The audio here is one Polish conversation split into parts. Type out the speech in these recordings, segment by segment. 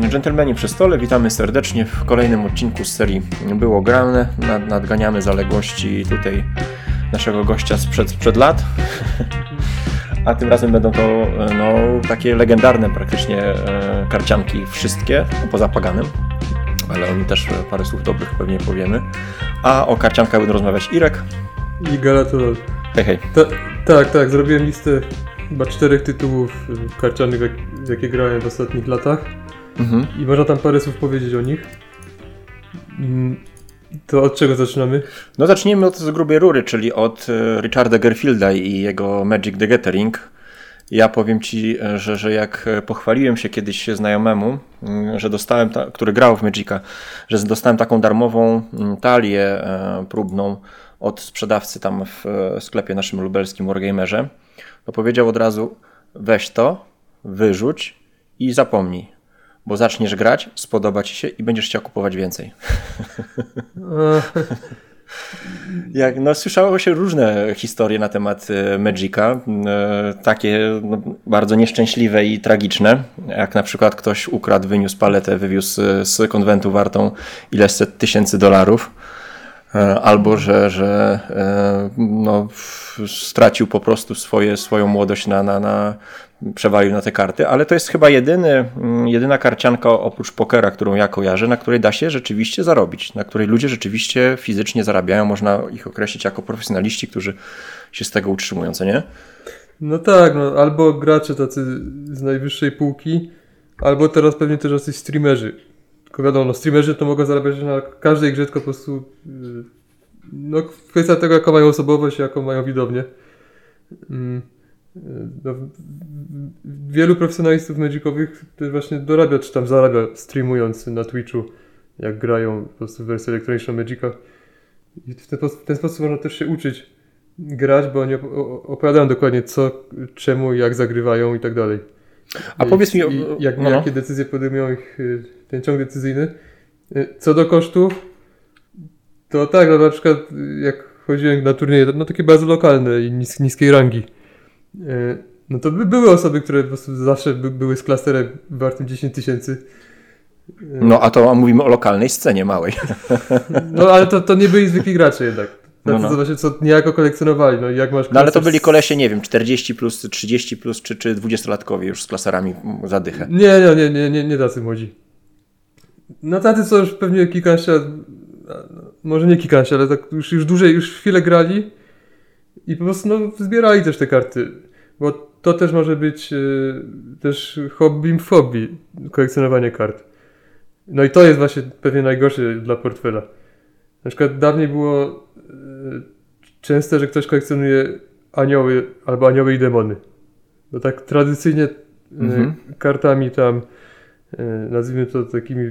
Dżentelmeni przy stole, witamy serdecznie w kolejnym odcinku z serii Było grane. Nad, nadganiamy zaległości tutaj naszego gościa sprzed, sprzed lat. A tym razem będą to no, takie legendarne praktycznie e, karcianki wszystkie, poza Paganem. Ale o nim też parę słów dobrych pewnie powiemy. A o karciankach będą rozmawiać Irek. I Galatolol. Hej, hej. Ta, tak, tak, zrobiłem listę chyba czterech tytułów karcianych, w jakie grałem w ostatnich latach. Mhm. I można tam parę słów powiedzieć o nich. Mm, to od czego zaczynamy? No zacznijmy od z grubej rury, czyli od e, Richarda Gerfielda i jego Magic the Gathering. Ja powiem ci, e, że, że jak e, pochwaliłem się kiedyś znajomemu, mm, że dostałem, ta, który grał w Magica, że dostałem taką darmową mm, talię próbną od sprzedawcy tam w sklepie naszym lubelskim Wargamerze, to powiedział od razu weź to, wyrzuć i zapomnij bo zaczniesz grać, spodoba ci się i będziesz chciał kupować więcej. Jak, no, słyszało się różne historie na temat e, Magica, e, takie no, bardzo nieszczęśliwe i tragiczne, jak na przykład ktoś ukradł, wyniósł paletę, wywiózł z konwentu wartą ileś set tysięcy dolarów, e, albo że, że no, stracił po prostu swoje, swoją młodość na, na, na przewalił na te karty, ale to jest chyba jedyny, mm, jedyna karcianka oprócz pokera, którą ja kojarzę, na której da się rzeczywiście zarobić, na której ludzie rzeczywiście fizycznie zarabiają, można ich określić jako profesjonaliści, którzy się z tego utrzymują, co nie? No tak, no, albo gracze tacy z najwyższej półki, albo teraz pewnie też jacyś streamerzy. Tylko wiadomo, no, streamerzy to mogą zarabiać na każdej grze, tylko po prostu yy, no, kwestia tego, jaką mają osobowość, jaką mają widownię. Yy. No, wielu profesjonalistów magicowych też właśnie dorabia, czy tam zarabia streamując na Twitchu, jak grają po prostu w wersji elektroniczną Magica. I w ten, w ten sposób można też się uczyć grać, bo oni opowiadają dokładnie co, czemu, jak zagrywają i tak dalej. A I, powiedz mi, jak, no. jakie decyzje podejmują ich y, ten ciąg decyzyjny. Y, co do kosztów, to tak, no na przykład jak chodziłem na turnieje, no takie bardzo lokalne i nis, niskiej rangi no to by były osoby, które po prostu zawsze by, były z klasterem wartym 10 tysięcy. E, no a to mówimy o lokalnej scenie małej. No ale to, to nie byli zwykli gracze jednak. No, no. właśnie co niejako kolekcjonowali. No, jak masz no ale to byli kolesie, nie wiem, 40 plus, 30 plus, czy, czy 20-latkowie już z klaserami za dychę. Nie, nie, nie, nie, nie, nie tacy młodzi. No tacy, co już pewnie kilkanaście lat, może nie kilkanaście, ale tak już, już dłużej, już chwilę grali i po prostu no, zbierali też te karty. Bo to też może być y, też hobby w hobby, kolekcjonowanie kart. No i to jest właśnie pewnie najgorsze dla portfela. Na przykład dawniej było y, częste, że ktoś kolekcjonuje anioły albo anioły i demony. No tak tradycyjnie y, mhm. kartami tam, nazwijmy to takimi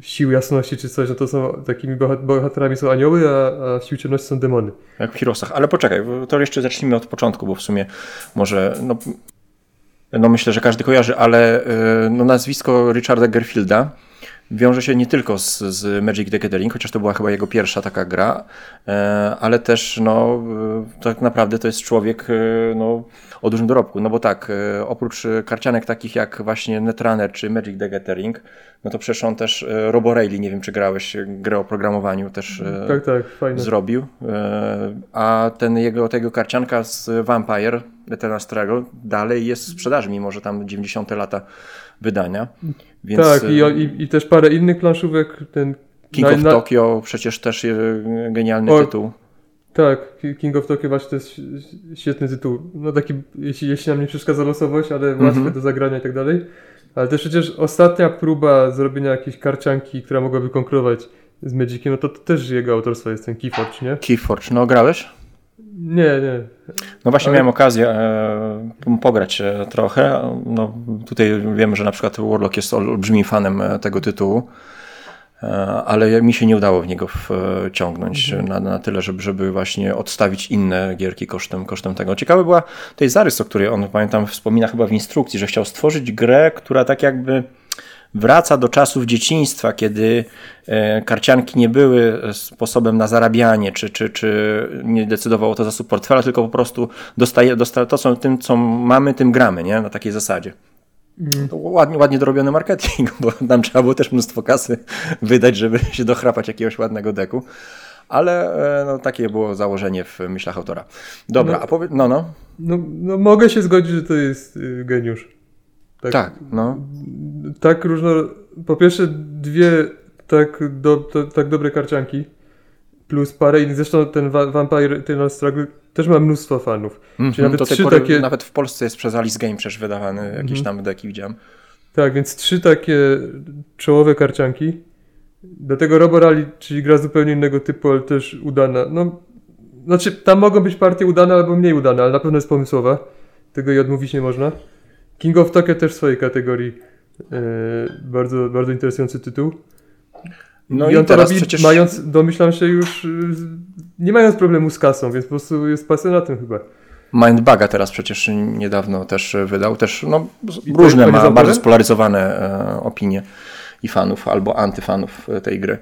sił jasności czy coś, no to są takimi bohaterami są anioły, a, a sił ciemności są demony. Jak w Heroesach. Ale poczekaj, to jeszcze zacznijmy od początku, bo w sumie może, no, no myślę, że każdy kojarzy, ale y, no, nazwisko Richarda Gerfielda wiąże się nie tylko z, z Magic the Gathering, chociaż to była chyba jego pierwsza taka gra, e, ale też no, e, tak naprawdę to jest człowiek e, no, o dużym dorobku, no bo tak, oprócz karcianek takich jak właśnie Netrunner czy Magic the Gathering, no to przecież on też Robo Rayleigh, nie wiem czy grałeś, grę o programowaniu też tak, tak, zrobił, a ten jego, tego karcianka z Vampire, Eternal Struggle dalej jest w sprzedaży, mimo że tam 90 lata wydania. Więc... Tak, i, y, i, i, też parę innych planszówek. Ten King na, of na... Tokyo przecież też genialny o, tytuł. Tak, King of Tokyo właśnie to jest świetny tytuł. No taki, jeśli, jeśli nam nie przeszkadza losowość, ale łatwy mm -hmm. do zagrania i tak dalej. Ale też przecież ostatnia próba zrobienia jakiejś karcianki, która mogłaby konkurować z Magiciem, no to, to też jego autorstwo jest ten Keyforge, nie? Keyforge, no grałeś? Nie, nie. No właśnie Ale... miałem okazję e, pograć e, trochę. No, tutaj wiemy, że na przykład Warlock jest olbrzymim fanem e, tego tytułu, e, ale mi się nie udało w niego wciągnąć mhm. na, na tyle, żeby, żeby właśnie odstawić inne gierki kosztem, kosztem tego. Ciekawe była tej zarys, o której on, pamiętam, wspomina chyba w instrukcji, że chciał stworzyć grę, która tak jakby wraca do czasów dzieciństwa, kiedy e, karcianki nie były sposobem na zarabianie, czy, czy, czy nie decydowało to zasób portfela, tylko po prostu dostaje, dostaje to, co, tym, co mamy, tym gramy, nie? na takiej zasadzie. ładnie, ładnie dorobiony marketing, bo nam trzeba było też mnóstwo kasy wydać, żeby się dochrapać jakiegoś ładnego deku. Ale e, no, takie było założenie w myślach autora. Dobra, No. a powiedz, no, no. No, no mogę się zgodzić, że to jest y, geniusz. Tak, no. Tak różno... Po pierwsze dwie tak, do, to, tak dobre karcianki plus parę innych. Zresztą ten Va- Vampire Eternal Struggle też ma mnóstwo fanów. Mhm, nawet do tej trzy pory takie- Nawet w Polsce jest przez Alice Game przecież wydawany, jakieś Mhm. tam deki widziałem. Tak, więc trzy takie czołowe karcianki. Do tego Robo Rally, czyli gra zupełnie innego typu, ale też udana. No, znaczy, tam mogą być partie udane albo mniej udane, ale na pewno jest pomysłowa. Tego jej odmówić nie można. King of Tokyo też w swojej kategorii. E, bardzo, bardzo interesujący tytuł. No I i on to teraz robi, przecież- mając, domyślam się już, z- nie mając problemu z kasą, więc po prostu jest pasjonatem chyba. Mindbaga teraz przecież niedawno też wydał, też no, I to różne ma bardzo spolaryzowane e, opinie i fanów albo antyfanów e, tej gry.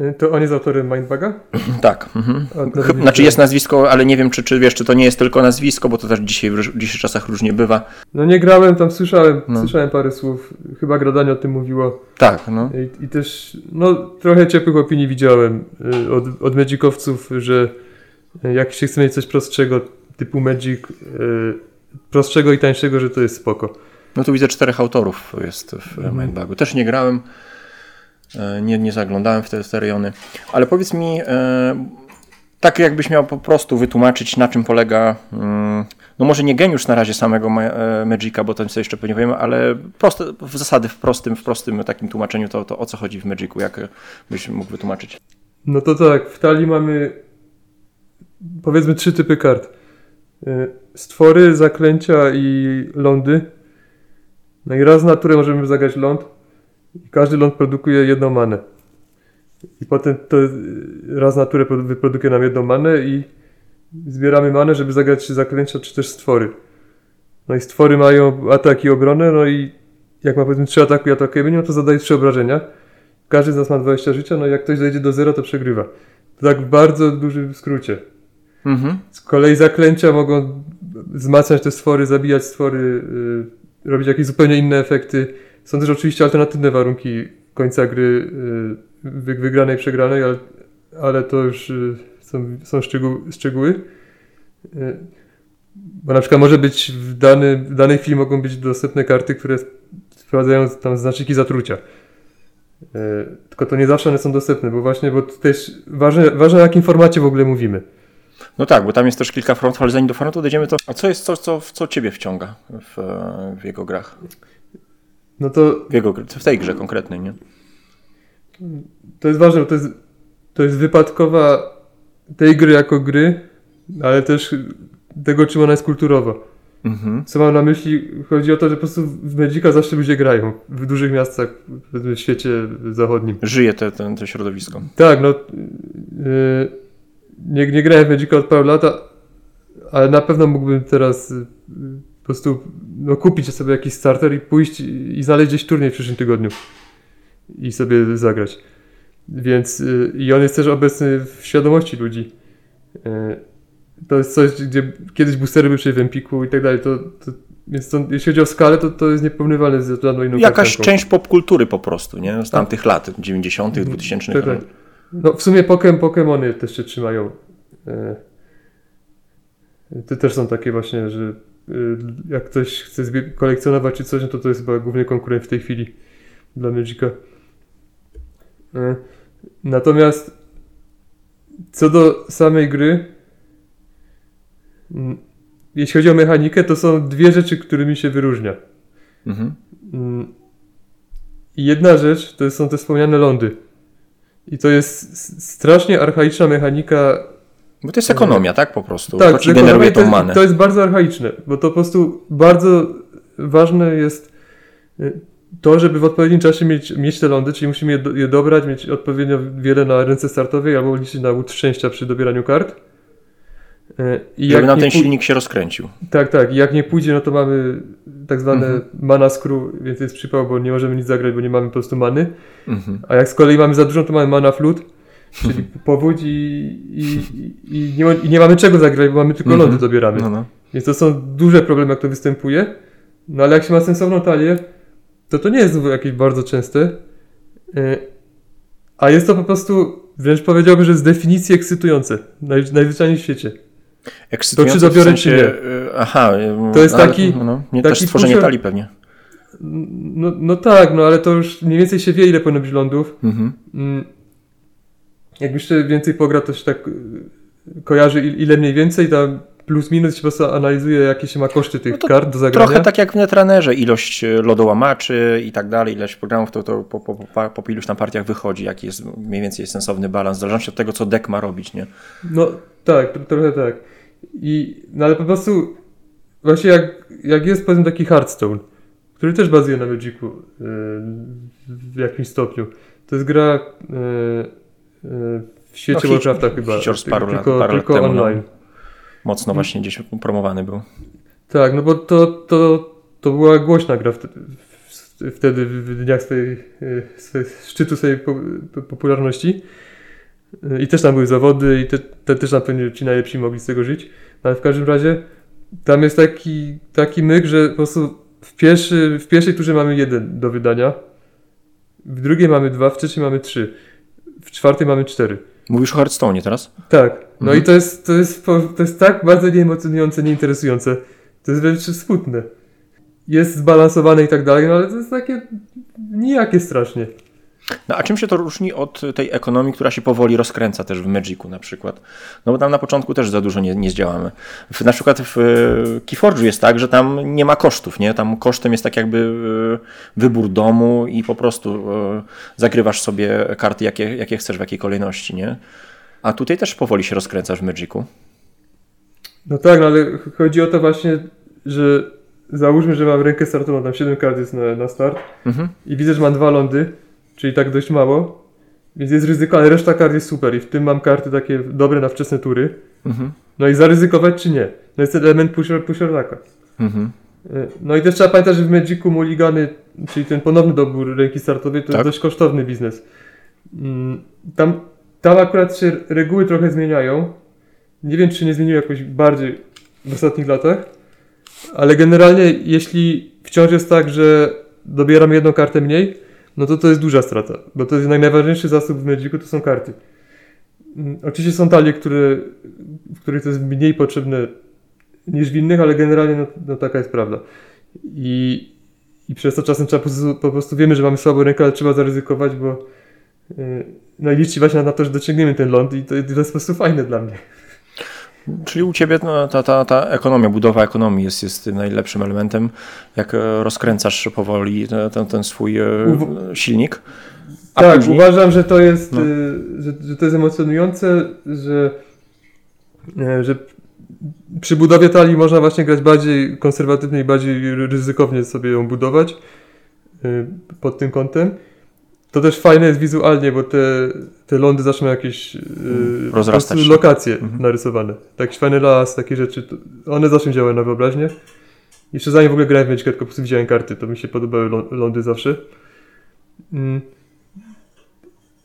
E, To on jest autorem Mindbaga? Tak. Mhm. Znaczy jest nazwisko, ale nie wiem, czy, czy wiesz, czy to nie jest tylko nazwisko, bo to też dzisiaj w dzisiejszych czasach różnie bywa. No nie grałem, tam słyszałem, No. słyszałem parę słów. Chyba Gradanie o tym mówiło. Tak, no. I, I też, no trochę ciepłych opinii widziałem y, od, od Magicowców, że y, jak się chce mieć coś prostszego, typu Magic, y, prostszego i tańszego, że to jest spoko. No tu widzę czterech autorów jest w Mhm. Mindbagu. Też nie grałem, nie, nie zaglądałem w te, te rejony, ale powiedz mi, e, tak jakbyś miał po prostu wytłumaczyć, na czym polega, mm, no może nie geniusz na razie samego e, Magica, bo tam sobie jeszcze pewnie wiemy, ale proste, w zasady w prostym, w prostym takim tłumaczeniu to, to o co chodzi w Magicu, jak byś mógł wytłumaczyć? No to tak, w talii mamy powiedzmy trzy typy kart. Stwory, zaklęcia i lądy. No i raz na turę możemy zagrać ląd. Każdy ląd produkuje jedną manę. I potem to raz na turę produ- wyprodukuje nam jedną manę i zbieramy manę, żeby zagrać zaklęcia, czy też stwory. No i stwory mają atak i obronę, no i jak ma powiedzmy trzy ataku i atakujemy, no to zadaje trzy obrażenia. Każdy z nas ma 20 życia, no i jak ktoś dojdzie do zera, to przegrywa. To tak w bardzo dużym skrócie. Mhm. Z kolei zaklęcia mogą wzmacniać te stwory, zabijać stwory, y, robić jakieś zupełnie inne efekty. Są też oczywiście alternatywne warunki końca gry y, wy, wygranej, przegranej, ale, ale to już y, są, są szczegół, szczegóły. Y, bo na przykład może być w, dany, w danej chwili mogą być dostępne karty, które wprowadzają tam znaczniki zatrucia. Tylko to nie zawsze one są dostępne, bo właśnie, bo też ważne, ważne o jakim formacie w ogóle mówimy. No tak, bo tam jest też kilka frontów, ale zanim do frontu dojdziemy, to a co jest coś, co, co ciebie wciąga w, w jego grach? No to W, jego, w tej grze konkretnej, nie? To jest ważne, bo to jest, to jest wypadkowa tej gry jako gry, ale też tego, czym ona jest kulturowo. Mhm. Co mam na myśli? Chodzi o to, że po prostu w Magica zawsze ludzie grają. W dużych miastach, w świecie zachodnim. Żyje te, te, to środowisko. Tak, no. Yy, nie, nie grałem w Magica od paru lat, ale na pewno mógłbym teraz po prostu no, kupić sobie jakiś starter i pójść i, znaleźć gdzieś turniej w przyszłym tygodniu. I sobie zagrać. Więc yy, i on jest też obecny w świadomości ludzi. Yy, to jest coś, gdzie kiedyś boostery były przy w Empiku i tak dalej. To, to, więc to, jeśli chodzi o skalę, to, to jest nieporównywalne z żadną inną Jakaś karcianką. część popkultury po prostu, nie? Z tamtych lat, 90., 2000. Tak, tak. No w sumie Pokem, Pokemony też się trzymają. E, Te też są takie właśnie, że e, jak ktoś chce kolekcjonować czy coś, no to to jest chyba główny konkurent w tej chwili dla Magica. E, Natomiast co do samej gry, mm, jeśli chodzi o mechanikę, to są dwie rzeczy, którymi się wyróżnia. Mhm. Mm. I jedna rzecz to są te wspomniane lądy. I to jest strasznie archaiczna mechanika. Bo to jest ekonomia, tak? Po prostu. Tak, ekonomii generuje to, tą manę. to jest bardzo archaiczne, bo to po prostu bardzo ważne jest y, to, żeby w odpowiednim czasie mieć, mieć te lądy, czyli musimy je, do, je dobrać, mieć odpowiednio wiele na ręce startowej albo liczyć na łód szczęścia przy dobieraniu kart. Y, I Żeby nam ten silnik się rozkręcił. Tak, tak. I jak nie pójdzie, no to mamy tak zwane Mhm. mana screw, więc jest przypał, bo nie możemy nic zagrać, bo nie mamy po prostu many. Mhm. A jak z kolei mamy za dużo, to mamy mana flut, czyli powódź i, i, i, nie, ma- i nie mamy czego zagrać, bo mamy tylko Mhm. lądy dobieramy. No, no. Więc to są duże problemy, jak to występuje. No ale jak się ma sensowną talię, to to nie jest jakieś bardzo częste. E, a jest to po prostu, wręcz powiedziałbym, że z definicji ekscytujące. Naj, najzwyczajniej w świecie. Ekscytujące To czy dobiorę, w sensie, czy nie? y, Aha. y, To jest ale- taki- No, nie, taki też stworzenie pusher- talii pewnie. No, no tak, no ale to już mniej więcej się wie, ile powinno być lądów. Mhm. Jak jeszcze więcej pogra, to się tak y, kojarzy, il- ile mniej więcej, tam plus minus się po prostu analizuje, jakie się ma koszty tych No kart do zagrania. Trochę tak jak w Netrunnerze, ilość e, lodołamaczy i tak dalej, ilość programów, to, to po, po, po, po iluś tam partiach wychodzi, jaki jest mniej więcej sensowny balans, w zależności od tego, co deck ma robić, nie? No tak, tro- trochę tak. I, no ale po prostu właśnie jak, jak jest powiedzmy taki Hearthstone, który też bazuje na Magicu yy, w jakimś stopniu. To jest gra yy, w świecie No, Warcrafta chyba, hicior z paru lat- tylko, parę lat tylko temu, no. online. Mocno właśnie gdzieś promowany był. Tak, no bo to, to, to była głośna gra wtedy, w- wtedy w dniach swojej, swojej szczytu swojej po, po, popularności. Yy, I też tam były zawody i te, te też na pewno ci najlepsi mogli z tego żyć. No Ale w każdym razie tam jest taki, taki myk, że po prostu w, pierwszy, w pierwszej turze mamy jeden do wydania, w drugiej mamy dwa, w trzeciej mamy trzy, w czwartej mamy cztery. Mówisz o Hearthstone teraz? Tak. No Mhm. i to jest, to, jest, to jest tak bardzo nieemocjonujące, nieinteresujące. To jest wręcz smutne. Jest zbalansowane i tak dalej, no ale to jest takie nijakie strasznie. No a czym się to różni od tej ekonomii, która się powoli rozkręca też w Magicu na przykład? No bo tam na początku też za dużo nie, nie zdziałamy. W, na przykład w Keyforge'u jest tak, że tam nie ma kosztów, nie? Tam kosztem jest tak jakby e, wybór domu i po prostu e, zagrywasz sobie karty, jakie, jakie chcesz, w jakiej kolejności, nie? A tutaj też powoli się rozkręcasz w Magicu. No tak, no ale ch- chodzi o to właśnie, że załóżmy, że mam rękę startową, tam 7 kart jest na, na start Mhm. i widzę, że mam dwa lądy, czyli tak dość mało, więc jest ryzyko, ale reszta kart jest super i w tym mam karty takie dobre na wczesne tury. Mhm. No i zaryzykować czy nie? No jest ten element pusher, pusherlaka. Mhm. Y, No i też trzeba pamiętać, że w Magicu Mulligany, czyli ten ponowny dobór ręki startowej, to Tak. jest dość kosztowny biznes. Mm, Tam, tam akurat się reguły trochę zmieniają. Nie wiem, czy się nie zmieniły jakoś bardziej w ostatnich latach, ale generalnie jeśli wciąż jest tak, że dobieramy jedną kartę mniej, no to to jest duża strata, bo to jest naj- najważniejszy zasób w Magicu, to są karty. Mm, Oczywiście są talie, które, w których to jest mniej potrzebne niż w innych, ale generalnie no, no taka jest prawda. I, I przez to czasem trzeba po prostu, po prostu wiemy, że mamy słabą rękę, ale trzeba zaryzykować, bo yy, no i liczyć właśnie na to, że dociągniemy ten ląd i to, to jest po prostu fajne dla mnie. Czyli u Ciebie no, ta, ta, ta ekonomia, budowa ekonomii jest, jest tym najlepszym elementem, jak e, rozkręcasz powoli ten, ten, ten swój e, silnik. A tak, później, uważam, że to jest, No. że, że to jest emocjonujące, że, że przy budowie talii można właśnie grać bardziej konserwatywnie i bardziej ryzykownie sobie ją budować pod tym kątem. To też fajne jest wizualnie, bo te, te lądy zaczną jakieś yy, Rozrastać się. lokacje Mhm. narysowane. Taki fajny las, takie rzeczy. To one zaczną działać na wyobraźnię. Jeszcze zanim w ogóle grałem w Magic, tylko po prostu widziałem karty, to mi się podobały lą- lądy zawsze. Mm.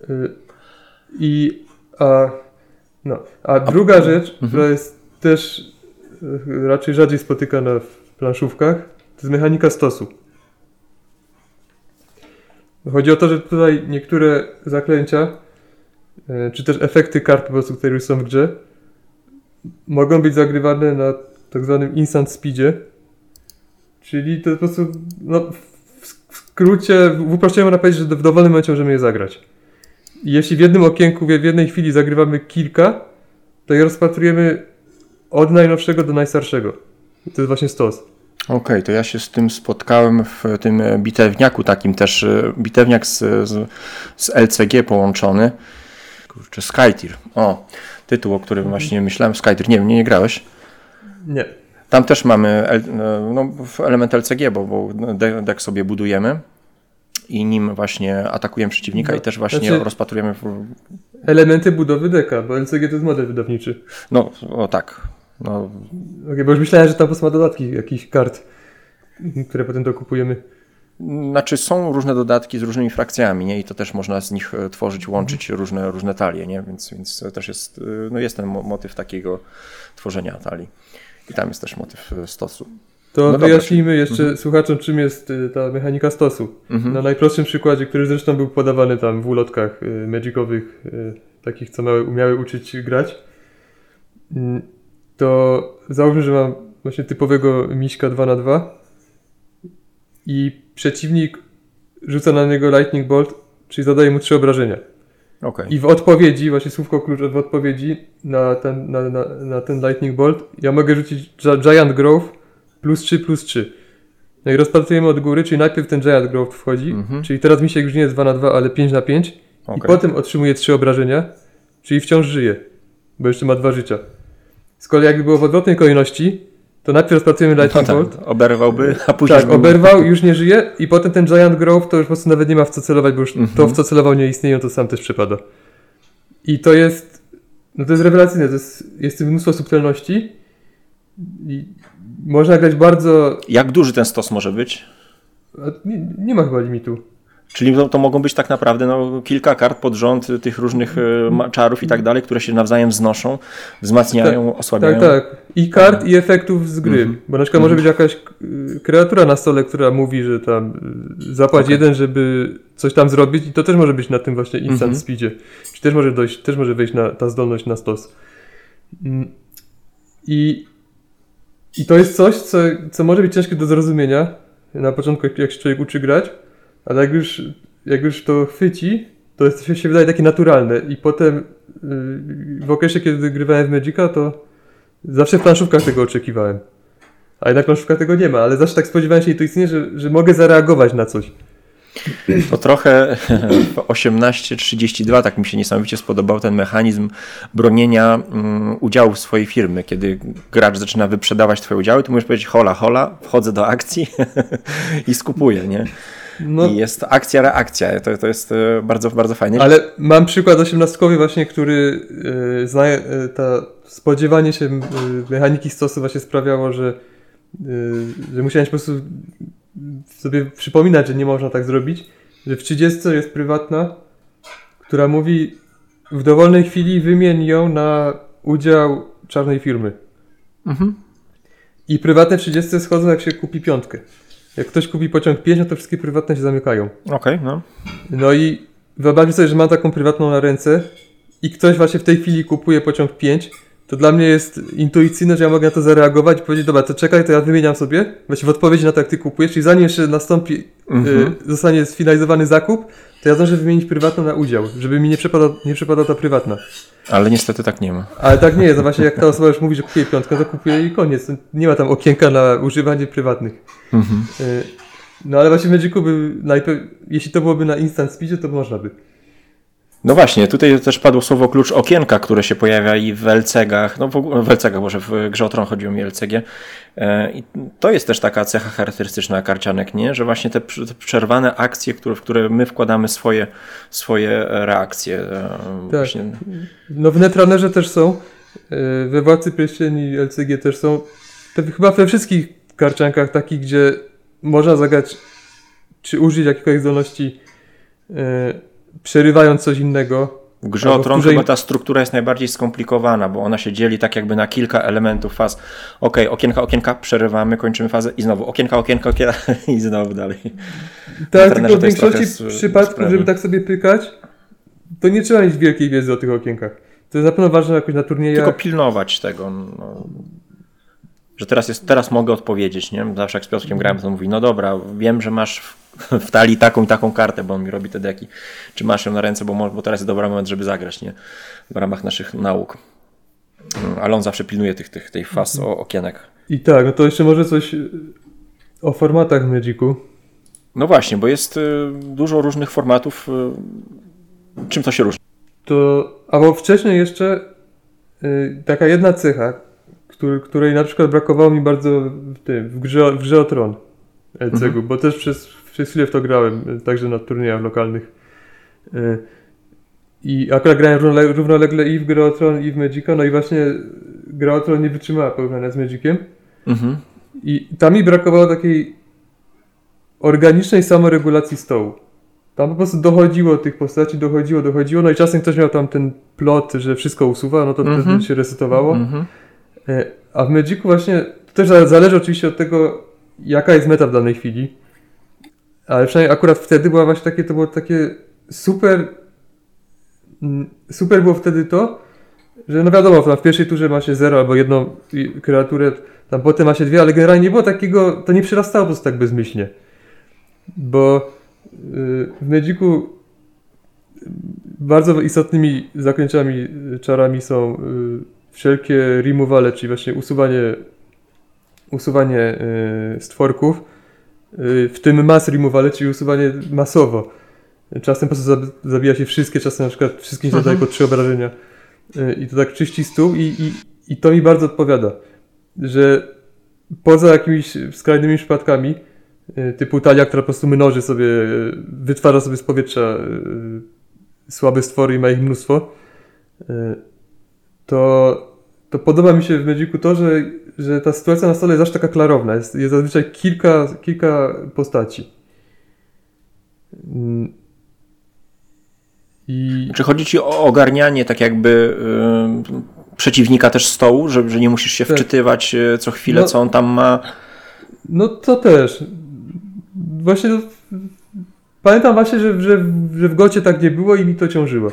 Y, I a, no, a druga rzecz, Mhm. która jest też y, raczej rzadziej spotykana w planszówkach, to jest mechanika stosu. Chodzi o to, że tutaj niektóre zaklęcia, y, czy też efekty kart po prostu, które już są w grze, mogą być zagrywane na tak zwanym instant speedzie, czyli to po prostu, no, w w skrócie, w uproszczeniu można powiedzieć, że w dowolnym momencie możemy je zagrać. I jeśli w jednym okienku, w jednej chwili zagrywamy kilka, to je rozpatrujemy od najnowszego do najstarszego. I to jest właśnie stos. Okej, to ja się z tym spotkałem w tym e, bitewniaku takim też, e, bitewniak z, z, z LCG połączony. Kurczę, Skytier. O, tytuł, o którym właśnie myślałem, Skytier. Nie wiem, nie, nie grałeś? Nie. Tam też mamy L- no, element LCG, bo, bo de- deck sobie budujemy i nim właśnie atakujemy przeciwnika No, i też właśnie znaczy- rozpatrujemy. Elementy budowy deka, bo LCG to jest model wydawniczy. No, o tak. No, Okay, bo już myślałem, że tam po ma dodatki jakichś kart, które potem dokupujemy. Znaczy są różne dodatki z różnymi frakcjami, nie? I to też można z nich e, tworzyć, łączyć Mhm. różne, różne talie, nie? Więc, więc też jest, e, no jest ten mo- motyw takiego tworzenia talii. I tam jest też motyw e, stosu. To No wyjaśnijmy jeszcze słuchaczom, czym jest ta mechanika stosu. Mhm. Na najprostszym przykładzie, który zresztą był podawany tam w ulotkach magicowych, takich, co miały, umiały uczyć grać, mm, to załóżmy, że mam właśnie typowego miśka 2 na 2 i przeciwnik rzuca na niego lightning bolt, czyli zadaje mu trzy obrażenia. Okej. I w odpowiedzi, właśnie słówko klucz w odpowiedzi na ten, na, na, na ten Lightning Bolt, ja mogę rzucić Gi- Giant Growth plus 3 plus 3. No i rozpatrujemy od góry, czyli najpierw ten Giant Growth wchodzi, Mhm. czyli teraz misiek już nie jest 2 na 2, ale 5 na 5 i Okej. potem otrzymuje 3 obrażenia, czyli wciąż żyje, bo jeszcze ma dwa życia. Z kolei jakby było w odwrotnej kolejności, to najpierw rozpatrujemy No Lightning tak, Bolt, oberwałby, a później... tak, oberwał, już nie żyje i potem ten Giant Growth to już po prostu nawet nie ma w co celować, bo już Mhm. to w co celował nie istnieje, to sam też przepada. I to jest, no to jest rewelacyjne, to jest, jest mnóstwo subtelności i można grać bardzo, Jak duży ten stos może być? nie, nie ma chyba limitu. Czyli to, to mogą być tak naprawdę no, kilka kart pod rząd tych różnych e, czarów i tak dalej, które się nawzajem znoszą, wzmacniają, osłabiają. Tak, tak. I kart, i efektów z gry. Mhm. Bo na przykład może być jakaś kreatura na stole, która mówi, że tam y, zapłać Okej. jeden, żeby coś tam zrobić i to też może być na tym właśnie instant Mhm. speedzie. Czy też może dojść, też może wejść na, ta zdolność na stos. Mm. I, I to jest coś, co, co może być ciężkie do zrozumienia na początku, jak, jak się człowiek uczy grać, ale jak już, jak już to chwyci, to jest, to się wydaje takie naturalne i potem y, w okresie, kiedy grywałem w Magica, to zawsze w planszówkach tego oczekiwałem. A jednak w planszówkach tego nie ma, ale zawsze tak spodziewałem się intuicyjnie, że, że mogę zareagować na coś. To trochę w 1832 tak mi się niesamowicie spodobał ten mechanizm bronienia mm, udziału w swojej firmy. Kiedy gracz zaczyna wyprzedawać twoje udziały, to możesz powiedzieć hola, hola, wchodzę do akcji i skupuję, nie? No, I jest akcja, reakcja. To, to jest e, bardzo, bardzo fajne. ale mam przykład osiemnastkowy właśnie, który yy, zna, yy, ta spodziewanie się yy, mechaniki stosu właśnie sprawiało, że, że musiałem po prostu sobie przypominać, że nie można tak zrobić, że w 30 jest prywatna, która mówi w dowolnej chwili wymień ją na udział czarnej firmy. Mhm. I prywatne 30 schodzą jak się kupi piątkę. Jak ktoś kupi pociąg 5, no to wszystkie prywatne się zamykają. Okej, no. No i wyobraźmy sobie, że mam taką prywatną na ręce i ktoś właśnie w tej chwili kupuje pociąg 5, to dla mnie jest intuicyjne, że ja mogę na to zareagować i powiedzieć, dobra, to czekaj, to ja wymieniam sobie, właśnie w odpowiedzi na to, jak ty kupujesz, czyli zanim jeszcze nastąpi, Mhm. y, zostanie sfinalizowany zakup, to ja zdążę wymienić prywatną na udział, żeby mi nie przepadła, nie ta prywatna. Ale niestety tak nie ma. Ale tak nie jest, no właśnie jak ta osoba już mówi, że kupuje piątkę, to kupuje i koniec. Nie ma tam okienka na używanie prywatnych. Mhm. Y, No ale właśnie Magicu by jeśli to byłoby na instant speedzie, to można by. No właśnie, tutaj też padło słowo klucz okienka, które się pojawia i w LCG-ach, no w ogóle w LCG, może w grze o Tron chodziło mi LCG. E, I to jest też taka cecha charakterystyczna karcianek, nie? Że właśnie te, pr- te przerwane akcje, które, w które my wkładamy swoje, swoje e, reakcje. e, Właśnie. No w Netrunnerze też są, y, we Władcy Pierścieni LCG też są. Chyba we wszystkich karciankach takich, gdzie można zagrać, czy użyć jakiejkolwiek zdolności, przerywając coś innego. W grze o Tron której- chyba ta struktura jest najbardziej skomplikowana, bo ona się dzieli tak jakby na kilka elementów faz. Ok, okienka, okienka, przerywamy, kończymy fazę i znowu okienka, okienka, okienka i znowu dalej. Tak, tylko w większości przypadków, żeby tak sobie pykać, to nie trzeba mieć wielkiej wiedzy o tych okienkach. To jest na pewno ważne jakoś na turniejach. Tylko pilnować tego. No, że teraz, jest, teraz mogę odpowiedzieć, nie? Zawsze jak z Piotrkiem grałem, to on mówi, no dobra, wiem, że masz w, w talii taką i taką kartę, bo on mi robi te deki. Czy masz ją na ręce, bo, bo teraz jest dobry moment, żeby zagrać, nie? W ramach naszych nauk. Mm, Ale on zawsze pilnuje tych, tych, tej faz o, okienek. I tak, no to jeszcze może coś o formatach Magicu. No właśnie, bo jest y, dużo różnych formatów. Y, czym to się różni? To, albo wcześniej jeszcze y, taka jedna cecha, który, której na przykład brakowało mi bardzo w, tym, w, grze, w grze o Tron LCG, Mhm. bo też przez, przez chwilę w to grałem, y, także na turniejach lokalnych. Y, I akurat grałem równole- równolegle i w grę o Tron i w Magica, no i właśnie gra o Tron nie wytrzymała porównania z Magiciem. Mhm. I tam mi brakowało takiej organicznej samoregulacji stołu. Tam po prostu dochodziło tych postaci, dochodziło, dochodziło, no i czasem ktoś miał tam ten plot, że wszystko usuwa, no to Mhm. wtedy się resetowało. Mhm. E, A w Magicu właśnie to też zależy oczywiście od tego, jaka jest meta w danej chwili. Ale przynajmniej akurat wtedy była właśnie takie, to było takie super. mm, Super było wtedy to, że no wiadomo, w pierwszej turze ma się zero albo jedną kreaturę, tam potem ma się dwie, ale generalnie nie było takiego, to nie przerastało po prostu tak bezmyślnie. Bo yy, w Magicu bardzo istotnymi zaklęciami, y, czarami są y, wszelkie removale, czyli właśnie usuwanie, usuwanie y, stworków, y, w tym mass removale, czyli usuwanie masowo. Czasem po prostu zab- zabija się wszystkie, czasem na przykład wszystkim się zadaje po trzy obrażenia. Y, I to tak czyści stół i, i, i to mi bardzo odpowiada, że poza jakimiś skrajnymi przypadkami, typu talia, która po prostu mnoży sobie, wytwarza sobie z powietrza słabe stwory i ma ich mnóstwo, to, to podoba mi się w Magicu to, że, że ta sytuacja na stole jest aż taka klarowna. Jest, jest zazwyczaj kilka, kilka postaci. Mm. I Czy chodzi ci o ogarnianie tak jakby y, przeciwnika też stołu, że, że nie musisz się Tak. wczytywać y, co chwilę, No. co on tam ma? No to też. Właśnie pamiętam właśnie, że, że, że w Gocie tak nie było i mi to ciążyło.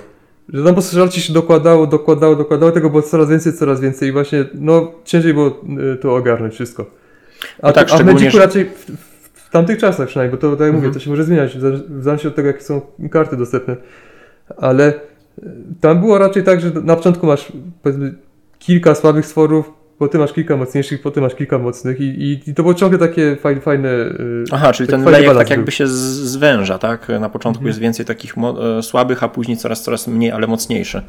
Że tam po prostu żarci się dokładało, dokładało, dokładało, tego było coraz więcej, coraz więcej i właśnie, no ciężej było y, to ogarnąć wszystko. A, No tak, a w Magicu raczej w, w, tamtych czasach przynajmniej, bo to tak jak mówię, Mhm. to się może zmieniać w zależności od tego, jakie są karty dostępne. Ale y, tam było raczej tak, że na początku masz powiedzmy kilka słabych stworów, potem masz kilka mocniejszych, potem masz kilka mocnych i, i, i to było ciągle takie fajne, fajne Aha, czyli tak ten balans tak jakby był. się zwęża, tak? Na początku Mhm. jest więcej takich e, słabych, a później coraz, coraz mniej, ale mocniejsze.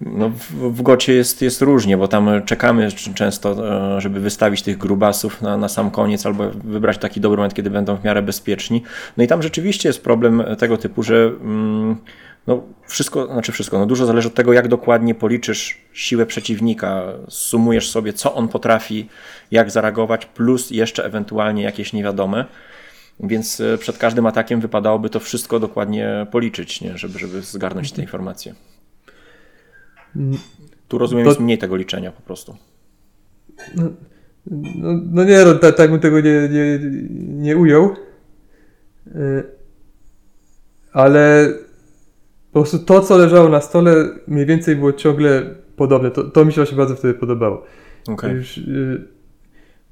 No, w, w Gocie jest, jest różnie, bo tam czekamy często, e, żeby wystawić tych grubasów na, na sam koniec albo wybrać taki dobry moment, kiedy będą w miarę bezpieczni. No i tam rzeczywiście jest problem tego typu, że mm, no wszystko, znaczy wszystko, no dużo zależy od tego, jak dokładnie policzysz siłę przeciwnika, sumujesz sobie, co on potrafi, jak zareagować, plus jeszcze ewentualnie jakieś niewiadome. Więc e, przed każdym atakiem wypadałoby to wszystko dokładnie policzyć, nie? Żeby, żeby zgarnąć te informacje. Tu rozumiem, To- jest mniej tego liczenia po prostu. No, no nie, no, tak, tak bym tego nie, nie, nie ujął. Y, Ale po prostu to, co leżało na stole, mniej więcej było ciągle podobne. To, to mi się właśnie bardzo wtedy podobało. Okej. Już, y,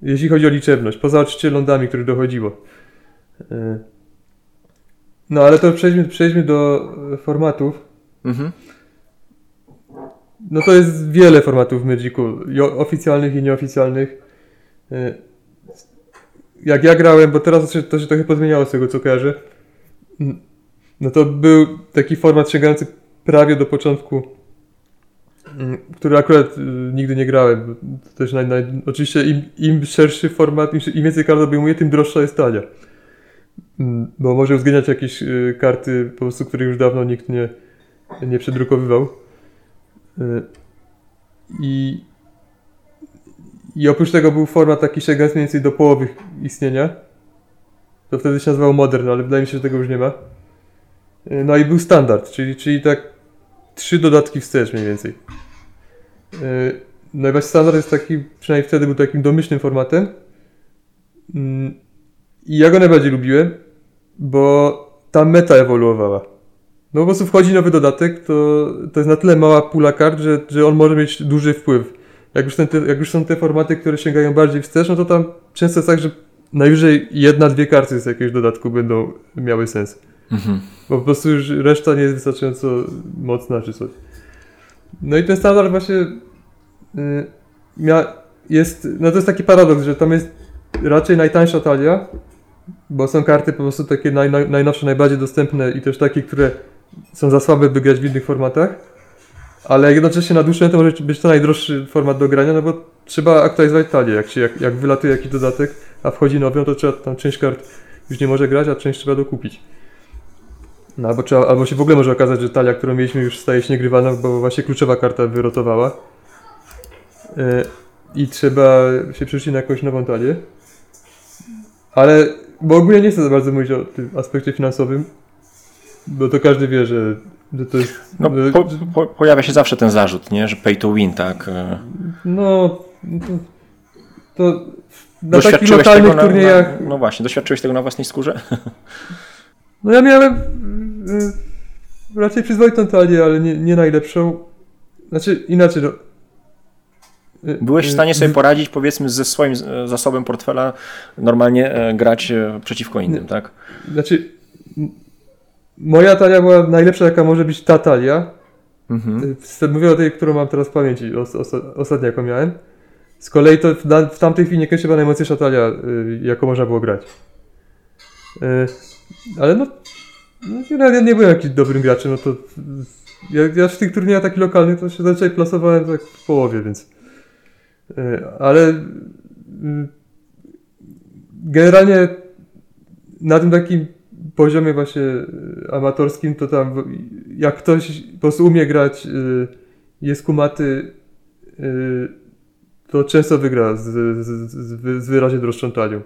jeśli chodzi o liczebność, poza oczywiście lądami, których dochodziło. Y, No ale to przejdźmy, przejdźmy do e, formatów. Mhm. No to jest wiele formatów w Magicu, oficjalnych i nieoficjalnych. Y, Jak ja grałem, bo teraz to się, to się trochę pozmieniało z tego co kojarzę, mm, no to był taki format sięgający prawie do początku, mm, który akurat y, nigdy nie grałem. też naj, naj, oczywiście im, im szerszy format, im, im więcej kart obejmuje, tym droższa jest tania. Mm, Bo może uwzględniać jakieś y, karty, po prostu, których już dawno nikt nie, nie przedrukowywał. Y, I, I oprócz tego był format taki sięgający mniej więcej do połowy istnienia. To wtedy się nazywało Modern, ale wydaje mi się, że tego już nie ma. Y, No i był standard, czyli, czyli tak trzy dodatki wstecz mniej więcej. Y, No i właśnie standard jest taki, przynajmniej wtedy był takim domyślnym formatem. Mm, I ja go najbardziej lubiłem, bo ta meta ewoluowała. No po prostu wchodzi nowy dodatek, to, to jest na tyle mała pula kart, że, że on może mieć duży wpływ. Jak już, te, jak już są te formaty, które sięgają bardziej wstecz, no to tam często jest tak, że najwyżej jedna, dwie karty z jakiegoś dodatku będą miały sens. Mhm. Bo po prostu już reszta nie jest wystarczająco mocna czy coś. No i ten standard właśnie y, mia, jest, no to jest taki paradoks, że tam jest raczej najtańsza talia, bo są karty po prostu takie naj, naj, najnowsze, najbardziej dostępne i też takie, które są za słabe, by grać w innych formatach. Ale jednocześnie na dłuższą to może być to najdroższy format do grania, no bo trzeba aktualizować talię. Jak, się, jak, jak wylatuje jakiś dodatek, a wchodzi nowy, no to trzeba tam część kart już nie może grać, a część trzeba dokupić. No albo, trzeba, albo się w ogóle może okazać, że talia, którą mieliśmy już staje się niegrywalna, bo właśnie kluczowa karta wyrotowała. Yy, I trzeba się przerzucić na jakąś nową talię. Ale, bo ogólnie nie chcę za bardzo mówić o tym aspekcie finansowym, bo to każdy wie, że, że to jest... No, po, po, pojawia się zawsze ten zarzut, nie? że pay to win, tak? E, No, to, to na takich lokalnych na, turniejach... Na, no właśnie, doświadczyłeś tego na własnej skórze? No ja miałem y, raczej przyzwoitą talię, ale nie, nie najlepszą. Znaczy inaczej, no, Byłeś w stanie sobie poradzić, powiedzmy, ze swoim zasobem portfela, normalnie e, grać e, przeciwko innym, tak? Znaczy, moja talia była najlepsza, jaka może być ta talia. Mhm. E, mówię o tej, którą mam teraz w pamięci, os, os, ostatnia, jaką miałem. Z kolei to w, w tamtej chwili nie była najmocniejsza talia, jaką można było grać. Ale no, no ja nie byłem jakimś dobrym graczem, no to ja, ja w tych turniejach takich lokalnych to się zazwyczaj plasowałem tak w połowie, więc E, ale mm, generalnie na tym takim poziomie właśnie e, amatorskim, to tam jak ktoś po prostu umie grać, e, jest kumaty, to często wygra z, z, z, z wyraźnie droższą talią.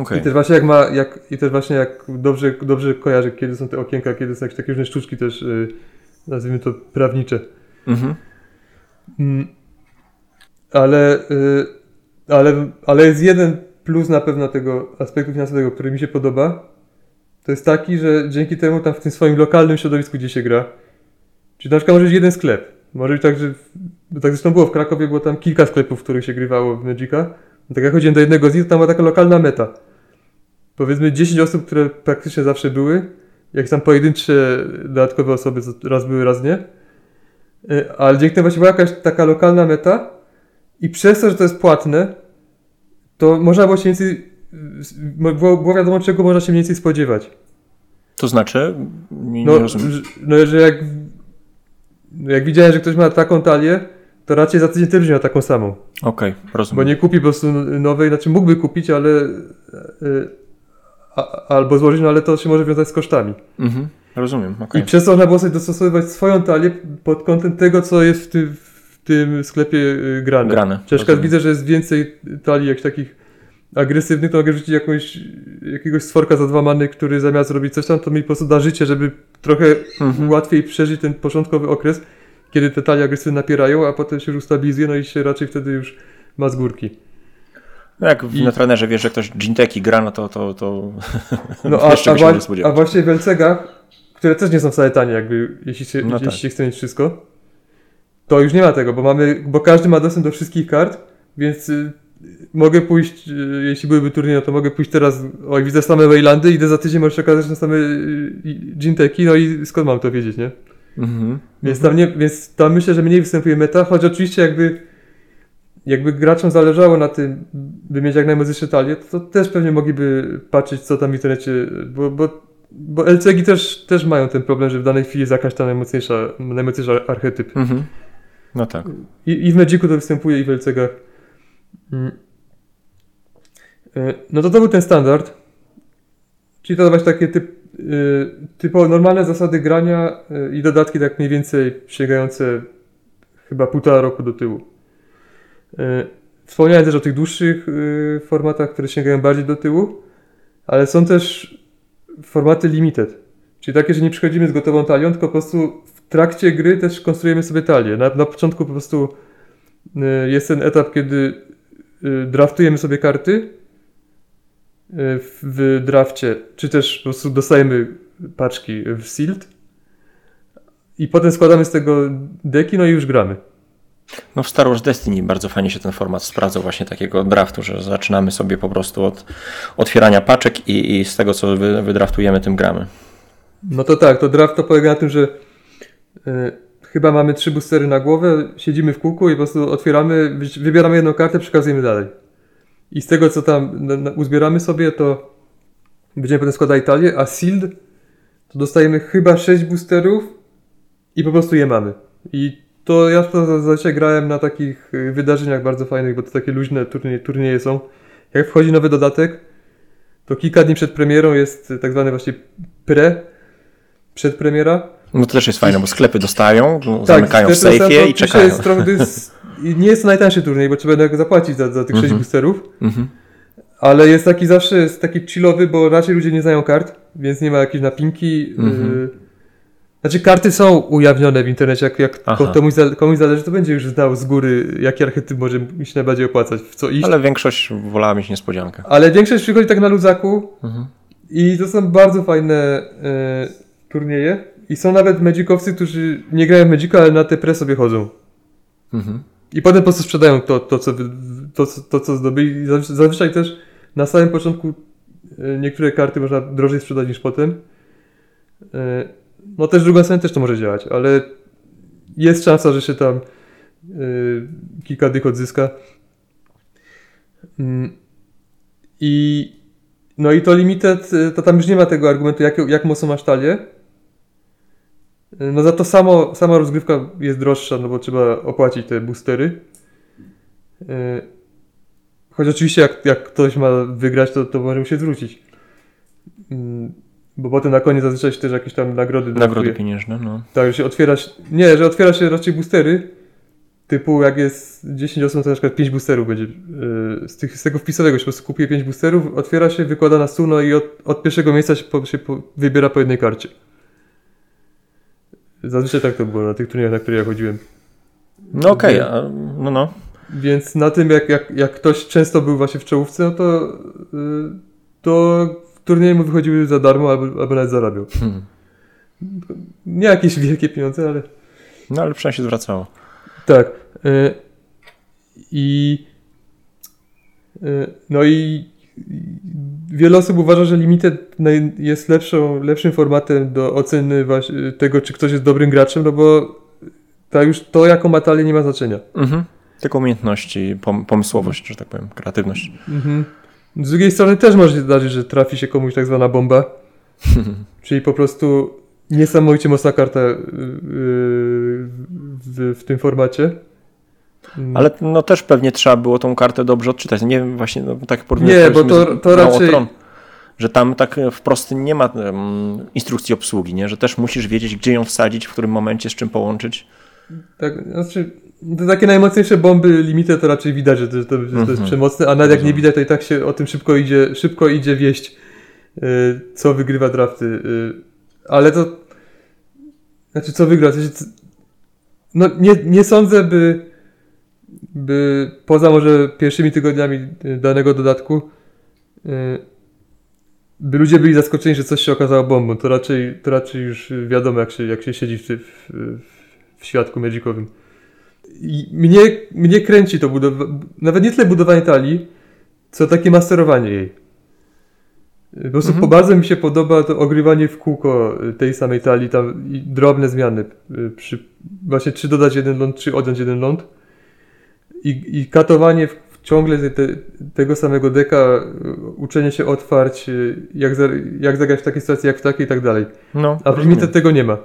Okay. I też właśnie jak ma, jak, i też właśnie jak dobrze, dobrze kojarzę, kiedy są te okienka, kiedy są jakieś takie różne sztuczki też, nazwijmy to prawnicze. Mhm. Mm ale, y, ale, ale jest jeden plus na pewno tego aspektu finansowego, który mi się podoba. To jest taki, że dzięki temu tam w tym swoim lokalnym środowisku, gdzie się gra, czyli na przykład może być jeden sklep. Może być tak, że tak zresztą było w Krakowie, było tam kilka sklepów, w których się grywało w Magica. Tak jak chodziłem do jednego z nich, to tam była taka lokalna meta. Powiedzmy 10 osób, które praktycznie zawsze były, jak tam pojedyncze dodatkowe osoby, raz były, raz nie. Y, ale dzięki temu właśnie była jakaś taka lokalna meta, i przez to, że to jest płatne, to można było się mniej więcej, było, było wiadomo, czego można się mniej więcej spodziewać. To znaczy? Nie no, rozumiem. Że, no, że jak, jak widziałem, że ktoś ma taką talię, to raczej za tydzień też miał taką samą. Okej, okay, rozumiem. Bo nie kupi po prostu nowej, znaczy mógłby kupić, ale e, a, albo złożyć, no ale to się może wiązać z kosztami. Mhm, rozumiem, okay. I przez to można było sobie dostosowywać swoją talię pod kątem tego, co jest w tym tym sklepie y, grane. grane Przecież widzę, że jest więcej talii jakichś takich agresywnych, to mogę rzucić jakąś, jakiegoś stworka za dwa many, który zamiast robić coś tam, to mi po prostu da życie, żeby trochę mhm. łatwiej przeżyć ten początkowy okres, kiedy te talie agresywne napierają, a potem się już ustabilizuje, no i się raczej wtedy już ma z górki. No jak I... na trenerze wiesz, że ktoś Ginteki gra, no to, to, to no, a, a, a, właśnie w LCG-ach, które też nie są wcale tanie, jakby, jeśli się, no jeśli tak. się chce mieć wszystko, to już nie ma tego, bo mamy, bo każdy ma dostęp do wszystkich kart, więc y, mogę pójść, y, jeśli byłyby turnieje, no to mogę pójść teraz, oj widzę same Waylandy, idę za tydzień, może się okazać, że same y, Ginteki, no i skąd mam to wiedzieć, nie? Mhm. Więc, tam nie, więc tam myślę, że mniej występuje meta, choć oczywiście jakby jakby graczom zależało na tym, by mieć jak najmocniejsze talie, to też pewnie mogliby patrzeć, co tam w internecie, bo, bo, bo LCG też, też mają ten problem, że w danej chwili jest jakaś ta najmocniejsza, najmocniejsza archetyp. Mhm. No tak. I, i w Magicu to występuje, i w LCG. Mm. E, no to to był ten standard. Czyli to właśnie takie typ, typowo normalne zasady grania e, i dodatki tak mniej więcej sięgające chyba półtora roku do tyłu. Wspomniałem też o tych dłuższych formatach, które sięgają bardziej do tyłu, ale są też formaty limited. Czyli takie, że nie przychodzimy z gotową talią, tylko po prostu trakcie gry też konstruujemy sobie talię. Na, na początku po prostu y, jest ten etap, kiedy y, draftujemy sobie karty y, w drafcie, czy też po prostu dostajemy paczki w Sealed i potem składamy z tego deki, no i już gramy. No w Star Wars Destiny bardzo fajnie się ten format sprawdzał właśnie takiego draftu, że zaczynamy sobie po prostu od otwierania paczek i, i z tego co wy, wydraftujemy tym gramy. No to tak, to draft to polega na tym, że E, chyba mamy trzy boostery na głowę, siedzimy w kółku i po prostu otwieramy, wybieramy jedną kartę, przekazujemy dalej. I z tego, co tam uzbieramy sobie, to będziemy potem składać talię, a sealed to dostajemy chyba 6 boosterów i po prostu je mamy. I to ja to zazwyczaj grałem na takich y, wydarzeniach bardzo fajnych, bo to takie luźne turnieje, turnieje są. Jak wchodzi nowy dodatek, to kilka dni przed premierą jest tak zwany właśnie pre, przedpremiera no to też jest fajne, bo sklepy dostają, tak, zamykają w sejfie i czekają. Jest, to jest, nie jest to najtańszy turniej, bo trzeba zapłacić za, za tych 6 mm -hmm. boosterów. Mm -hmm. Ale jest taki zawsze jest taki chillowy, bo raczej ludzie nie znają kart, więc nie ma jakiejś napinki. Mm -hmm. Znaczy karty są ujawnione w internecie, jak, jak komuś, zale- komuś zależy, to będzie już znał z góry, jaki archetyp może mi się najbardziej opłacać, w co iść. Ale, Ale większość wolała mieć niespodziankę. większość przychodzi tak na luzaku Mhm. i to są bardzo fajne e, turnieje. I są nawet magicowcy, którzy nie grają w Magica, ale na te pre sobie chodzą. Mhm. I potem po prostu sprzedają to, to, co, to, to, co zdobyli. Zazwy- Zazwyczaj też na samym początku e, niektóre karty można drożej sprzedać niż potem. E, No też w drugą stronę też to może działać, ale jest szansa, że się tam e, kilka dych odzyska. Mm. I no i to limited, to tam już nie ma tego argumentu, jak, jak mocno masz talię. E, No za to samo, sama rozgrywka jest droższa, no bo trzeba opłacić te boostery. E, Choć oczywiście jak, jak ktoś ma wygrać, to, to może mu się zwrócić. Mm, Bo potem na koniec zazwyczaj się też jakieś tam nagrody Nagrody pieniężne, no. Tak, że się otwiera się, nie, że otwiera się raczej boostery, typu jak jest 10 osób, to na przykład 5 boosterów będzie, yy, z, tych, z tego wpisowego się po prostu kupuje 5 boosterów, otwiera się, wykłada na stół, no i od, od pierwszego miejsca się, po, się po, wybiera po jednej karcie. Zazwyczaj tak to było na tych turniejach, na które ja chodziłem. No okej, a- no no. Więc na tym, jak, jak, jak ktoś często był właśnie w czołówce, no to, yy, to turnieje mu wychodziły za darmo albo, albo nawet zarabiał. Hmm. Nie jakieś wielkie pieniądze, ale... No ale przynajmniej się zwracało. Tak. y, I y, no i wiele osób uważa, że Limited jest lepszą, lepszym formatem do oceny tego, czy ktoś jest dobrym graczem, no bo ta już to, jaką ma talię, nie ma znaczenia. Mhm. Tylko umiejętności, pom pomysłowość, że tak powiem, kreatywność. Mhm. Z drugiej strony też może się zdarzyć, że trafi się komuś tak zwana bomba, czyli po prostu niesamowicie mocna karta y, y, w, w tym formacie. Mm. Ale no też pewnie trzeba było tą kartę dobrze odczytać. Nie wiem, właśnie no, tak Nie, bo to- to raczej- Tron, że tam tak wprost nie ma em, instrukcji obsługi, nie? że też musisz wiedzieć, gdzie ją wsadzić, w którym momencie, z czym połączyć. Tak, znaczy, te takie najmocniejsze bomby limity to raczej widać, że to, że to, że to jest Mhm. przemocne, a nawet jak nie widać, to i tak się o tym szybko idzie, szybko idzie wieść, y, co wygrywa drafty. y, ale to, znaczy co wygra? No nie, nie sądzę, by, by poza może pierwszymi tygodniami y, danego dodatku, y, by ludzie byli zaskoczeni, że coś się okazało bombą. To raczej, to raczej już wiadomo, jak się, jak się siedzi w, w, w świadku magicowym. I mnie, mnie kręci to budowanie, nawet nie tyle budowanie talii, co takie masterowanie jej. Po prostu Mhm. bardzo mi się podoba to ogrywanie w kółko tej samej talii, tam i drobne zmiany. y, Przy, właśnie czy dodać jeden ląd, czy odjąć jeden ląd. I, i katowanie w, ciągle te, te, tego samego deka, y, uczenie się otwarć, y, jak, za, jak zagrać w takiej sytuacji, jak w takiej i tak dalej. No, A w. Limited tego nie ma.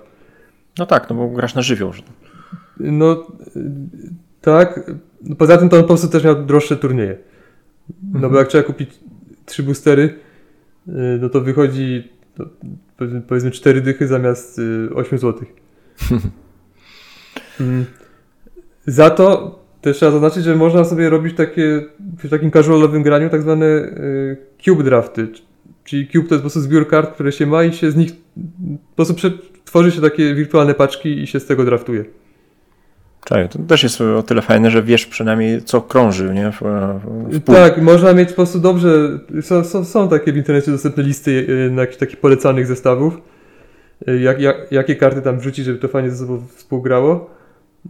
no tak, no bo grasz na żywioł. No y, tak. No, Poza tym to on po prostu też miał droższe turnieje. No Mhm. bo jak trzeba kupić trzy boostery, no to wychodzi no, powiedzmy- 4 dychy zamiast y, 8 zł. Mm. Za to też trzeba zaznaczyć, że można sobie robić takie w takim casualowym graniu tak zwane y, cube drafty. Czyli cube to jest po prostu zbiór kart, które się ma i się z nich po prostu tworzy się takie wirtualne paczki i się z tego draftuje. Czekaj, to też jest o tyle fajne, że wiesz przynajmniej co krąży, nie? W, w. Tak, można mieć po prostu dobrze. Są, są, są takie w internecie dostępne listy e, na jakichś takich polecanych zestawów. e, Jak, jak, jakie karty tam wrzucić, żeby to fajnie ze sobą współgrało.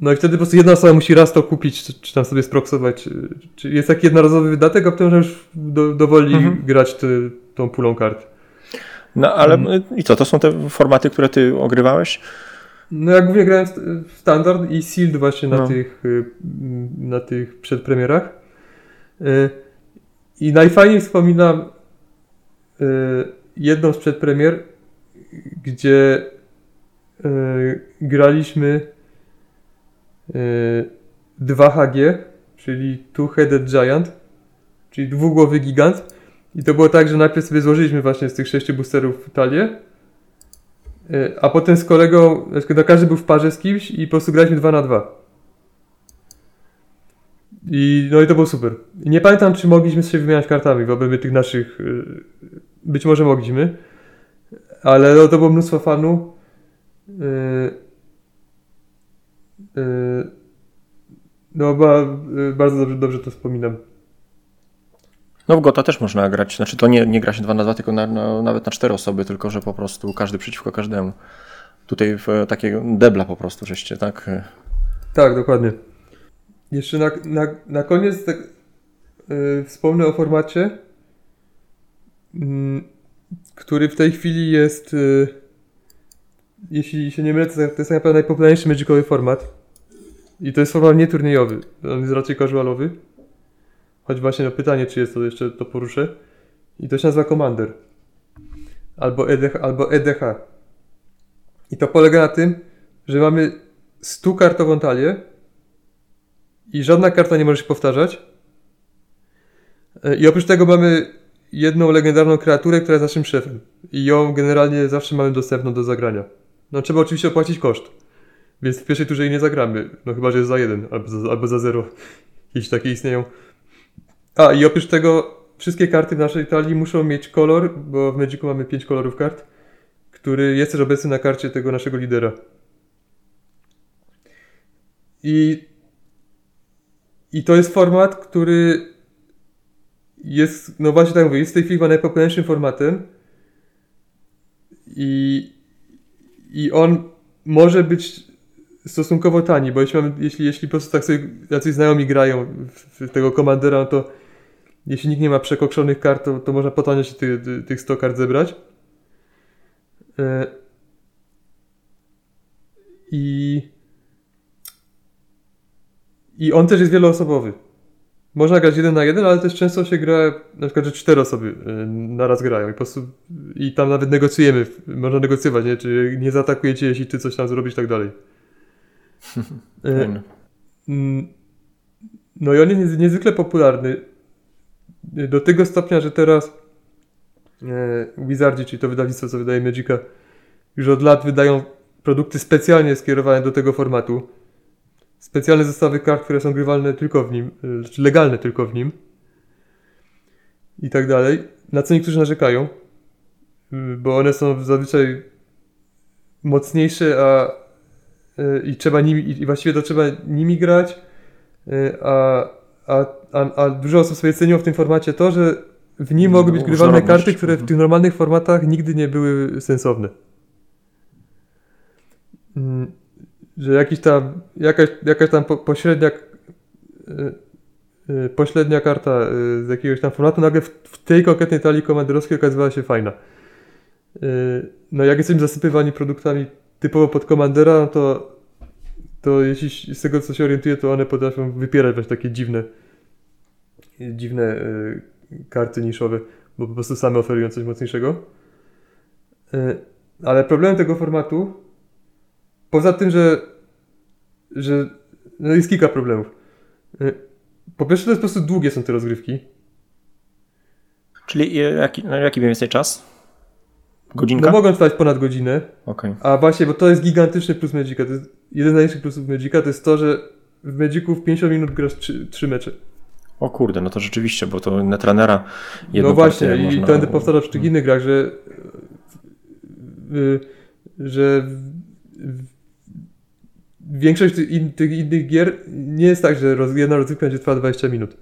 No i wtedy po prostu jedna osoba musi raz to kupić, czy, czy tam sobie sproksować. e, Czy jest taki jednorazowy wydatek, a potem można już do, dowoli Mhm. grać te, tą pulą kart. No ale Mhm. i co, to są te formaty, które ty ogrywałeś? No ja głównie grałem w- standard i sealed właśnie na No. tych y, na tych przedpremierach. Y, I najfajniej wspominam y, jedną z przedpremier, gdzie y, graliśmy y, 2HG, czyli Two-Headed Giant, czyli dwugłowy gigant. I to było tak, że najpierw sobie złożyliśmy właśnie z tych sześciu boosterów talię, Y, A potem z kolegą, znaczy, no każdy był w parze z kimś i po prostu graliśmy 2 na 2. I no i to było super. I nie pamiętam, czy mogliśmy się wymieniać kartami w obrębie tych naszych. y, Być może mogliśmy, ale no, to było mnóstwo fanu. Yy, no, ba, yy, bardzo dobrze, dobrze to wspominam. No w Gota też można grać, znaczy to nie, nie gra się 2 na 2, tylko na, na, nawet na 4 osoby, tylko że po prostu każdy przeciwko każdemu. Tutaj w, takie debla po prostu żeście, tak? Tak, dokładnie. Jeszcze na, na, na koniec tak, yy, wspomnę o formacie, yy, który w tej chwili jest, yy, jeśli się nie mylę, to jest naprawdę najpopularniejszy magicowy format. I to jest format nieturniejowy, on jest raczej casualowy. Choć właśnie na pytanie, czy jest to jeszcze, to poruszę. I to się nazywa Commander. Albo EDH. Albo EDH. I to polega na tym, że mamy 100 kartową talię i żadna karta nie może się powtarzać. I oprócz tego mamy jedną legendarną kreaturę, która jest naszym szefem. I ją generalnie zawsze mamy dostępną do zagrania. No trzeba oczywiście opłacić koszt. Więc w pierwszej turze jej nie zagramy. No chyba, że jest za jeden albo za, albo za zero. Jeśli takie istnieją. A i oprócz tego wszystkie karty w naszej talii muszą mieć kolor, bo w Magicu mamy 5 kolorów kart, który jest też obecny na karcie tego naszego lidera. I, i to jest format, który jest, no właśnie tak mówię, jest w tej chwili chyba najpopularniejszym formatem i, i on może być stosunkowo tani, bo jeśli, mamy, jeśli, jeśli po prostu tak sobie jacyś znajomi grają w, w tego komandera, no to jeśli nikt nie ma przekokszonych kart, to, to można po się ty, ty, tych 100 kart zebrać. E, I i on też jest wieloosobowy. Można grać jeden na jeden, ale też często się gra, na przykład, że cztery osoby e, naraz grają i po prostu i tam nawet negocjujemy, można negocjować, nie? czy nie zaatakujecie, jeśli ty coś tam zrobisz tak dalej. E, mm, no i on jest niezwykle popularny do tego stopnia, że teraz e, Wizardzi, czyli to wydawnictwo, co wydaje Magica, już od lat wydają produkty specjalnie skierowane do tego formatu. Specjalne zestawy kart, które są grywalne tylko w nim, legalne tylko w nim. I tak dalej. Na co niektórzy narzekają, bo one są zazwyczaj mocniejsze, a i trzeba nimi, i właściwie to trzeba nimi grać, a, a, a, a dużo osób sobie ceniło w tym formacie to, że w nim mogły być grywalne karty, które w tych normalnych formatach nigdy nie były sensowne. Mm, że jakiś tam, jakaś, jakaś tam pośrednia pośrednia karta z jakiegoś tam formatu nagle w, w tej konkretnej talii komanderowskiej okazywała się fajna. No jak jesteśmy zasypywani produktami typowo pod komandera, no to, to jeśli z tego co się orientuję, to one potrafią wypierać właśnie takie dziwne dziwne y, karty niszowe, bo po prostu same oferują coś mocniejszego. Y, ale problemem tego formatu, poza tym, że, że no jest kilka problemów. Y, po pierwsze, to jest po prostu długie są te rozgrywki. Czyli jaki, jaki mniej więcej czas? Godzinka? No mogą trwać ponad godzinę. Okay. A właśnie, bo to jest gigantyczny plus Magica. To jest jeden z największych plusów Magica, to jest to, że w Magicu w 50 minut grasz 3, 3 mecze. O kurde, no to rzeczywiście, bo to Netrunnera jedną No właśnie, i można... to będę powtarzał w tych innych grach, że że większość tych innych gier nie jest tak, że jedna rozgrywka będzie trwała 20 minut.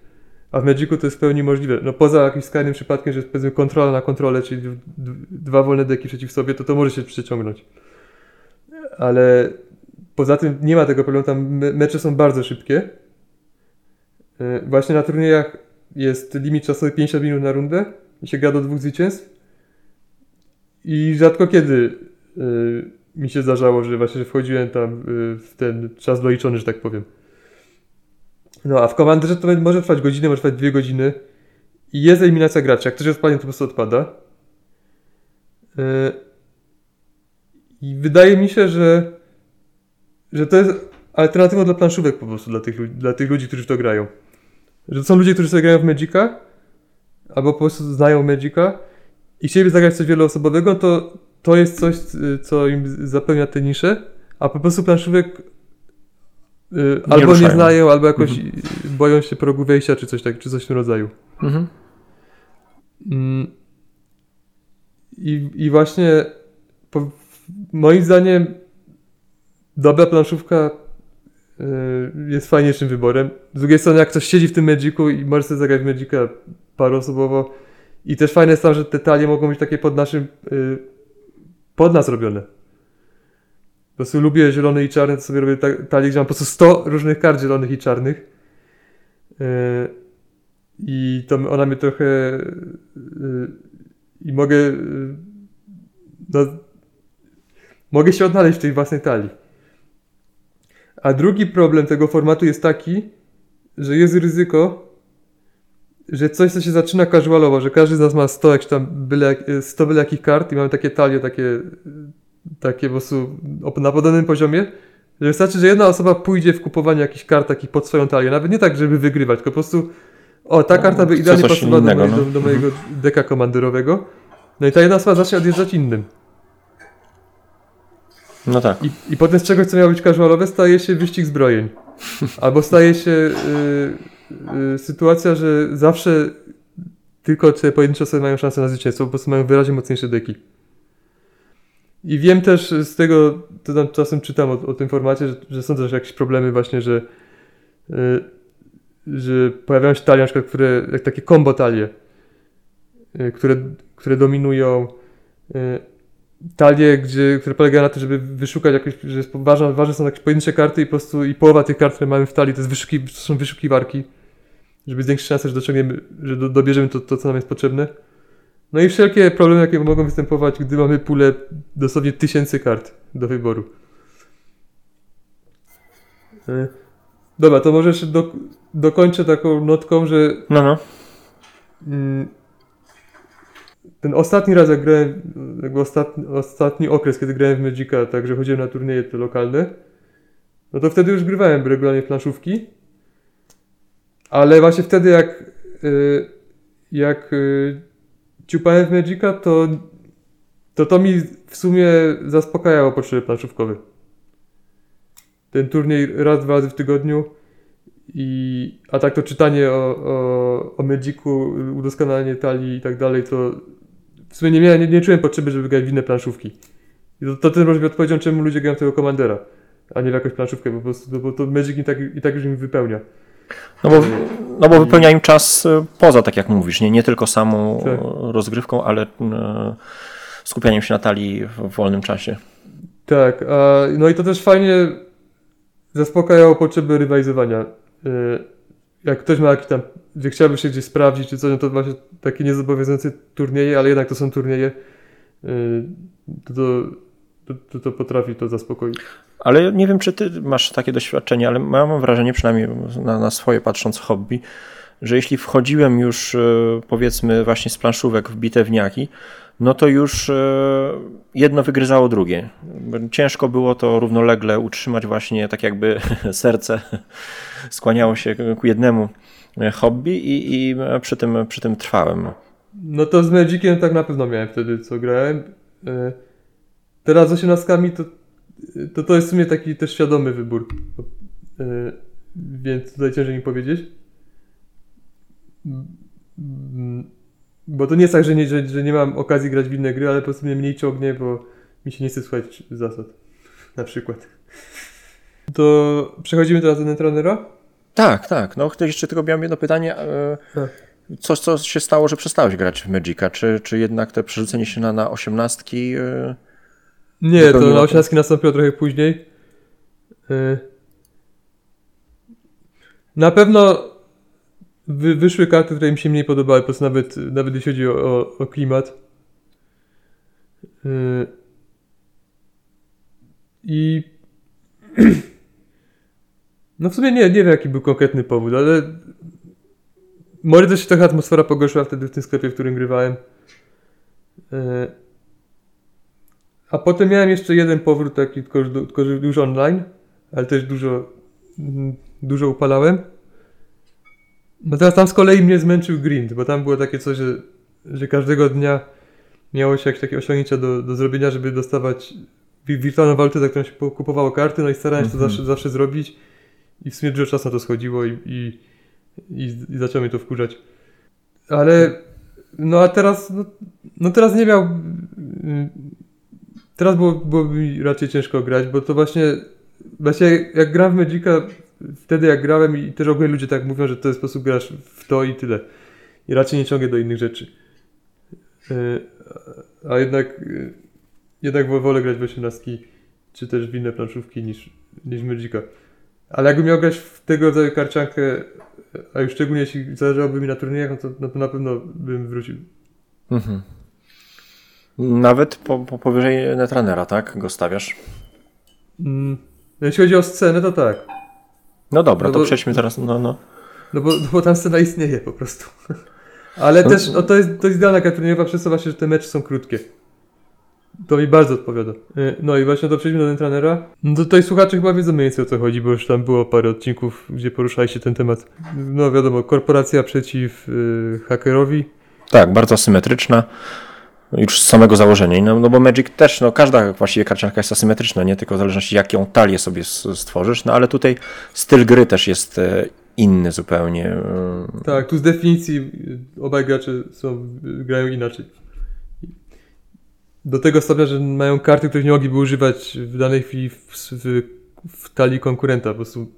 A w Magicu to jest w pełni możliwe. No poza jakimś skrajnym przypadkiem, że powiedzmy kontrola na kontrolę, czyli dwa wolne deki przeciw sobie, to to może się przeciągnąć. Ale poza tym nie ma tego problemu, tam mecze są bardzo szybkie. E, właśnie na turniejach jest limit czasowy 50 minut na rundę i się gra do dwóch zwycięstw. I rzadko kiedy y, mi się zdarzało, że właśnie że wchodziłem tam y, w ten czas doliczony, że tak powiem. No a w komanderze to może trwać godzinę, może trwać dwie godziny. I jest eliminacja graczy. Jak ktoś odpadnie, to po prostu odpada. Y, I wydaje mi się, że, że to jest alternatywa dla planszówek po prostu dla tych, dla tych ludzi, którzy w to grają. Że to są ludzie, którzy sobie grają w Magica, albo po prostu znają Magica i chcieliby zagrać coś wieloosobowego, to to jest coś, co im zapewnia te nisze, a po prostu planszówek y, albo ruszają. nie znają, albo jakoś mhm. boją się progu wejścia, czy coś tak, czy coś w tym rodzaju. Mhm. Mm. I, I właśnie po, moim zdaniem dobra planszówka y, jest fajniejszym wyborem. Z drugiej strony, jak ktoś siedzi w tym Magicu i może sobie zagrać w Magica paroosobowo i też fajne jest tam, że te talie mogą być takie pod naszym, y, pod nas robione. Po prostu lubię zielone i czarne, to sobie robię ta- talie, gdzie mam po prostu 100 różnych kart zielonych i czarnych. Y, I to ona mnie trochę y, i mogę y, no, mogę się odnaleźć w tej własnej talii. A drugi problem tego formatu jest taki, że jest ryzyko, że coś, co się zaczyna casualowo, że każdy z nas ma 100, jak tam byle, 100 byle jakich kart i mamy takie talie, takie, takie po prostu na podobnym poziomie, że wystarczy, że jedna osoba pójdzie w kupowanie jakichś kart takich pod swoją talię, nawet nie tak, żeby wygrywać, tylko po prostu o, ta karta by idealnie pasowała do, mojej, no. do, do mojego deka komanderowego. No i ta jedna osoba zacznie odjeżdżać innym. No tak. I, I potem z czegoś, co miało być casualowe, staje się wyścig zbrojeń. Albo staje się y, y, sytuacja, że zawsze tylko te pojedyncze osoby mają szansę na zwycięstwo, po prostu mają wyraźnie mocniejsze deki. I wiem też z tego, to tam czasem czytam o, o tym formacie, że, że są też jakieś problemy właśnie, że, y, że pojawiają się talie na przykład, które, jak takie combo talie, y, które, które dominują y, talie, gdzie, które polegają na tym, żeby wyszukać jakieś, że jest ważne, ważne są jakieś pojedyncze karty i po prostu i połowa tych kart, które mamy w talii, to, jest wyszuki, to są wyszukiwarki, żeby zwiększyć szansę, że że do, dobierzemy to, to, co nam jest potrzebne. No i wszelkie problemy, jakie mogą występować, gdy mamy pulę dosłownie tysięcy kart do wyboru. E, Dobra, to może jeszcze do, dokończę taką notką, że No, no. Mm, ten ostatni raz, jak grałem, jakby ostatni, ostatni okres, kiedy grałem w Magica, także chodziłem na turnieje te lokalne, no to wtedy już grywałem regularnie planszówki, ale właśnie wtedy jak, y, jak y, ciupałem w Magica, to, to to mi w sumie zaspokajało potrzeby planszówkowe. Ten turniej raz, dwa razy w tygodniu i, a tak to czytanie o, o, o Magicu, udoskonalenie talii i tak dalej, to w sumie nie, miałem, nie, nie czułem potrzeby, żeby grać w inne planszówki. I to, to też może być odpowiedzią, czemu ludzie grają w tego Commandera, a nie w jakąś planszówkę, bo po prostu, bo to Magic i tak, i tak już im wypełnia. No bo, no bo wypełnia im czas e, poza, tak jak mówisz, nie, nie tylko samą Tak. rozgrywką, ale e, skupianiem się na talii w wolnym czasie. Tak, no i to też fajnie zaspokajało potrzeby rywalizowania. Y, Jak ktoś ma jakiś tam, że chciałby się gdzieś sprawdzić czy coś, no to właśnie takie niezobowiązujące turnieje, ale jednak to są turnieje, y, to, to, to, to, to potrafi to zaspokoić. Ale nie wiem, czy ty masz takie doświadczenie, ale mam wrażenie, przynajmniej na, na swoje patrząc hobby, że jeśli wchodziłem już e, powiedzmy właśnie z planszówek w bitewniaki, no to już e, jedno wygryzało drugie. Ciężko było to równolegle utrzymać właśnie tak jakby serce skłaniało się ku jednemu e, hobby i, i przy, tym, przy tym trwałem. No to z Magiciem tak na pewno miałem wtedy, co grałem. Teraz z osiemnastkami to, to to jest w sumie taki też świadomy wybór. Y, Więc tutaj ciężej mi powiedzieć. Bo to nie jest tak, że nie, że, że nie mam okazji grać w inne gry, ale po prostu mnie mniej ciągnie, bo mi się nie chce słuchać zasad. Na przykład. To przechodzimy teraz do Netrunnera? Tak, tak. No jeszcze tylko miałem jedno pytanie. e, Tak. Coś, co się stało, że przestałeś grać w Magica? Czy, czy jednak to przerzucenie się na, na osiemnastki? Nie, to na to. osiemnastki nastąpiło trochę później. Y, Na pewno wy, wyszły karty, które mi się mniej podobały, po prostu nawet, nawet jeśli chodzi o, o, klimat. Y, I no w sumie nie, nie wiem jaki był konkretny powód, ale może też się trochę atmosfera pogorszyła wtedy w tym sklepie, w którym grywałem. A potem miałem jeszcze jeden powrót taki, tylko, tylko już online, ale też dużo, mm, dużo upalałem. No teraz tam z kolei mnie zmęczył grind, bo tam było takie coś, że, że każdego dnia miało się jakieś takie osiągnięcia do, do zrobienia, żeby dostawać wi- wirtualną walutę, za którą się po- kupowało karty, no i starałem się to Mhm. zawsze, zawsze zrobić i w sumie dużo czasu na to schodziło i, i, i, i zaczęło mnie to wkurzać. Ale no a teraz, no, no teraz nie miał... Teraz było, byłoby mi raczej ciężko grać, bo to właśnie właśnie jak gram w Magica, wtedy jak grałem i też ogólnie ludzie tak mówią, że to jest sposób grasz w to i tyle. I raczej nie ciągnie do innych rzeczy. Yy, a jednak, yy, jednak wolę grać w 18 czy też w inne planszówki niż, niż Magica. Ale jakbym miał grać w tego rodzaju karciankę, a już szczególnie jeśli zależałoby mi na turniejach, no to, no to na pewno bym wrócił. Mhm. Nawet po, po powyżej Netrunnera, tak? Go stawiasz? Mm, jeśli chodzi o scenę, to tak. No dobra, no to bo, przejdźmy teraz, no, no. No bo, no bo tam scena istnieje po prostu. Ale no, też no, to, jest, to jest idealna turniejowa przez to właśnie, że te mecze są krótkie. To mi bardzo odpowiada. E, no i właśnie to przejdźmy do Netrunnera. No tutaj słuchacze chyba wiedzą mniej więcej o co chodzi, bo już tam było parę odcinków, gdzie poruszaliście ten temat. No wiadomo, korporacja przeciw yy, hakerowi. Tak, bardzo symetryczna. Już z samego założenia. No, no bo Magic też, no każda właściwie karcianka jest asymetryczna, nie tylko w zależności jaką talię sobie stworzysz, no ale tutaj styl gry też jest e, inny zupełnie. Tak, tu z definicji obaj gracze są, grają inaczej. Do tego stopnia, że mają karty, których nie mogliby używać w danej chwili w, w, w talii konkurenta. Po prostu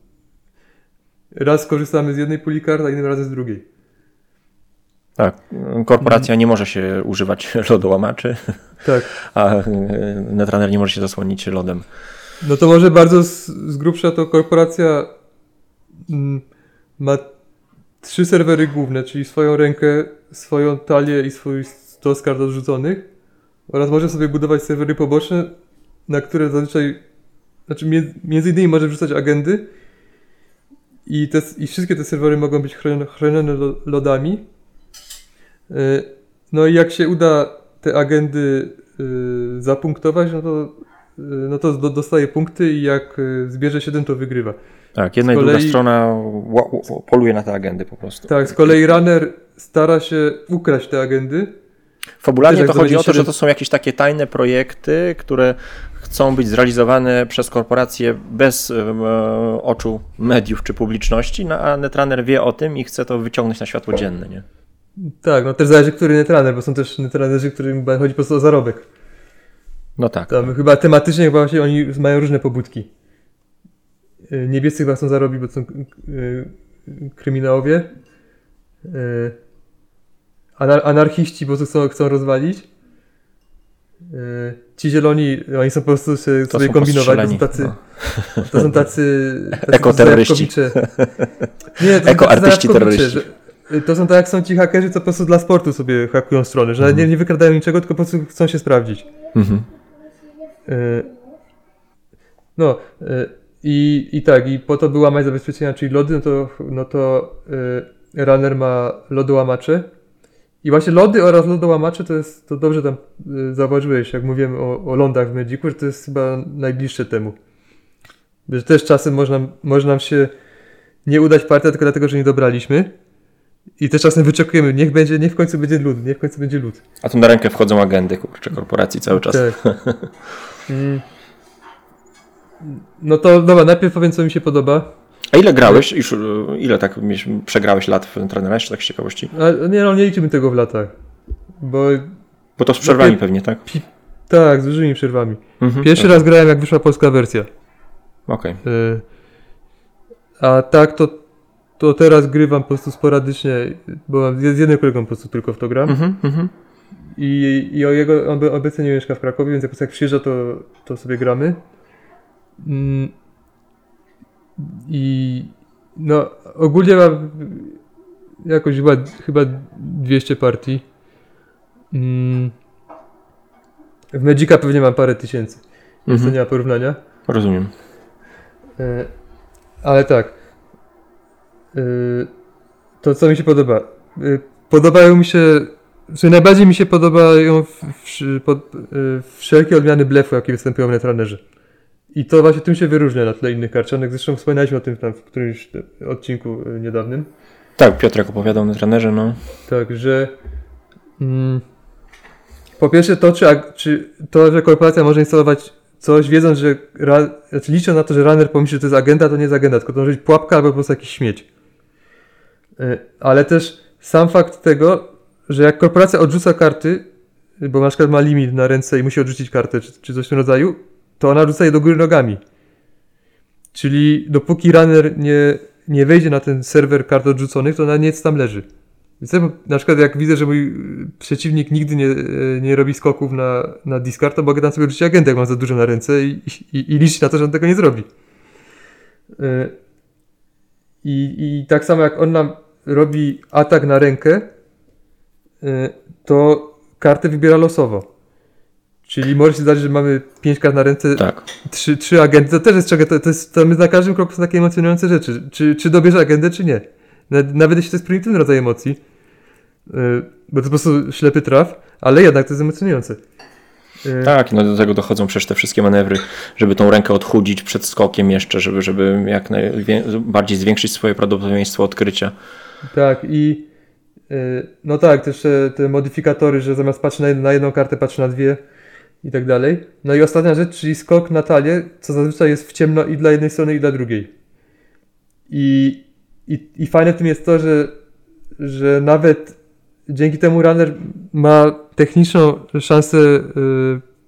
raz korzystamy z jednej puli kart, a innym razem z drugiej. Tak, korporacja nie może się używać lodołamaczy, tak. a e, Netrunner nie może się zasłonić lodem. No to może bardzo z, z grubsza to korporacja mm, ma trzy serwery główne, czyli swoją rękę, swoją talię i swój stos kart odrzuconych oraz może sobie budować serwery poboczne, na które zazwyczaj, znaczy między innymi może wrzucać agendy i, te, i wszystkie te serwery mogą być chronione, chronione lodami. E, no i jak się uda te agendy e, zapunktować, no to, e, no to dostaje punkty i jak zbierze 7 to wygrywa. Tak, jedna kolei, i druga strona poluje na te agendy po prostu. Tak, z kolei runner stara się ukraść te agendy Fabularnie to chodzi o to, że to są jakieś takie tajne projekty, które chcą być zrealizowane przez korporacje bez e, oczu mediów czy publiczności, no, a Netrunner wie o tym i chce to wyciągnąć na światło dzienne, nie? Tak, no też zależy, który Netrunner, bo są też Netrunnerzy, którym chodzi po prostu o zarobek. No tak. Tam chyba tematycznie chyba właśnie oni mają różne pobudki. E, niebiescy chyba chcą zarobić, bo są e, kryminałowie. Anar anarchiści po prostu chcą, chcą rozwalić. Yy, ci zieloni, oni są po prostu sobie, to kombinować. To są tacy, no. to są tacy, tacy Ekoterroryści. Nie, to Ekoartyści terroryści. Że, to są tak jak są ci hakerzy, co po prostu dla sportu sobie hakują strony, że mhm. nie, nie wykradają niczego, tylko po prostu chcą się sprawdzić. Mhm. Yy, no yy, i, i tak, i po to by łamać zabezpieczenia, czyli lody, no to, no to yy, runner ma lodołamacze, i właśnie lody oraz lodołamacze to jest, to dobrze tam zauważyłeś, jak mówiłem o, o lądach w Magicu, że to jest chyba najbliższe temu. Że też czasem można, można nam się nie udać partia tylko dlatego, że nie dobraliśmy. I też czasem wyczekujemy, niech będzie, niech w końcu będzie lód, niech w końcu będzie lód. A tu na rękę wchodzą agendy, kurczę, korporacji cały czas. Tak. mm. No to dobra, najpierw powiem, co mi się podoba. A ile grałeś? Już, e, ile tak przegrałeś lat w trenera jeszcze tak z ciekawości? A, nie no, nie liczymy tego w latach. Bo, bo to z przerwami pewnie, tak? Pi, tak, z dużymi przerwami. Mhm, Pierwszy tak. raz grałem jak wyszła polska wersja. Okej. Okay. Y a tak to, to teraz grywam po prostu sporadycznie, bo mam z jednym kolegą po prostu tylko w to gram. Mhm, mhm. I, I o jego, on obecnie nie mieszka w Krakowie, więc jak, jak przyjeżdża, to, to sobie gramy. Mm. I no ogólnie mam jakoś chyba, chyba 200 partii. Mm. W Magica pewnie mam parę tysięcy, więc mhm. to nie ma porównania. Rozumiem. E, ale tak. E, to co mi się podoba? E, podobają mi się, czy najbardziej mi się podobają w, w, pod, wszelkie odmiany blefu, jakie występują w Netrunnerze. I to właśnie tym się wyróżnia na tle innych karcianek. Zresztą wspominaliśmy o tym tam w którymś odcinku y, niedawnym. Tak, Piotrek opowiadał na trenerze, no. Tak, że mm, po pierwsze to, czy, czy to, że korporacja może instalować coś, wiedząc, że ra, znaczy licząc na to, że runner pomyśli, że to jest agenda, to nie jest agenda, tylko to może być pułapka albo po prostu jakiś śmieć. Y, ale też sam fakt tego, że jak korporacja odrzuca karty, bo na przykład ma limit na ręce i musi odrzucić kartę, czy, czy coś w tym rodzaju, to ona rzuca je do góry nogami. Czyli dopóki runner nie, nie wejdzie na ten serwer kart odrzuconych, to na nic tam leży. Więc na przykład jak widzę, że mój przeciwnik nigdy nie, y, nie robi skoków na, na discard, to mogę tam sobie rzucić agentę, jak mam za dużo na ręce i, i, i liczyć na to, że on tego nie zrobi. Y, I, I tak samo jak on nam robi atak na rękę, to kartę wybiera losowo. Czyli może się zdarzyć, że mamy 5 kart na ręce, tak. 3, 3 agenty. To też jest czego, to, to jest, to my na każdym kroku są takie emocjonujące rzeczy. Czy, czy dobierze agendę, czy nie. Nawet jeśli to jest prymitywny rodzaj emocji, yy, bo to po prostu ślepy traf, ale jednak to jest emocjonujące. Yy. Tak, no do tego dochodzą przecież te wszystkie manewry, żeby tą rękę odchudzić przed skokiem jeszcze, żeby, żeby jak najbardziej zwiększyć swoje prawdopodobieństwo odkrycia. Tak i yy, no tak, też te modyfikatory, że zamiast patrzeć na, jedną kartę, patrzy na dwie i tak dalej. No i ostatnia rzecz, czyli skok na talię, co zazwyczaj jest w ciemno i dla jednej strony i dla drugiej. I, i, i fajne w tym jest to, że, że nawet dzięki temu runner ma techniczną szansę y,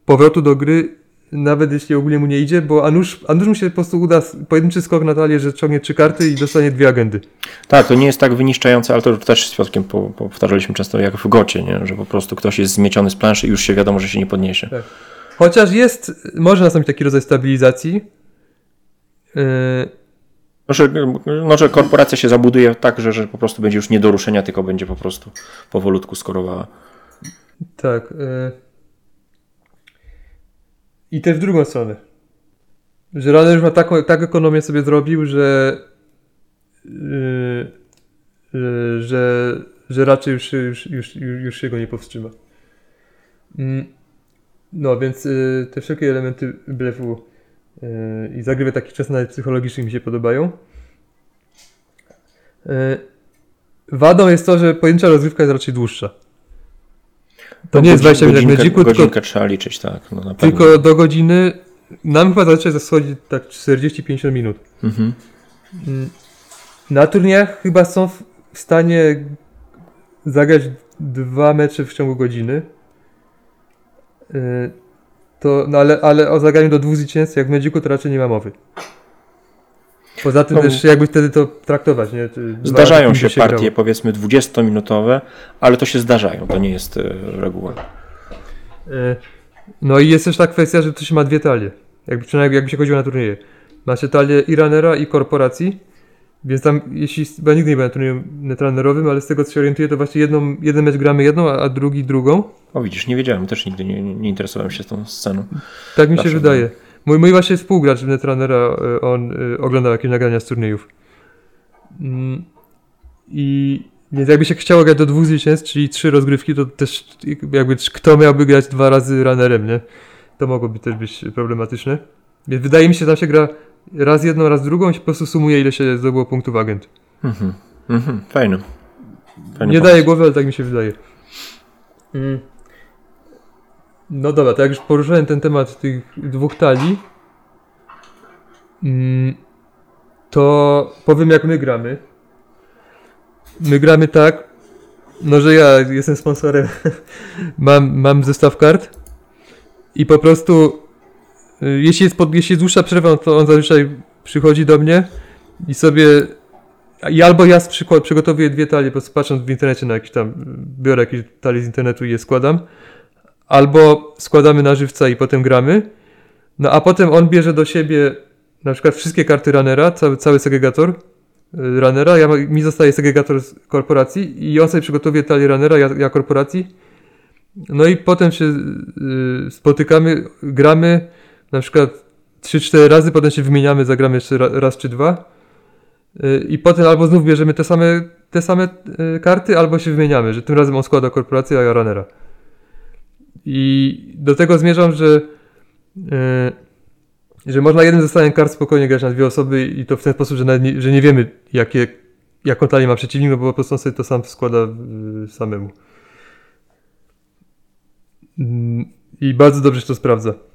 powrotu do gry, nawet jeśli ogólnie mu nie idzie, bo Anusz, Anusz mu się po prostu uda pojedynczy skok na talię, że ciągnie trzy karty i dostanie dwie agendy. Tak, to nie jest tak wyniszczające, ale to też z Piotrkiem powtarzaliśmy często jak w gocie, nie? że po prostu ktoś jest zmieciony z planszy i już się wiadomo, że się nie podniesie. Tak. Chociaż jest, może nastąpić taki rodzaj stabilizacji. Yy... Może, może korporacja się zabuduje tak, że, że po prostu będzie już nie do ruszenia, tylko będzie po prostu powolutku skorowała. Tak. Yy... I też w drugą stronę. Że Runner już ma taką, tak ekonomię sobie zrobił, że yy, że, że raczej już, już, już, już się go nie powstrzyma. Yy, no, więc yy, te wszelkie elementy blefu i zagrywy takich czasów nawet psychologicznych mi się podobają. Yy, wadą jest to, że pojedyncza rozgrywka jest raczej dłuższa. To nie jest 20 minut jak Magicu, tylko... trzeba liczyć, tak. No, tylko do godziny, nam chyba zazwyczaj schodzi tak 40-50 minut. Mhm. Mm, na turniejach chyba są w stanie zagrać dwa mecze w ciągu godziny. To, no ale, ale o zagraniu do dwóch zwycięstw, jak w Magicu, to raczej nie ma mowy. Poza tym no, też jakby wtedy to traktować, nie? Zdarzają się, partie grało. powiedzmy 20-minutowe, ale to się zdarzają, to nie jest e, reguła. E, no i jest też ta kwestia, że to się ma dwie talie. Jakby, przynajmniej jakby się chodziło na turnieje. Ma się talię i runnera i korporacji, więc tam, jeśli, bo ja nigdy nie byłem na turnieju netrunnerowym, ale z tego co się orientuję, to właśnie jedną, jeden mecz gramy jedną, a, a drugi drugą. O widzisz, nie wiedziałem, też nigdy nie, nie interesowałem się tą sceną. Tak mi się wydaje. Mój, mój właśnie współgracz Netrunera, e, on y, oglądał jakieś nagrania z turniejów. Mm, I więc jakby się chciało grać do dwóch zwycięstw, czyli trzy rozgrywki, to też jakby kto miałby grać dwa razy runnerem, nie? To mogłoby też być problematyczne. Więc wydaje mi się, że tam się gra raz jedną, raz drugą i się po prostu sumuje, ile się zdobyło punktów agent. Mhm, mhm, fajne. Fajny Nie pomysł. daje głowy, ale tak mi się wydaje. Mm. No dobra, to jak już poruszyłem ten temat tych dwóch talii, mm, to powiem jak my gramy. My gramy tak, no że ja jestem sponsorem, mam, mam zestaw kart i po prostu jeśli jest, pod, jeśli jest dłuższa przerwa, to on zazwyczaj przychodzi do mnie i sobie i albo ja przykład przygotowuję dwie talie, po prostu patrząc w internecie na jakiś tam, biorę jakieś talie z internetu i je składam, albo składamy na żywca i potem gramy, no a potem on bierze do siebie na przykład wszystkie karty runnera, cały, cały segregator y, runnera, ja, mi zostaje segregator z korporacji i on sobie przygotowuje talię runnera, ja, ja korporacji. No i potem się y, spotykamy, gramy na przykład 3-4 razy, potem się wymieniamy, zagramy jeszcze raz czy dwa. Y, I potem albo znów bierzemy te same, te same y, karty, albo się wymieniamy, że tym razem on składa korporację, a ja runnera. I do tego zmierzam, że, yy, że można jednym zestawem kart spokojnie grać na dwie osoby i to w ten sposób, że, nie, że nie wiemy, jakie, jaką talię ma przeciwnik, no bo po prostu on sobie to sam składa samemu. Yy, I bardzo dobrze się to sprawdza.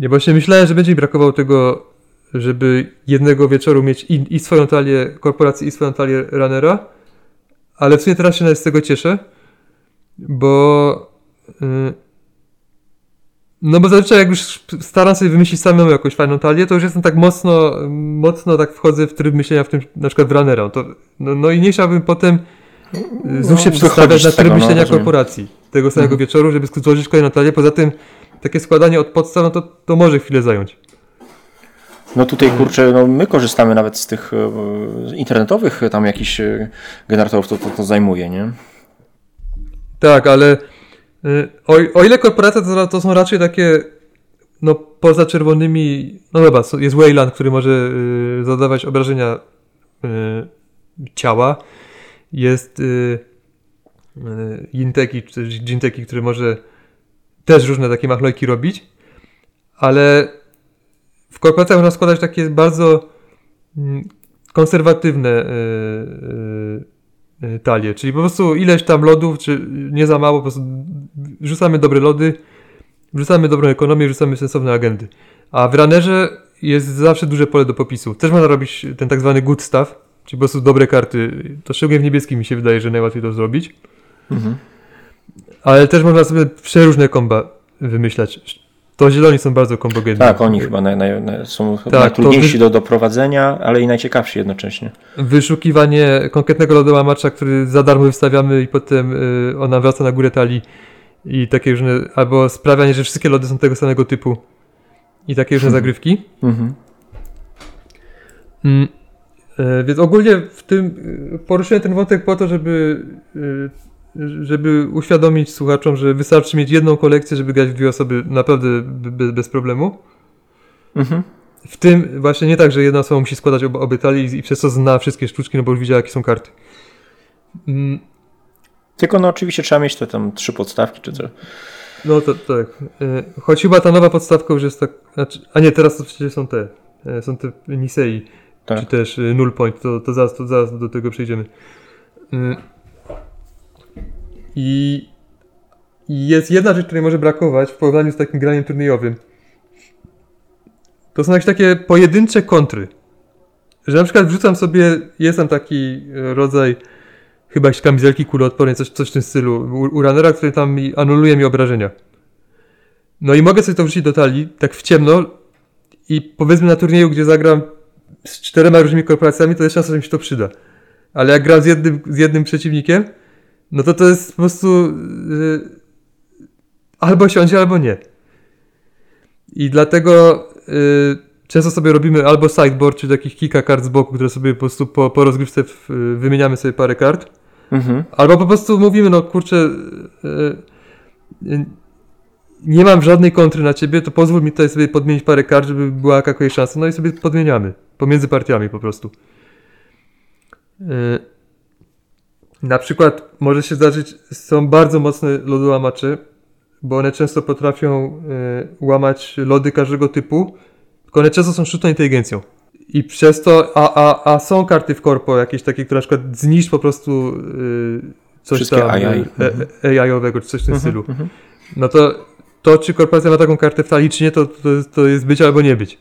Ja właśnie myślałem, że będzie mi brakowało tego, żeby jednego wieczoru mieć i, i swoją talię korporacji, i swoją talię runnera, ale w sumie teraz się nawet z tego cieszę, bo yy, No bo zazwyczaj jak już staram sobie wymyślić samemu jakąś fajną talię, to już jestem tak mocno, mocno tak wchodzę w tryb myślenia w tym, na przykład w runnera. To, no, no i nie chciałbym potem y, znów się No, przestawiać na tryb tego, no, myślenia rozumiem. korporacji tego samego Mhm. wieczoru, żeby złożyć kolejną talię. Poza tym takie składanie od podstaw, no to, to może chwilę zająć. No tutaj kurczę, no my korzystamy nawet z tych e, internetowych e, tam jakichś e, generatorów, to, to, to zajmuje, nie? Tak, ale o, o ile korporacje to, to są raczej takie no poza czerwonymi, no dobra, są- jest Wayland, który może y, zadawać obrażenia y, ciała, jest y, y, Inteki, czy też Ginteki, który może też różne takie machlojki robić, ale w korporacjach można składać takie bardzo mm, konserwatywne y, y, y, talie, czyli po prostu ileś tam lodów, czy nie za mało, po prostu rzucamy dobre lody, wrzucamy dobrą ekonomię, wrzucamy sensowne agendy. A w runnerze jest zawsze duże pole do popisu. Też można robić ten tak zwany good stuff, czyli po prostu dobre karty. To szczególnie w niebieskim mi się wydaje, że najłatwiej to zrobić. Mhm. Ale też można sobie przeróżne komba wymyślać. To zieloni są bardzo kombogenni. Tak, oni chyba są Tak, najtrudniejsi wy- do doprowadzenia, ale i najciekawsi jednocześnie. Wyszukiwanie konkretnego lodołamacza, który za darmo wystawiamy i potem y, ona wraca na górę talii i takie różne, albo sprawianie, że wszystkie lody są tego samego typu i takie różne zagrywki. Mhm. Mm, e, Więc ogólnie w tym e, poruszyłem ten wątek po to, żeby, e, żeby uświadomić słuchaczom, że wystarczy mieć jedną kolekcję, żeby grać w dwie osoby naprawdę be- bez problemu. Mhm. W tym właśnie nie tak, że jedna osoba musi składać oba, obie talie i, i przez to zna wszystkie sztuczki, no bo już widziała jakie są karty. Mm, Tylko no oczywiście trzeba mieć te tam trzy podstawki czy co. No to tak. E, Choć chyba ta nowa podstawka już jest tak. Znaczy, a nie, teraz to przecież są te. e, Są te Nisei. Tak. Czy też e, Null Point. To, to, zaraz, to zaraz do tego przejdziemy. I jest jedna rzecz, której może brakować w porównaniu z takim graniem turniejowym. To są jakieś takie pojedyncze kontry. Że na przykład wrzucam sobie, jest tam taki e, rodzaj chyba jakieś kamizelki kuloodpornej, coś, coś w tym stylu, u, u runnera, który tam anuluje mi obrażenia. No i mogę sobie to wrzucić do talii, tak w ciemno i powiedzmy na turnieju, gdzie zagram z czterema różnymi korporacjami, to jest szansa, mi się to przyda. Ale jak gram z jednym, z jednym przeciwnikiem, no to to jest po prostu yy, albo siądzie, albo nie. I dlatego yy, często sobie robimy albo sideboard, czy takich kilka kart z boku, które sobie po prostu po, po rozgrywce w, yy, wymieniamy sobie parę kart. Mhm. Albo po prostu mówimy, no kurczę, e, e, nie mam żadnej kontry na ciebie, to pozwól mi tutaj sobie podmienić parę kart, żeby była jakaś szansa. No i sobie podmieniamy. Pomiędzy partiami po prostu. E, Na przykład może się zdarzyć, są bardzo mocne lodołamacze, bo one często potrafią e, łamać lody każdego typu, tylko one często są sztuczną inteligencją. I przez to, a, a, a są karty w korpo jakieś takie, które na przykład zniszcz po prostu y, coś Wszystkie tam AI. e, AI-owego, czy coś w tym Mhm. stylu. Mhm. No to, to czy korporacja ma taką kartę w talii, czy nie, to, to, to jest być albo nie być.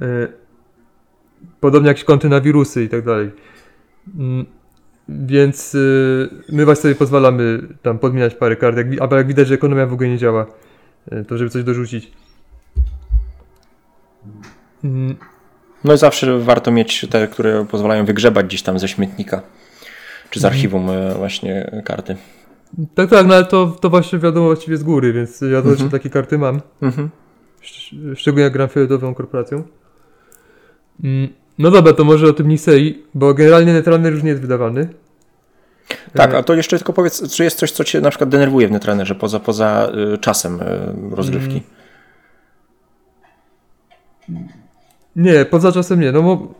E, Podobnie jak konty na wirusy i tak dalej. Mm, Więc y, my właśnie sobie pozwalamy tam podmieniać parę kart, jak, albo jak widać, że ekonomia w ogóle nie działa, y, to żeby coś dorzucić. Mm, No i zawsze warto mieć te, które pozwalają wygrzebać gdzieś tam ze śmietnika czy z Mhm. archiwum e, właśnie karty. Tak, tak, no ale to, to właśnie wiadomo właściwie z góry, więc ja Mhm. takie karty mam. Szcz- Szczególnie jak gram fioletową korporacją. Mm, No dobra, to może o tym Nisei, bo generalnie Netrunner już nie jest wydawany. Tak, E, a to jeszcze tylko powiedz, czy jest coś, co cię na przykład denerwuje w Netrunnerze poza, poza y, czasem y, rozgrywki? Nie, poza czasem nie. No, bo,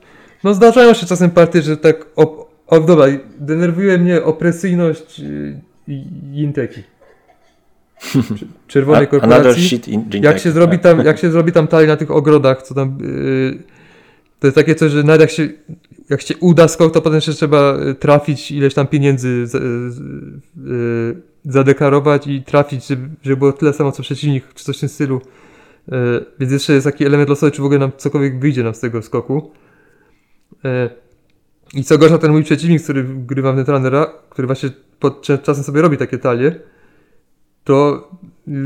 no zdarzają się czasem partie, że tak. O, o, dobra, denerwuje mnie opresyjność y, Jinteki. Czerwonej A- Another korporacji. shit in Jak się, zrobi tak. tam, jak się zrobi tam tali na tych ogrodach, co tam. Yy, to jest takie coś, że nawet jak się, jak się uda skok, to potem jeszcze trzeba y, trafić ileś tam pieniędzy z, z, yy, zadeklarować i trafić, żeby, żeby było tyle samo co przeciwnik, czy coś w tym stylu. Yy, więc jeszcze jest taki element losowy, czy w ogóle nam cokolwiek wyjdzie nam z tego skoku. Yy, I co gorsza, ten mój przeciwnik, z którym grywam Netrunnera, który właśnie pod, czasem sobie robi takie talie, to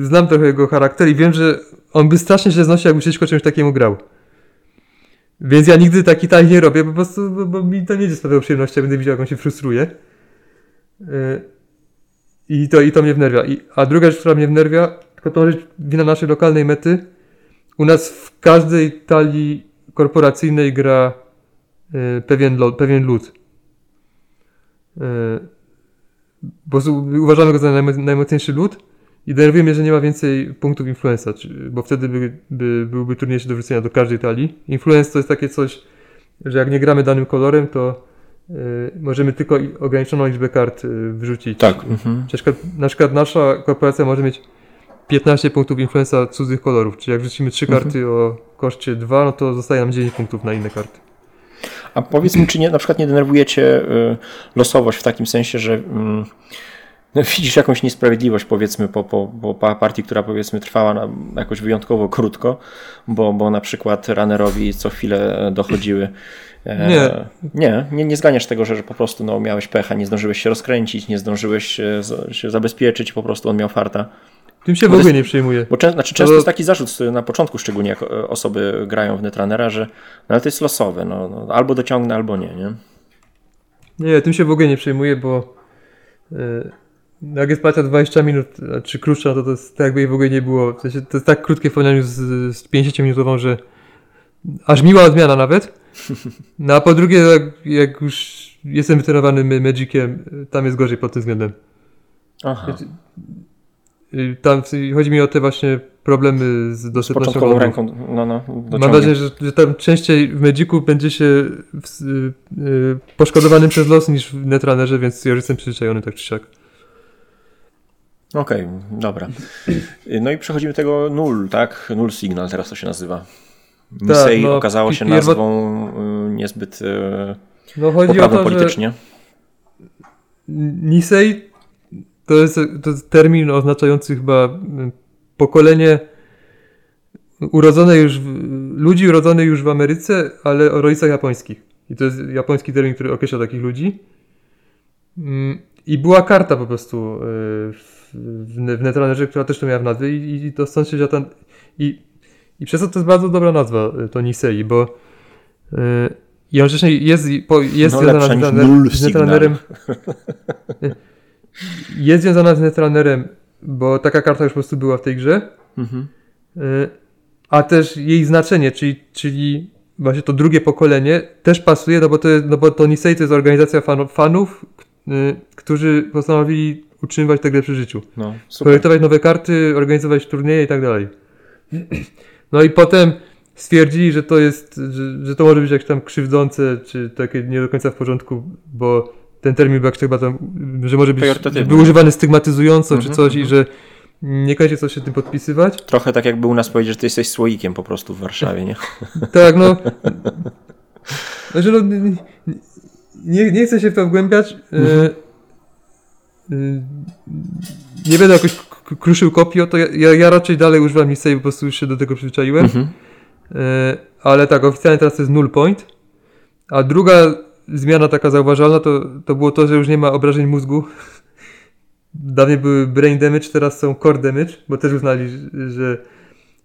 znam trochę jego charakter i wiem, że on by strasznie się znosił, jakby przeciwko czymś takiemu grał. Więc ja nigdy taki taj nie robię, po prostu, bo, bo mi to nie będzie sprawiało przyjemności, jak będę widział, jak on się frustruje. Yy, I to, I to mnie wnerwia. I, a druga rzecz, która mnie wnerwia, tylko to być wina naszej lokalnej mety. U nas w każdej talii korporacyjnej gra yy, pewien, pewien lud. Yy, bo uważamy go za najmocniejszy lud i denerwuje mnie, że nie ma więcej punktów influenza, bo wtedy by, by, byłby trudniejszy do wrzucenia do każdej talii. Influence to jest takie coś, że jak nie gramy danym kolorem, to y, możemy tylko ograniczoną liczbę kart y, wrzucić. Tak. Mhm. Na, przykład, na przykład nasza korporacja może mieć 15 punktów influenza cudzych kolorów, czyli jak wrzucimy 3 mhm. karty o koszcie 2, no to zostaje nam 9 punktów na inne karty. A powiedz mi, czy nie, na przykład nie denerwujecie y, losowość w takim sensie, że mm, no, widzisz jakąś niesprawiedliwość powiedzmy po, po, po partii, która powiedzmy trwała na, jakoś wyjątkowo krótko, bo, bo na przykład runnerowi co chwilę dochodziły e, nie. Nie, nie, nie zganiasz tego, że, że po prostu no, miałeś pecha, nie zdążyłeś się rozkręcić, nie zdążyłeś się, się zabezpieczyć, po prostu on miał farta. Tym się w ogóle nie przejmuje. Bo znaczy, często jest taki zarzut na początku, szczególnie jak e, osoby grają w Netrunnera, że no, ale to jest losowe, no, no, albo dociągnę, albo nie, nie? Nie, tym się w ogóle nie przejmuje, bo jak jest partia 20 minut, czy krótsza, to to jest tak jakby jej w ogóle nie było. W sensie, to jest tak krótkie w porównaniu z, z 50-minutową, że aż miła odmiana nawet. No a po drugie, jak, jak już jestem wytrenowany Magiciem, tam jest gorzej pod tym względem. Aha. Y, tam chodzi mi o te właśnie problemy z dostępnością z ręką. No, no, Mam nadzieję, że, że tam częściej w Magicu będzie się w, y, poszkodowanym przez los niż w Netrunnerze, więc ja już jestem przyzwyczajony tak czy siak. Okej, okay, dobra. No i przechodzimy do tego null, tak? Null Signal teraz to się nazywa. Misei tak, no, okazało się nazwą y, niezbyt no, chodzi o to, politycznie. Nisei to jest, to jest termin oznaczający chyba mm, pokolenie urodzone już, w, ludzi urodzonych już w Ameryce, ale o rodzicach japońskich. I to jest japoński termin, który określa takich ludzi. Mm, I była karta po prostu y, w, w, w Netrunnerze, która też to miała w nazwie i, i to stąd się wziął ten... I, I przez to to jest bardzo dobra nazwa, y, to Nisei, bo yy, i on wcześniej jest, jest no, związana z Netrunnerem. jest związana z Netrunnerem, bo taka karta już po prostu była w tej grze. Mhm. Y, a też jej znaczenie, czyli, czyli właśnie to drugie pokolenie też pasuje, no bo to, jest, no bo to Nisei to jest organizacja fanów, fanów y, którzy postanowili utrzymywać tę grę przy życiu. No, Projektować nowe karty, organizować turnieje i tak dalej. No i potem stwierdzili, że to jest, że, że to może być jakieś tam krzywdzące, czy takie nie do końca w porządku, bo ten termin był chyba tam, że może być był używany stygmatyzująco mm -hmm, czy coś mm -hmm. i mhm. że niekoniecznie coś się tym podpisywać. Trochę tak jakby u nas powiedzieć, że ty jesteś słoikiem po prostu w Warszawie, nie? tak, no. Znaczy, no nie, nie chcę się w to wgłębiać. Mm -hmm. Nie będę jakoś kruszył kopii, to ja, ja, raczej dalej używam Nisei, po prostu już się do tego przyzwyczaiłem. Mhm. E, ale tak, oficjalnie teraz to jest null point. A druga zmiana taka zauważalna to, to było to, że już nie ma obrażeń mózgu. Dawniej były brain damage, teraz są core damage, bo też uznali, że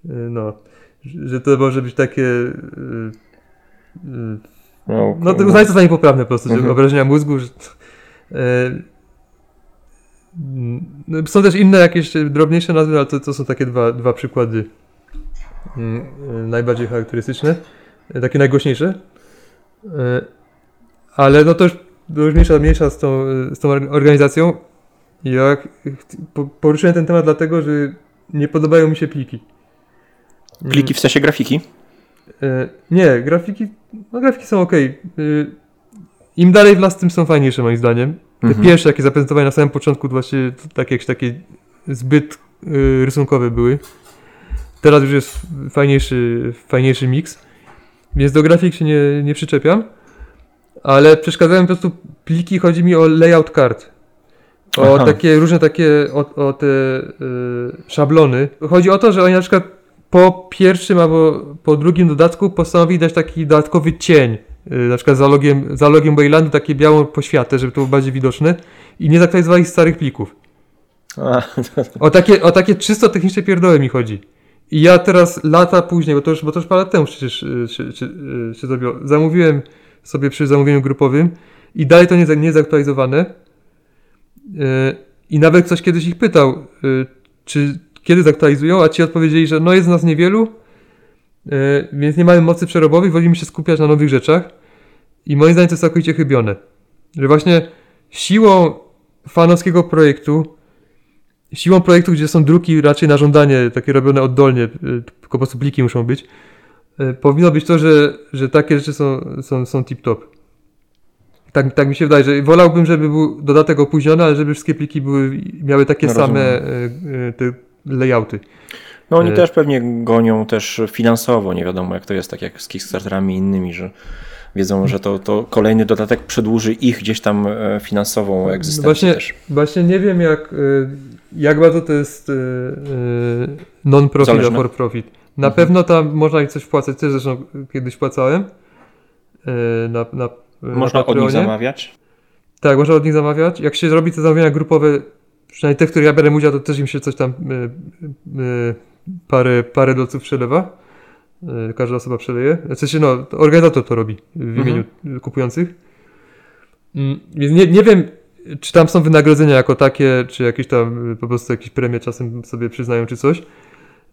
e, no, że to może być takie no, no to uznali to za niepoprawne po prostu, mhm. że obrażenia mózgu. Że, no, są też inne jakieś drobniejsze nazwy, ale to, to są takie dwa, dwa przykłady mm, najbardziej charakterystyczne, takie najgłośniejsze. Ale no to już, to już mniejsza, mniejsza z, tą, z tą organizacją. Ja poruszyłem ten temat dlatego, że nie podobają mi się pliki. Pliki w sensie grafiki? E, nie, grafiki, no grafiki są ok. E, Im dalej w las, tym są fajniejsze moim zdaniem. Te mhm. pierwsze, jakie zaprezentowałem na samym początku, właśnie takie jakieś takie zbyt e, rysunkowe były. Teraz już jest fajniejszy, fajniejszy miks. Więc do grafik się nie, nie przyczepiam ale przeszkadzają po prostu pliki, chodzi mi o layout kart. O Aha. takie różne takie, o, o te y, szablony. Chodzi o to, że oni na przykład po pierwszym albo po drugim dodatku postanowili dać taki dodatkowy cień. Y, na przykład za logiem, za logiem Waylandu takie białą poświatę, żeby to było bardziej widoczne i nie zaktualizowali starych plików. A, o, takie, o takie czysto techniczne pierdoły mi chodzi. I ja teraz lata później, bo to już, bo to już parę lat temu przecież y, się, się, y, się zrobiło, zamówiłem sobie przy zamówieniu grupowym i dalej to nie, nie jest zaktualizowane. I nawet ktoś kiedyś ich pytał, czy kiedy zaktualizują, a ci odpowiedzieli, że no jest nas niewielu, więc nie mamy mocy przerobowej, wolimy się skupiać na nowych rzeczach. I moim zdaniem to jest całkowicie chybione. Że właśnie siłą fanowskiego projektu, siłą projektu, gdzie są druki raczej na żądanie, takie robione oddolnie, y, tylko po prostu pliki muszą być, y, powinno być to, że, że takie rzeczy są, są, są tip-top. Tak, tak mi się wydaje, że wolałbym, żeby był dodatek opóźniony, ale żeby wszystkie pliki były, miały takie no same te layouty. No oni też pewnie gonią też finansowo, nie wiadomo jak to jest, tak jak z Kickstarterami innymi, że wiedzą, że to, to kolejny dodatek przedłuży ich gdzieś tam e, finansową egzystencję właśnie, też. Właśnie nie wiem jak, e, jak bardzo to jest e, non-profit, a for profit. Na mhm. pewno tam można coś wpłacać, też zresztą kiedyś płacałem. Na, na, można na od nich zamawiać? Tak, można od nich zamawiać. Jak się zrobi te zamówienia grupowe, przynajmniej te, w których ja biorę udział, to też im się coś tam parę, parę dolców przelewa. E, każda osoba przeleje. W sensie, no, organizator to robi w mhm. imieniu kupujących. Mm, więc nie, nie wiem, czy tam są wynagrodzenia jako takie, czy jakieś tam po prostu jakieś premie czasem sobie przyznają, czy coś.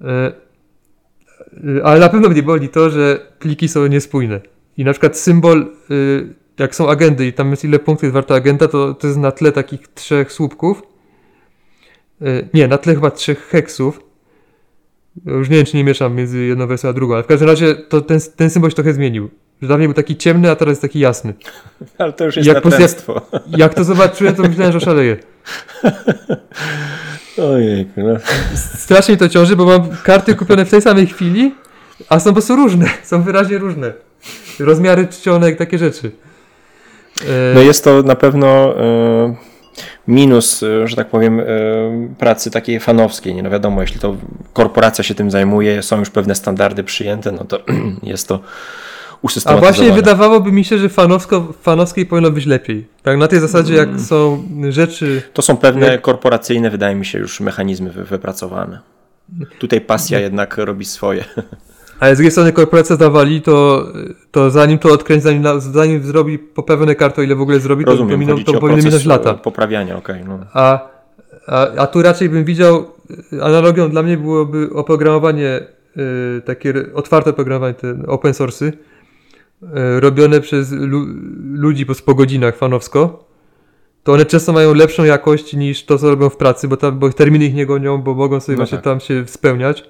E, e, ale na pewno mnie boli to, że pliki są niespójne. I na przykład symbol, jak są agendy i tam jest ile punktów jest warta agenda, to, to jest na tle takich trzech słupków. Nie, na tle chyba trzech heksów już nie wiem, czy nie mieszam między jedną wersją a drugą, ale w każdym razie to ten, ten symbol się trochę zmienił. Że dawniej był taki ciemny, a teraz jest taki jasny. Ale to już jest jak, jak, jak to zobaczyłem, to myślałem, że szaleję. Ojej, no. Strasznie to ciąży, bo mam karty kupione w tej samej chwili, a są po prostu różne. Są wyraźnie różne. Rozmiary czcionek, takie rzeczy. No jest to na pewno... Yy minus, e, że tak powiem, e, pracy takiej fanowskiej. Nie no wiadomo, jeśli to korporacja się tym zajmuje, są już pewne standardy przyjęte, no to jest to usystematyzowane. A właśnie wydawałoby mi się, że fanowsko, fanowskiej powinno być lepiej. Tak, na tej zasadzie, jak mm. są rzeczy. To są pewne jak... korporacyjne, wydaje mi się, już mechanizmy wypracowane. Tutaj pasja jednak robi swoje. Ale z drugiej strony korporacja zawali, to, to zanim to odkręci, zanim, zanim zrobi poprawne karto, ile w ogóle zrobi, Rozumiem, to, miną, to powinny minąć lata. Poprawiania, okej. Okay, no. a, a, a tu raczej bym widział, analogią dla mnie byłoby oprogramowanie, y, takie otwarte oprogramowanie, te open source'y, y, robione przez lu, ludzi po, po godzinach fanowsko, to one często mają lepszą jakość niż to, co robią w pracy, bo, tam, bo terminy ich nie gonią, bo mogą sobie no właśnie tak. tam się spełniać.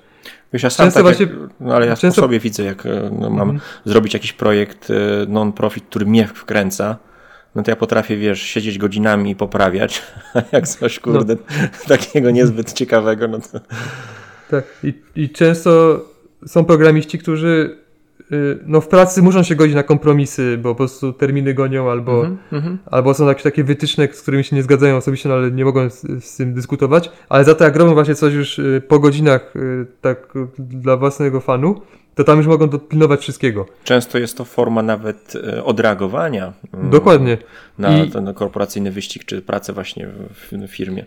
Wiesz, ja sam często tak właśnie, jak, no ale ja często... sobie widzę, jak e, no, mam mm. zrobić jakiś projekt e, non-profit, który mnie wkręca, no to ja potrafię, wiesz, siedzieć godzinami i poprawiać, a jak coś, no. kurde, no. takiego niezbyt ciekawego, no to... Tak, I, i często są programiści, którzy no w pracy muszą się godzić na kompromisy, bo po prostu terminy gonią, albo, mm -hmm. albo są jakieś takie wytyczne, z którymi się nie zgadzają osobiście, no ale nie mogą z, z, tym dyskutować. Ale za to jak robią właśnie coś już y, po godzinach y, tak dla własnego fanu, to tam już mogą dopilnować wszystkiego. Często jest to forma nawet odreagowania. Mm, Dokładnie. Na I, ten korporacyjny wyścig, czy pracę właśnie w, w firmie.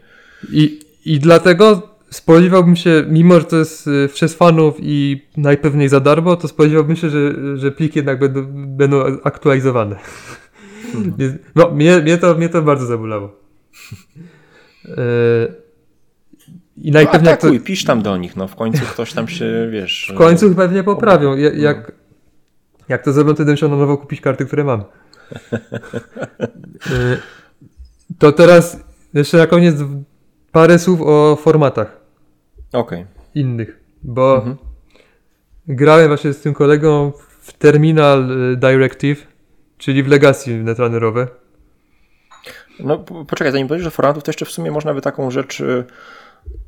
I, I dlatego spodziewałbym się, mimo że to jest y, przez fanów i najpewniej za darmo, to spodziewałbym się, że, że pliki jednak będą, będą aktualizowane. Hmm. No, mnie, mnie, to, mnie to bardzo zabolało. E, I najpewniej. No, atakuj, to... pisz tam do nich, no w końcu ktoś tam się, wiesz... W końcu pewnie poprawią. Jak, no. jak, jak to zrobią, to będę musiał na nowo kupić karty, które mam. E, to teraz jeszcze na koniec parę słów o formatach. Okay. Innych, bo mhm. grałem właśnie z tym kolegą w Terminal y, Directive, czyli w Legacy netrunnerowe. No poczekaj, zanim powiesz, że formatów, to jeszcze w sumie można by taką rzecz y,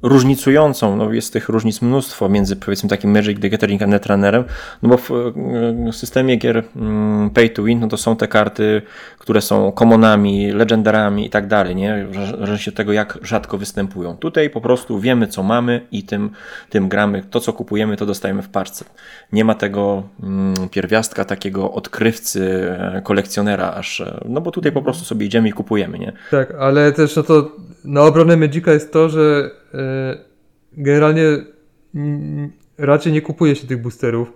różnicującą, no jest tych różnic mnóstwo między powiedzmy takim Magic the Gathering a Netrunnerem, no bo w e, systemie gier mm, Pay to Win, no to są te karty, które są commonami, legendarami i tak dalej, nie? Zależy się tego, jak rzadko występują. Tutaj po prostu wiemy, co mamy i tym, tym gramy. To, co kupujemy, to dostajemy w parce. Nie ma tego mm, pierwiastka takiego odkrywcy, e, kolekcjonera aż, e, no bo tutaj po prostu sobie idziemy i kupujemy, nie? Tak, ale też no to na obronę Magica jest to, że e, generalnie raczej nie kupuje się tych boosterów.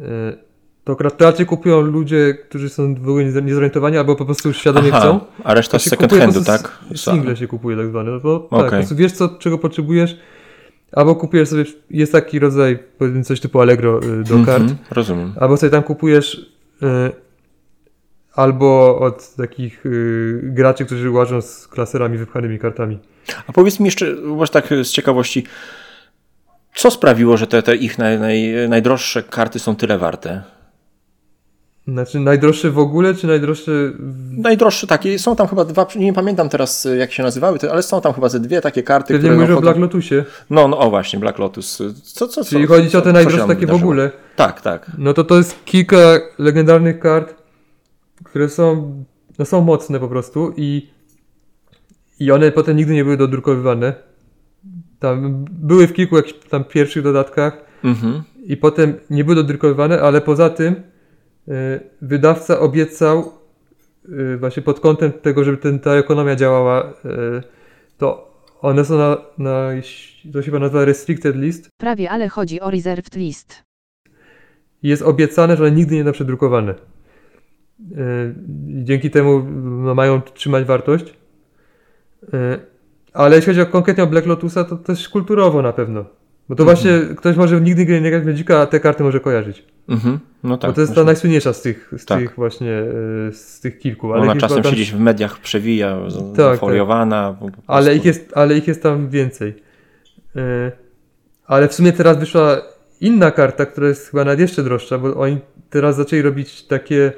E, to raczej kupują ludzie, którzy są w ogóle niezorientowani albo po prostu świadomie Aha, chcą. A reszta z second handu, tak? Single się kupuje tak zwane. No bo okay. tak, po prostu wiesz co, czego potrzebujesz, albo kupujesz sobie, jest taki rodzaj, powiedzmy coś typu Allegro y, do kart. Mm -hmm, rozumiem. Albo sobie tam kupujesz y, albo od takich y, graczy, którzy łażą z klaserami wypchanymi kartami. A powiedz mi jeszcze, właśnie tak z ciekawości, co sprawiło, że te, te ich naj, naj, najdroższe karty są tyle warte? Znaczy najdroższe w ogóle, czy najdroższe... Najdroższe takie, są tam chyba dwa, nie pamiętam teraz jak się nazywały, ale są tam chyba ze dwie takie karty, Pewnie które... mówisz no, o Black Lotusie. No, no, o właśnie, Black Lotus. Co, co, Czyli co, chodzi co, o te najdroższe takie w ogóle. Tak, tak. No to to jest kilka legendarnych kart, które są, no są mocne po prostu i, i one potem nigdy nie były dodrukowywane. Tam były w kilku jakichś tam pierwszych dodatkach mhm. i potem nie były dodrukowywane, ale poza tym y, wydawca obiecał y, właśnie pod kątem tego, żeby ten, ta ekonomia działała, y, to one są na, na to się nazywa restricted list. Prawie, ale chodzi o reserved list. Jest obiecane, że one nigdy nie będą przedrukowane. E, dzięki temu no, mają trzymać wartość. E, ale jeśli chodzi o konkretnie o Black Lotusa, to też kulturowo na pewno. Bo to mhm. właśnie ktoś może nigdy nie grać w Magica, a te karty może kojarzyć. Mhm. No tak, Bo to jest ta najsłynniejsza z tych, z tak. tych właśnie, e, z tych kilku. Ale Ona czasem tam... gdzieś w mediach przewija, tak, foliowana. Tak. Ale, ich jest, ale ich jest tam więcej. Ale w sumie teraz wyszła inna karta, która jest chyba nawet jeszcze droższa, bo oni teraz zaczęli robić takie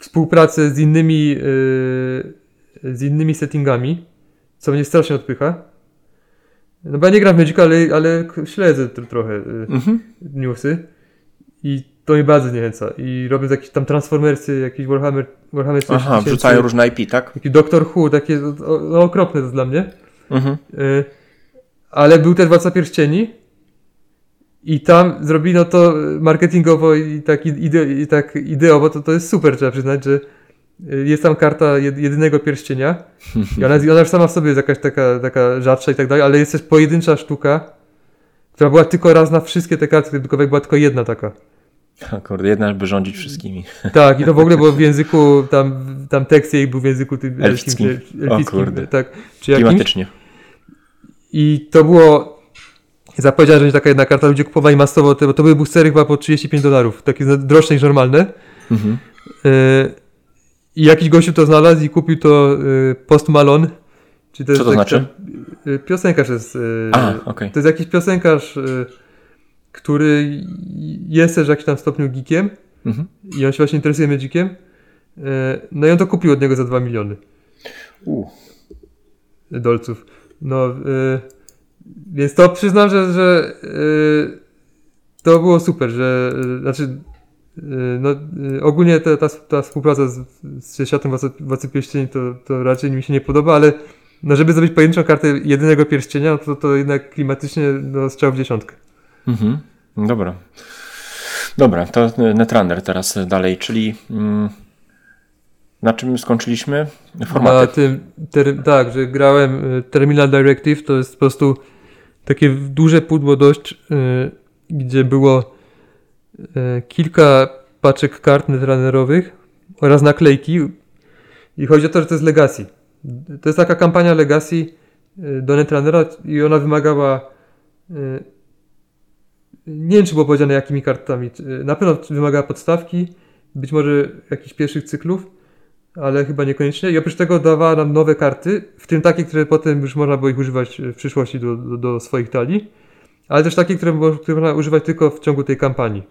współpracę z innymi, yy, z innymi settingami, co mnie strasznie odpycha. No bo ja nie gram w Magic, ale, ale śledzę trochę yy, mhm. newsy i to mnie bardzo zniechęca. I robię jakieś tam Transformersy, jakiś Warhammer, Warhammer Aha, wrzucają różne IP, tak? Taki Doctor Who, takie no, okropne to dla mnie. Mhm. Yy, ale był też Władca Pierścieni i tam zrobino to marketingowo i tak, ide, i tak ideowo, to, to jest super, trzeba przyznać, że y, jest tam karta jedynego pierścienia i ona, ona już sama w sobie jest jakaś taka, taka rzadsza i tak dalej, ale jest też pojedyncza sztuka, która była tylko raz na wszystkie te karty kredytowe, była tylko jedna taka. Kurde, jedna, by rządzić wszystkimi. Tak, i to w ogóle było w języku, tam, tam tekst jej był w języku tym elfickim, elfickim, o kurde. tak, czy Klimatycznie. I to było zapowiedziała, że będzie taka jedna karta, ludzie kupowali masowo, bo to były boostery chyba po 35 dolarów, takie droższe niż normalne. Mhm. E, I jakiś gościu to znalazł i kupił to e, Post Malone. Czyli to Co to znaczy? E, piosenkarz jest. A, okay. To jest jakiś piosenkarz, który jest też w jakimś tam stopniu geekiem mhm. i on się właśnie interesuje Magiciem. No i on to kupił od niego za 2 miliony. U. Dolców. No, więc to przyznam, że, że yy, to było super, że yy, znaczy yy, no, y, ogólnie ta, ta, ta, współpraca z, z światem Władcy Pierścieni to, to raczej mi się nie podoba, ale no, żeby zrobić pojedynczą kartę jedynego pierścienia, to, to jednak klimatycznie no, strzał w dziesiątkę. Mhm. Dobra. Dobra, to Netrunner teraz dalej, czyli mm, na czym skończyliśmy? Formaty. Na tym, ter, tak, że grałem y, Terminal Directive, to jest po prostu takie duże pudło dość, yy, gdzie było yy, kilka paczek kart netrunnerowych oraz naklejki. I chodzi o to, że to jest Legacy. To jest taka kampania Legacy yy, do Netrunnera i ona wymagała nie wiem, czy było powiedziane jakimi kartami. Na pewno wymagała podstawki, być może jakichś pierwszych cyklów ale chyba niekoniecznie. I oprócz tego dawała nam nowe karty, w tym takie, które potem już można było ich używać w przyszłości do, do, do swoich talii, ale też takie, które, które można używać tylko w ciągu tej kampanii.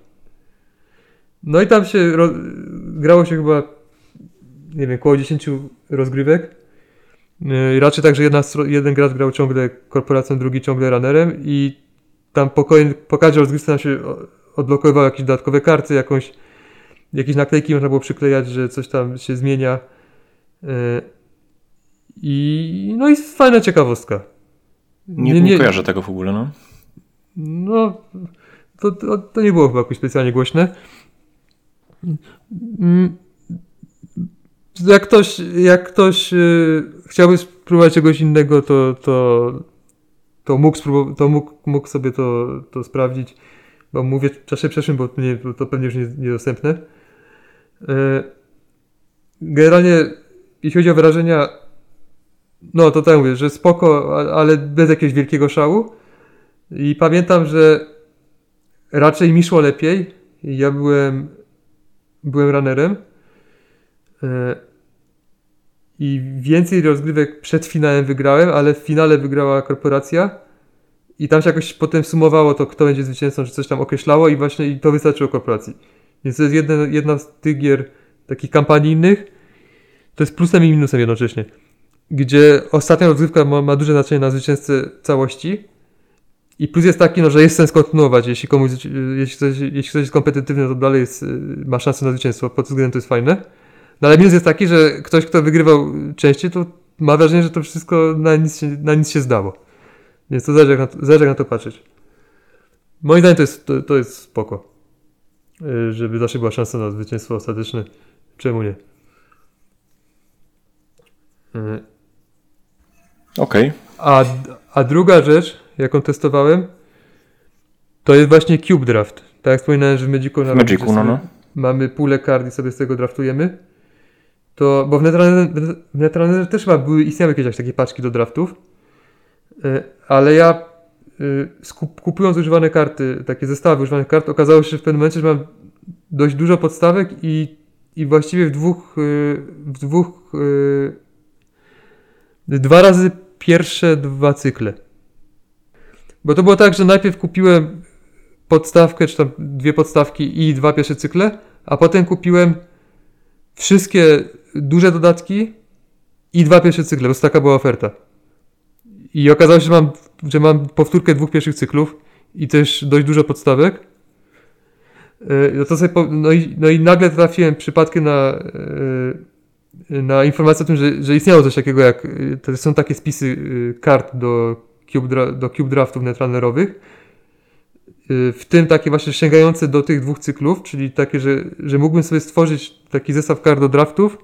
No i tam się ro, grało się chyba, nie wiem, około 10 rozgrywek. Yy, raczej tak, że jedna, jeden gracz grał ciągle korporacją, drugi ciągle runnerem i tam po, po każdej rozgrywce nam się odblokowywały jakieś dodatkowe karty, jakąś, jakieś naklejki można było przyklejać, że coś tam się zmienia. Yy, I no i fajna ciekawostka. Nie, nie, kojarzę tego w ogóle, no. No, to, to, to nie było chyba jakoś specjalnie głośne. Mm, Jak ktoś, jak ktoś yy, chciałby spróbować czegoś innego, to, to, to, mógł, spróbować, to mógł, mógł sobie to, to sprawdzić. Bo mówię w czasie przeszłym, bo nie, to pewnie już nie, niedostępne. Yy, Generalnie, jeśli chodzi o wrażenia, no to tak mówię, że spoko, ale bez jakiegoś wielkiego szału. I pamiętam, że raczej mi szło lepiej. Ja byłem, byłem runnerem. E, I więcej rozgrywek przed finałem wygrałem, ale w finale wygrała korporacja. I tam się jakoś potem sumowało to, kto będzie zwycięzcą, czy coś tam określało i właśnie to wystarczyło korporacji. Więc to jest jedna, jedna z tych gier takich kampanijnych. To jest plusem i minusem jednocześnie. Gdzie ostatnia rozgrywka ma, ma duże znaczenie na zwycięzcę całości. I plus jest taki, no, że jest sens kontynuować. Jeśli komuś, jeśli ktoś, jeśli ktoś jest kompetentywny, to dalej jest, ma szansę na zwycięstwo. Pod tym względem to jest fajne. No ale minus jest taki, że ktoś, kto wygrywał częściej, to ma wrażenie, że to wszystko na nic się, na nic się zdało. Więc to zależy jak na to, zależy jak na to patrzeć. Moim zdaniem to jest, to, to jest spoko. Y, Żeby zawsze była szansa na zwycięstwo ostateczne. Czemu nie? Y, Okej. a, a druga rzecz, jaką testowałem, to jest właśnie Cube Draft. Tak jak wspominałem, że w Magicu, W Magicu, no, no. mamy pulę kart i sobie z tego draftujemy. To, bo w Netrunnerze, też chyba były, istniały jakieś takie paczki do draftów, E, ale ja kupując używane karty, takie zestawy używanych kart, okazało się w pewnym momencie, że mam dość dużo podstawek i, i właściwie w dwóch, e, w dwóch e, dwa razy pierwsze dwa cykle. Bo to było tak, że najpierw kupiłem podstawkę, czy tam dwie podstawki i dwa pierwsze cykle, a potem kupiłem wszystkie duże dodatki i dwa pierwsze cykle, bo taka była oferta. I okazało się, że mam, że mam powtórkę dwóch pierwszych cyklów i też dość dużo podstawek. Yy, No, to sobie no, i, no i nagle trafiłem przypadkiem na, yy, na informację o tym, że, że istniało coś takiego jak, yy, to są takie spisy kart do Cube, do cube Draftów netrunnerowych. W tym takie właśnie sięgające do tych dwóch cyklów, czyli takie, że, że mógłbym sobie stworzyć taki zestaw kart do draftów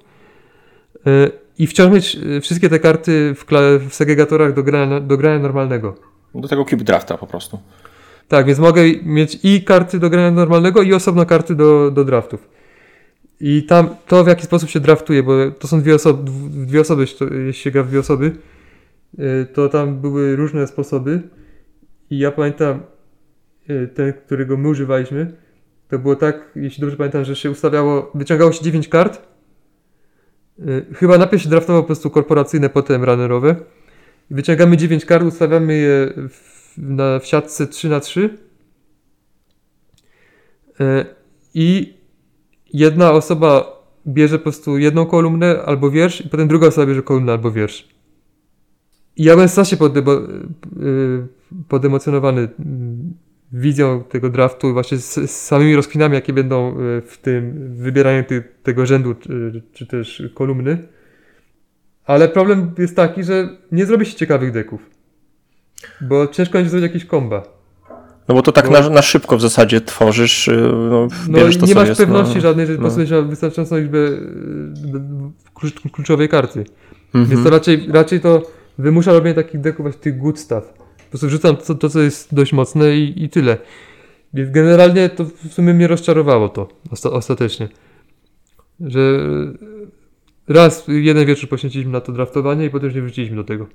i wciąż mieć yy, wszystkie te karty w, w segregatorach do grania, do grania normalnego. Do tego Cube Drafta po prostu. Tak, więc mogę mieć i karty do grania normalnego, i osobno karty do, do draftów. I tam to w jaki sposób się draftuje, bo to są dwie osoby, dw- dwie osoby, jeśli się gra w dwie osoby, yy, to tam były różne sposoby. I ja pamiętam ten, którego my używaliśmy, to było tak, jeśli dobrze pamiętam, że się ustawiało, wyciągało się 9 kart. Yy, Chyba najpierw się draftowało po prostu korporacyjne, potem runnerowe. Wyciągamy 9 kart, ustawiamy je w, na, w siatce 3 na 3 E, i jedna osoba bierze po prostu jedną kolumnę albo wiersz i potem druga osoba bierze kolumnę albo wiersz. I ja byłem strasznie podemo, yy, podemocjonowany mm, wizją tego draftu, właśnie z, z samymi rozkminami, jakie będą y, w tym wybieraniu ty, tego rzędu, czy, czy też kolumny. Ale problem jest taki, że nie zrobi się ciekawych deków. Bo ciężko będzie zrobić jakieś komba. No bo to tak Bo- na, na szybko w zasadzie tworzysz, yy, no, No bierzesz i to, nie co masz jest, pewności no. żadnej, że no. postawisz na wystarczającą liczbę y, klucz, kluczowej karty. Mhm. Więc to raczej, raczej to wymusza robienie takich deków właśnie tych good stuff. Po prostu wrzucam to, to co jest dość mocne i, i tyle. Więc generalnie to w sumie mnie rozczarowało to osta ostatecznie. Że raz jeden wieczór poświęciliśmy na to draftowanie i potem już nie wróciliśmy do tego.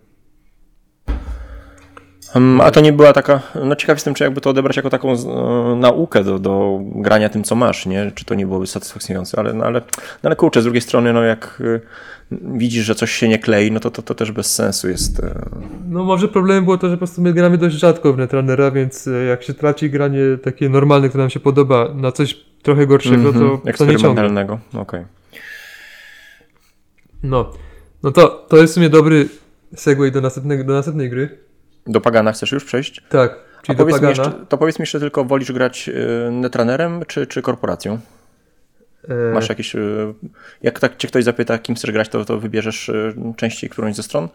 A to nie była taka, no ciekaw jestem, czy jakby to odebrać jako taką e, naukę do, do grania tym, co masz, nie? Czy to nie byłoby satysfakcjonujące, ale, no, ale, no, ale kurczę, z drugiej strony, no jak y, widzisz, że coś się nie klei, no to to, to też bez sensu jest. e, No może problemem było to, że po prostu my gramy dość rzadko w Netrunnera, więc e, jak się traci granie takie normalne, które nam się podoba, na coś trochę gorszego, mhm, to, to eksperymentalnego, okej. No. No to to jest w sumie dobry segway do, następnego, do następnej gry. Do Pagana chcesz już przejść? Tak, A czyli do powiedz jeszcze, to powiedz mi jeszcze tylko, wolisz grać y, netrunnerem czy, czy korporacją? E, Masz jakieś. y, Jak tak cię ktoś zapyta, kim chcesz grać, to, to wybierzesz y, częściej którąś ze stron?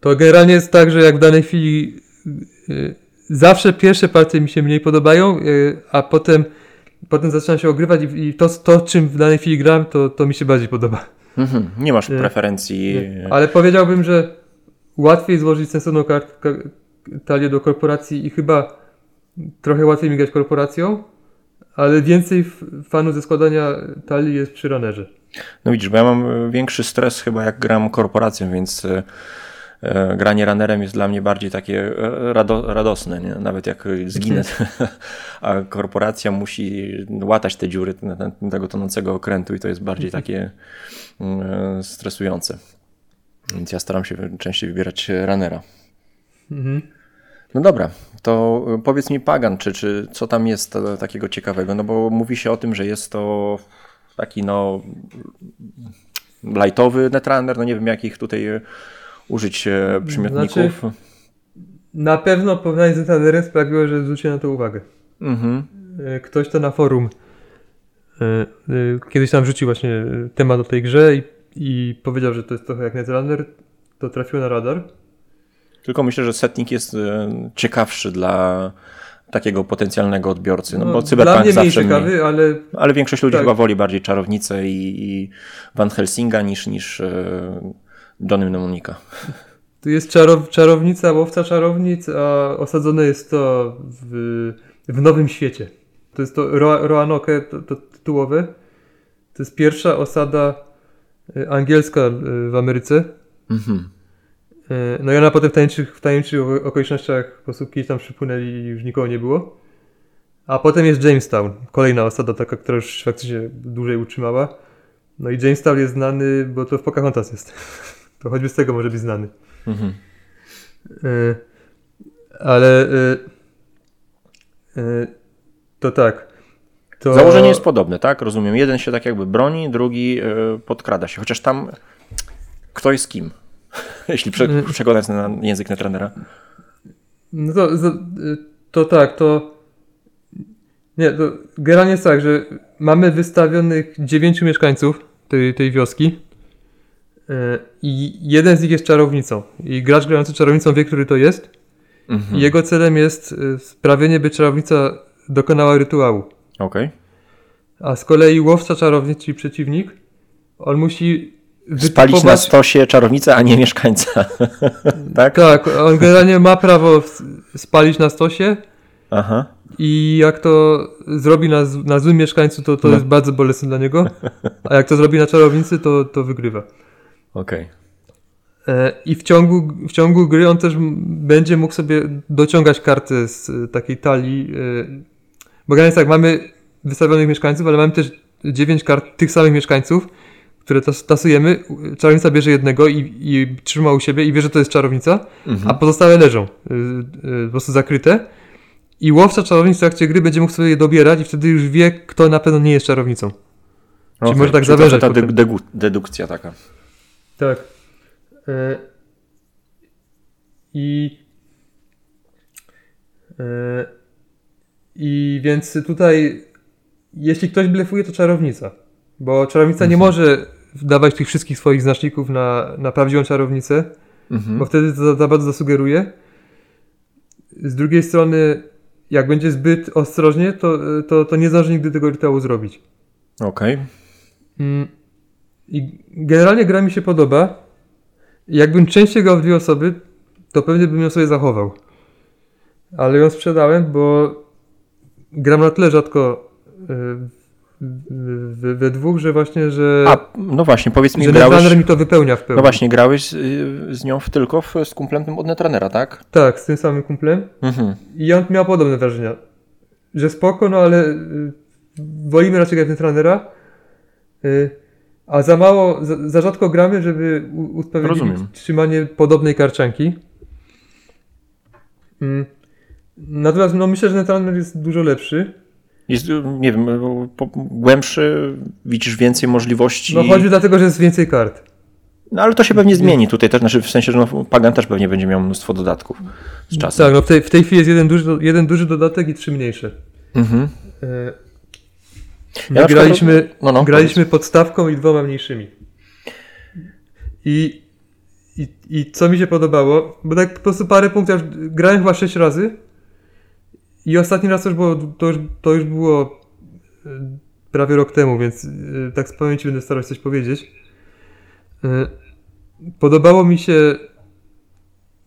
To generalnie jest tak, że jak w danej chwili zawsze pierwsze partie mi się mniej podobają, a potem, potem zaczynam się ogrywać i, to, to, czym w danej chwili gram, to, to mi się bardziej podoba. Mhm. Nie masz preferencji. Nie. Ale powiedziałbym, że łatwiej złożyć sensowną talię do korporacji i chyba trochę łatwiej mi grać korporacją, ale więcej fanów ze składania talii jest przy runnerze. No widzisz, bo ja mam y, większy stres chyba jak gram korporacją, więc y, y, granie runnerem jest dla mnie bardziej takie rado, radosne, nie? nawet jak zginę, a korporacja musi łatać te dziury tego tonącego okrętu i to jest bardziej takie y, stresujące. Więc ja staram się częściej wybierać runnera. Mhm. No dobra, to y, powiedz mi Pagan, czy, czy co tam jest e, takiego ciekawego? No bo mówi się o tym, że jest to taki no lightowy netrunner, no nie wiem jakich tutaj e, użyć e, przymiotników. Na pewno porównanie z Netrunnerem sprawiło, że zwróciłem na to uwagę. Mhm. E, Ktoś to na forum e, e, kiedyś tam wrzucił właśnie e, temat o tej grze i, i powiedział, że to jest trochę jak Netrunner, to trafiło na radar. Tylko myślę, że setting jest e, ciekawszy dla takiego potencjalnego odbiorcy, no, bo dla Cyberpunk mnie zawsze ciekawy, ale Ale większość ludzi Tak. chyba woli bardziej czarownicę i, i Van Helsinga niż, niż e, Johnny Mnemonika. Tu jest czarow, czarownica, łowca czarownic, a osadzone jest to w, w Nowym Świecie. To jest to Ro, Roanoke, to, to tytułowe. To jest pierwsza osada angielska e, w Ameryce. Mhm. E, No i ona potem w tajemniczych, w tajemniczych oko- okolicznościach po prostu kiedyś tam przypłynęli i już nikogo nie było. A potem jest Jamestown, kolejna osada taka, która już faktycznie dłużej utrzymała. No i Jamestown jest znany, bo to w Pocahontas jest. To choćby z tego może być znany. Mhm. Ale to tak. To... Założenie jest podobne, tak? Rozumiem. Jeden się tak jakby broni, drugi y, podkrada się. Chociaż tam kto jest kim? Jeśli prze, Mm. przekonać na język netrunnera. No to, to, to tak, to. Nie, to generalnie jest tak, że mamy wystawionych dziewięciu mieszkańców tej, tej wioski. e, I jeden z nich jest czarownicą. I gracz grający czarownicą wie, który to jest. Mhm. I jego celem jest e, sprawienie, by czarownica dokonała rytuału. Okej. A z kolei łowca czarownic, czyli przeciwnik, on musi Spalić na wytypować- stosie czarownicę, a nie mieszkańca. tak? Tak, on generalnie ma prawo spalić na stosie Aha. i jak to zrobi na, na złym mieszkańcu, to to No. jest bardzo bolesne dla niego, a jak to zrobi na czarownicy, to, to wygrywa. Okej. E, I w ciągu, w ciągu gry on też będzie mógł sobie dociągać karty z e, takiej talii, e, bo jest tak, mamy wystawionych mieszkańców, ale mamy też 9 kart tych samych mieszkańców, które tas, tasujemy. Czarownica bierze jednego i, i trzyma u siebie i wie, że to jest czarownica, Mhm. a pozostałe leżą y, y, po prostu zakryte. I łowca czarownic w trakcie gry będzie mógł sobie je dobierać i wtedy już wie, kto na pewno nie jest czarownicą. Okej. może tak Czyli to zawężać Ta de- potem. degu- dedukcja taka. Tak. E, I. E, I więc tutaj, jeśli ktoś blefuje, to czarownica. Bo czarownica nie może dawać tych wszystkich swoich znaczników na, na prawdziwą czarownicę, Mhm. bo wtedy to za, za bardzo zasugeruje. Z drugiej strony, jak będzie zbyt ostrożnie, to, to, to nie zdąży nigdy tego rytuału zrobić. Okej. Mm, I generalnie gra mi się podoba. Jakbym częściej grał w dwie osoby, to pewnie bym ją sobie zachował. Ale ją sprzedałem, bo gram na tyle rzadko y, w- w- we dwóch, że właśnie, że, A, no właśnie, powiedz mi, że grałeś... Netrunner mi to wypełnia w pełni. No właśnie, grałeś z, z nią w tylko w, z kumplem od netrunnera, tak? Tak, z tym samym kumplem. Mhm. I on miał podobne wrażenia. Że spoko, no ale y, wolimy raczej grać Netrunnera. Y, a za mało, za, za rzadko gramy, żeby usprawiedliwić trzymanie podobnej karczanki. Mm. Natomiast no, myślę, że Netrunner jest dużo lepszy. Jest, nie wiem, głębszy, widzisz więcej możliwości. No chodzi dlatego, że jest więcej kart. No ale to się pewnie zmieni tutaj też, znaczy w sensie, że no, Pagan też pewnie będzie miał mnóstwo dodatków z czasem. Tak, no w tej, w tej chwili jest jeden duży, jeden duży dodatek i trzy mniejsze. Mhm. E, Ja My na przykład- graliśmy, no, no, graliśmy podstawką i dwoma mniejszymi. I, i, I co mi się podobało, bo tak po prostu parę punktów, grałem chyba sześć razy i ostatni raz to już było, to już, to już było e, prawie rok temu, więc e, tak z pamięci będę starał się coś powiedzieć. E, Podobało mi się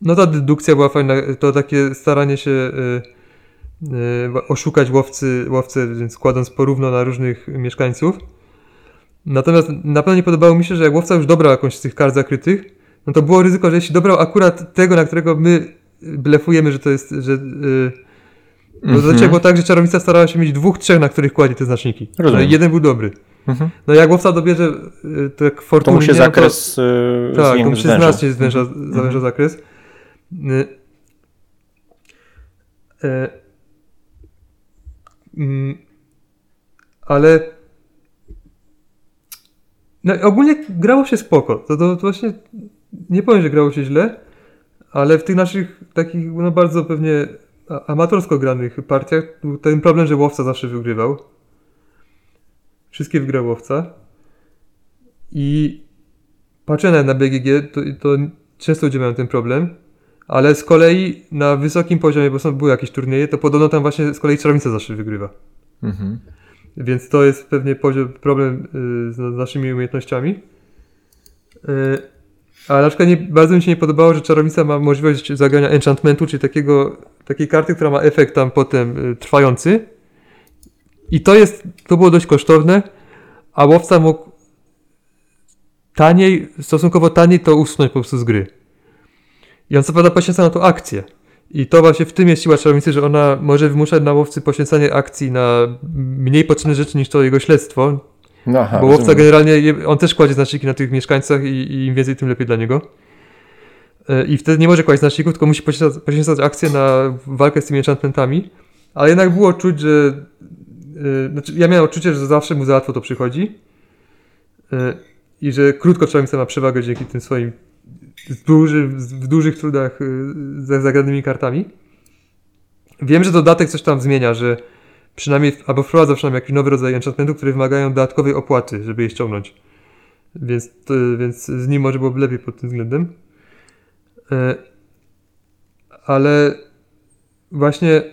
no ta dedukcja była fajna, to takie staranie się oszukać łowcy, łowcę, więc kładąc porówno na różnych mieszkańców. Natomiast na pewno nie podobało mi się, że jak łowca już dobrał jakąś z tych kart zakrytych, no to było ryzyko, że jeśli dobrał akurat tego, na którego my blefujemy, że to jest, że... Yy, Mhm. zazwyczaj było tak, że czarownica starała się mieć dwóch, trzech, na których kładzie te znaczniki. Rozumiem. No jeden był dobry. Mhm. No jak łowca dobierze yy, tak To fortunnie... mu się to- zakres y, tak, zwię- to mu się znacznie zwęża, Mhm. zawęża zakres. Y, e, mm, ale no, ogólnie grało się spoko. To, to, to właśnie nie powiem, że grało się źle, ale w tych naszych takich no, bardzo pewnie amatorsko granych partiach był ten problem, że łowca zawsze wygrywał. Wszystkie wygrał łowca. I patrzę na, BGG, to, to często ludzie mają ten problem, ale z kolei na wysokim poziomie, bo są, były jakieś turnieje, to podobno tam właśnie z kolei czarownica zawsze wygrywa. Mhm. Więc to jest pewnie poziom, problem y, z z naszymi umiejętnościami. Y, a na przykład nie, bardzo mi się nie podobało, że czarownica ma możliwość zagrania enchantmentu, czyli takiego, takiej karty, która ma efekt tam potem y, trwający. I to jest, to było dość kosztowne, a łowca mógł taniej, stosunkowo taniej to usunąć po prostu z gry. I on co prawda poświęca na to akcję. I to właśnie w tym jest siła czarownicy, że ona może wymuszać na łowcy poświęcanie akcji na mniej potrzebne rzeczy niż to jego śledztwo. No, aha, bo łowca generalnie, on też kładzie znaczniki na tych mieszkańcach i, i im więcej, tym lepiej dla niego. E, I wtedy nie może kłaść znaczników, tylko musi poświęcać, poświęcać akcję na walkę z tymi enchantmentami. Ale jednak było czuć, że... e, Znaczy, ja miałem odczucie, że zawsze mu za łatwo to przychodzi. E, I że krótko czarownica ma przewagę dzięki tym swoim duży, w dużych trudach y, ze zagranymi kartami. Wiem, że dodatek coś tam zmienia, że przynajmniej, albo wprowadza przynajmniej jakiś nowy rodzaj enchantmentu, które wymagają dodatkowej opłaty, żeby je ściągnąć. Więc, to, więc z nim może byłoby lepiej pod tym względem. E, ale właśnie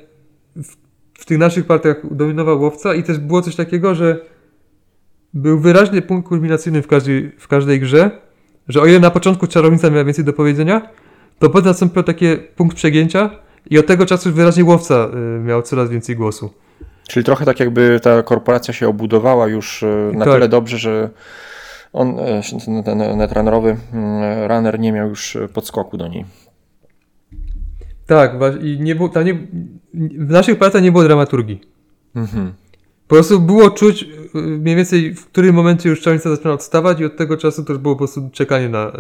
w, w tych naszych partiach dominował łowca i też było coś takiego, że był wyraźny punkt kulminacyjny w każdej, w każdej grze, że o ile na początku czarownica miała więcej do powiedzenia, to potem nastąpił taki punkt przegięcia i od tego czasu wyraźnie łowca y, miał coraz więcej głosu. Czyli trochę tak jakby ta korporacja się obudowała już e, na Tak. tyle dobrze, że on, e, ten- netrunnerowy mm, runner nie miał już e, podskoku do niej. Tak, i nie było, tam nie, w naszych partiach nie było dramaturgii. Mhm. Po prostu było czuć mniej więcej w którym momencie już czarownica zaczyna odstawać i od tego czasu to już było po prostu czekanie na,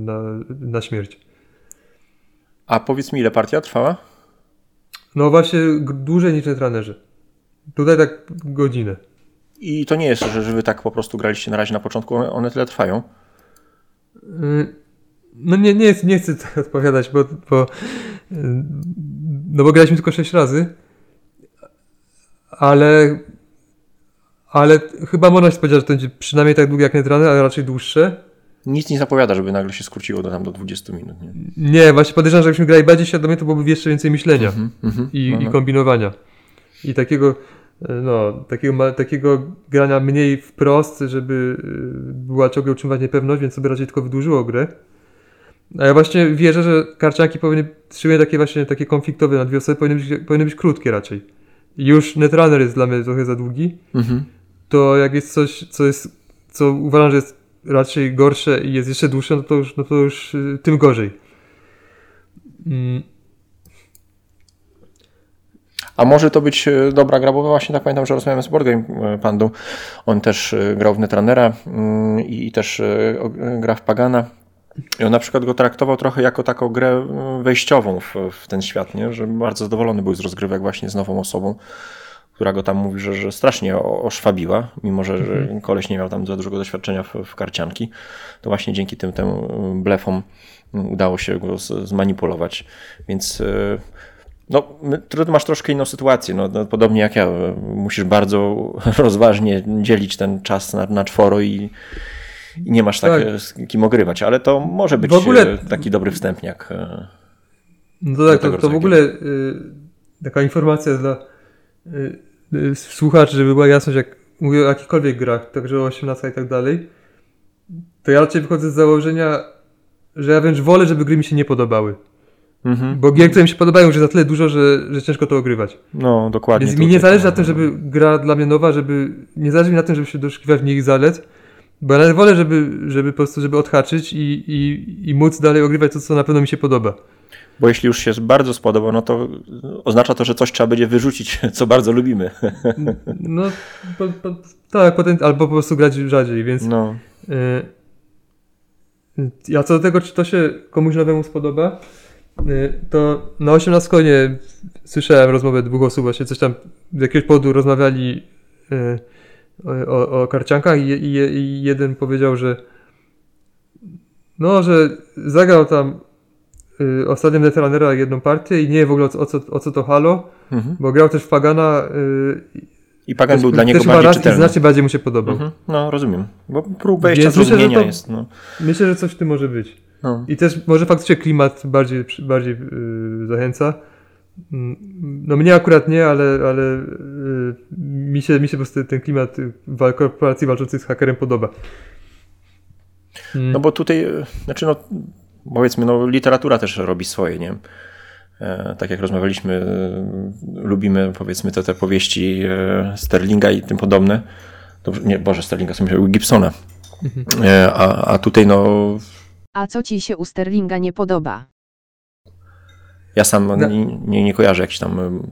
na, na śmierć. A powiedz mi, ile partia trwała? No właśnie dłużej niż netranerzy. Tutaj tak godzinę. I to nie jest, że, wy tak po prostu graliście na razie na początku, one, one tyle trwają. Y, No nie, nie, nie chcę tak odpowiadać, bo, bo, y, no bo graliśmy tylko 6 razy, ale, ale chyba można się spodziewać, że to będzie przynajmniej tak długie jak Netrunner, ale raczej dłuższe. Nic nie zapowiada, żeby nagle się skróciło do tam do 20 minut. Nie? Nie, właśnie podejrzewam, że jakbyśmy grali bardziej świadomie, to byłoby jeszcze więcej myślenia Mhm, mhm. i, No, i no. kombinowania. I takiego, y, no, takiego, takiego grania mniej wprost, żeby y, była ciągle utrzymywać niepewność, więc sobie raczej tylko wydłużyło grę. A ja właśnie wierzę, że karcianki powinny, szczególnie takie właśnie takie konfliktowe na dwie osoby, powinny być, powinny być krótkie raczej. Już Netrunner jest dla mnie trochę za długi, Mhm. to jak jest coś, co jest, co uważam, że jest raczej gorsze i jest jeszcze dłuższe, no to już, no to już y, tym gorzej. Mm, A może to być e, dobra gra, bo właśnie tak pamiętam, że rozmawiałem z Boardgame e, Pandą. On też e, grał w Netrunnera mm, i też gra w Pagana. I on na przykład go traktował trochę jako taką grę wejściową w, w ten świat, nie? że bardzo zadowolony był z rozgrywek właśnie z nową osobą, która go tam mówi, że, że strasznie oszwabiła, mimo że, że Mhm. koleś nie miał tam za dużego doświadczenia w, w karcianki, to właśnie dzięki tym, tym blefom udało się go z- zmanipulować. Więc no, ty masz troszkę inną sytuację. No, no, podobnie jak ja, e, musisz bardzo rozważnie dzielić ten czas na, na czworo i, i nie masz tak, Tak. e, z kim ogrywać, ale to może być ogóle- e, taki dobry wstępniak. No to tak, to, to w ogóle y, taka informacja dla y, y, słuchaczy, żeby była jasność, jak mówię o jakichkolwiek grach, także o 18 i tak dalej, to ja raczej wychodzę z założenia, że ja wręcz wolę, żeby gry mi się nie podobały. Mhm. Bo gier, które mi się podobają, już jest na tyle dużo, że, że ciężko to ogrywać. No, dokładnie. Więc mi nie zależy na tym, żeby gra dla mnie nowa, żeby nie zależy mi na tym, żeby się doszukiwać w niej zalet, bo ja wolę, żeby, żeby po prostu żeby odhaczyć i, i, i móc dalej ogrywać to, co na pewno mi się podoba. Bo jeśli już się bardzo spodoba, no to oznacza to, że coś trzeba będzie wyrzucić, co bardzo lubimy. No, po, po, tak, potem, albo po prostu grać rzadziej, więc No, y, ja co do tego, czy to się komuś nowemu spodoba, y, to na 18 konie słyszałem rozmowę dwóch osób, właśnie coś tam z jakiegoś powodu rozmawiali y, o, o, karciankach i, i, i jeden powiedział, że no, że zagrał tam y, ostatnio Netrunnera jedną partię i nie wie w ogóle o co, o co, o co to halo, mhm. bo grał też w Pagana y, I Pagan też- był dla niego też bardziej czytelny. znacznie bardziej mu się podobał. Mhm. No, rozumiem. Bo próg wejścia Więc myślę, zrozumienia to- jest. No, Myślę, że coś w tym może być. No. I też może faktycznie klimat bardziej, bardziej yy, zachęca. Mm, No mnie akurat nie, ale, ale yy, mi, się, mi się po prostu ten klimat y, korporacji walczących z hakerem podoba. Mm. no bo tutaj, e, znaczy no, powiedzmy, no, literatura też robi swoje, nie? E, tak jak rozmawialiśmy, e, lubimy powiedzmy te, te powieści e, Sterlinga i tym podobne. Dobrze, nie, Boże, Sterlinga, myślałem, Gibsona. E, a, a tutaj no, A co ci się u Sterlinga nie podoba? ja sam No. nie, nie, nie kojarzę jakichś tam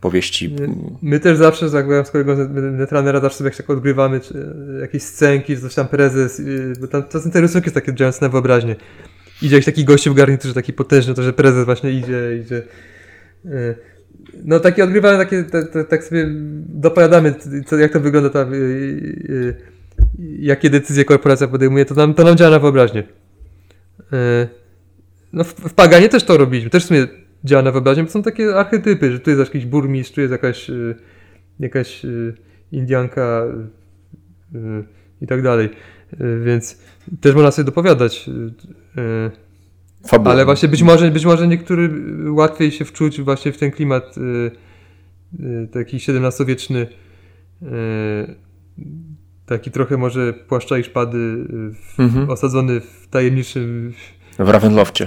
powieści. My też zawsze, jak byłem z kolegą Netrunnera, zawsze sobie jak tak odgrywamy czy, y, jakieś scenki, czy coś tam prezes, bo tam czasem te rysunki są takie działające na wyobraźnię. Idzie jakiś taki gościu w garniturze, taki potężny, to że prezes właśnie idzie, idzie. y, No takie odgrywamy, takie, te, te, tak sobie dopowiadamy, co, jak to wygląda tam, y, y, y, jakie decyzje korporacja podejmuje, to nam, to nam działa na wyobraźnię. Y, No w, w Paganie też to robiliśmy, też w sumie działa na wyobraźnię, bo są takie archetypy, że tu jest jakiś burmistrz, tu jest jakaś, y, jakaś y, Indianka i tak dalej. Więc też można sobie dopowiadać. Fabuła. ale właśnie być może, być może niektóry łatwiej się wczuć właśnie w ten klimat taki XVII-wieczny, taki trochę może płaszcza i szpady, w, Mhm. osadzony w tajemniczym, W Ravenloftie.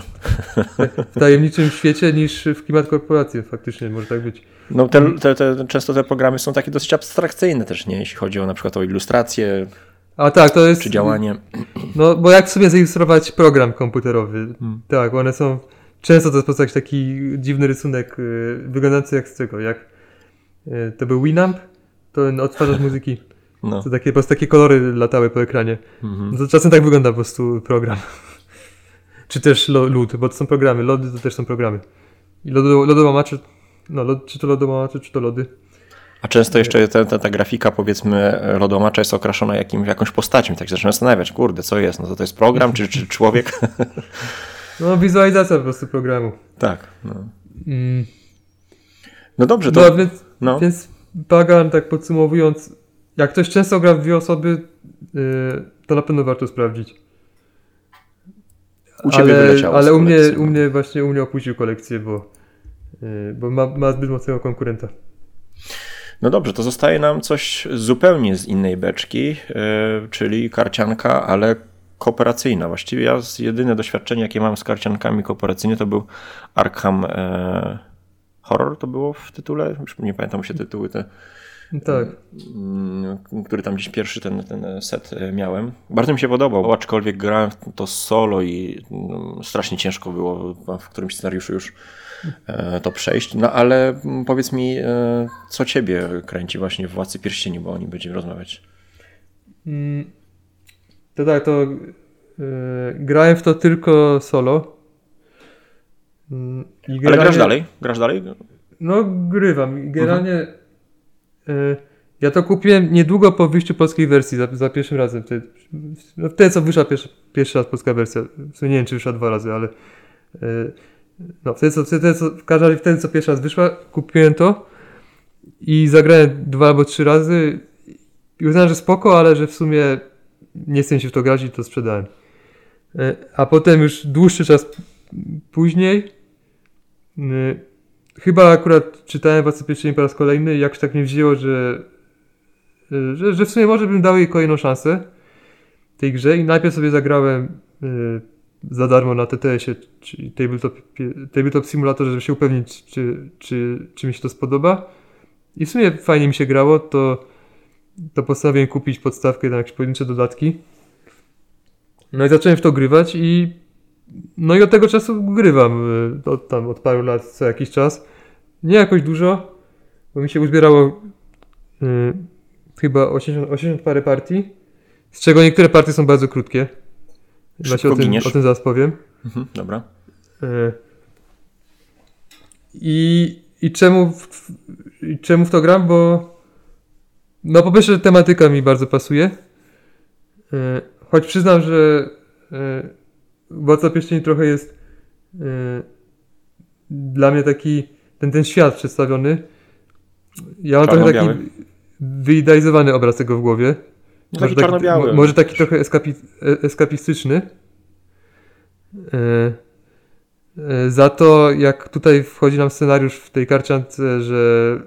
w tajemniczym świecie niż w klimat korporacji. Faktycznie może tak być. No te, te, te, często te programy są takie dosyć abstrakcyjne też, nie? Jeśli chodzi o na przykład o ilustrację A tak, to jest. czy działanie. No, bo jak w sobie zilustrować program komputerowy? Hmm. Tak, one są. Często to jest po prostu taki dziwny rysunek, y, wyglądający jak z czego? Jak y, to był Winamp, to odtwarzacz muzyki. No. To takie, po prostu takie kolory latały po ekranie. Mhm. No czasem tak wygląda po prostu program. czy też lód, bo to są programy. Lody to też są programy. I lodo, lodołamacze, no, lod, czy to lodołamacze, czy to lody. A często jeszcze ta, ta, ta grafika, powiedzmy, lodomacza jest okraszona jakimś, jakąś postacią. Tak się zaczyna zastanawiać, kurde, co jest? No to to jest program, czy, czy człowiek? No, wizualizacja po prostu programu. tak. No. Mm. no dobrze, to. No, więc No. Więc Pagan, tak podsumowując, jak ktoś często gra w dwie osoby, yy, to na pewno warto sprawdzić. U ciebie ale, wyleciało. ale u mnie, kolekcji, u no. mnie właśnie u mnie opuścił kolekcję, bo, yy, bo ma, ma zbyt mocnego konkurenta. No dobrze, to zostaje nam coś zupełnie z innej beczki, yy, czyli karcianka, ale kooperacyjna. Właściwie ja z jedyne doświadczenie, jakie mam z karciankami kooperacyjnie, to był Arkham e, Horror, to było w tytule, już nie pamiętam się tytuły, te, Tak. mm, który tam gdzieś pierwszy ten, ten set e, miałem. Bardzo mi się podobał, aczkolwiek grałem to solo i mm, strasznie ciężko było w którymś scenariuszu już e, to przejść. No ale mm, powiedz mi, e, co ciebie kręci właśnie w Władcy Pierścieni, bo o nim będziemy rozmawiać. To tak, to grałem w to tylko solo. I Ale grasz dalej? Grasz dalej? No, grywam. I Generalnie E, ja to kupiłem niedługo po wyjściu polskiej wersji, za, za pierwszym razem. Wtedy, no wtedy co wyszła pierwszy, pierwszy raz polska wersja. W nie wiem, czy wyszła dwa razy, ale e, no wtedy co, wtedy, co, w każdym razie wtedy co pierwszy raz wyszła, kupiłem to i zagrałem dwa albo trzy razy i uznałem, że spoko, ale że w sumie nie chcę się w to grać i to sprzedałem. E, a potem już dłuższy czas później chyba akurat czytałem Władcę Pierścieni po raz kolejny i jakoś tak mnie wzięło, że, że, że w sumie może bym dał jej kolejną szansę tej grze i najpierw sobie zagrałem y, za darmo na TTS-ie, czyli Tabletop, Tabletop Simulatorze, żeby się upewnić, czy, czy, czy mi się to spodoba. I w sumie fajnie mi się grało, to, to postanowiłem kupić podstawkę na jakieś pojedyncze dodatki. No i zacząłem w to grywać i no i od tego czasu grywam, y, od, tam od paru lat co jakiś czas. Nie jakoś dużo, bo mi się uzbierało y, chyba 80, 80 parę partii, z czego niektóre partie są bardzo krótkie. Właśnie o tym, o tym zaraz powiem. Mhm, dobra. Y, I, i, czemu w, I czemu w to gram? Bo no po pierwsze tematyka mi bardzo pasuje. Choć przyznam, że Władca Pierścieni trochę jest yy, dla mnie taki, ten, ten świat przedstawiony. Ja mam trochę taki wyidealizowany obraz tego w głowie. No może, taki, taki może taki trochę eskapi, e, eskapistyczny. Yy, yy, za to, jak tutaj wchodzi nam scenariusz w tej karciance, że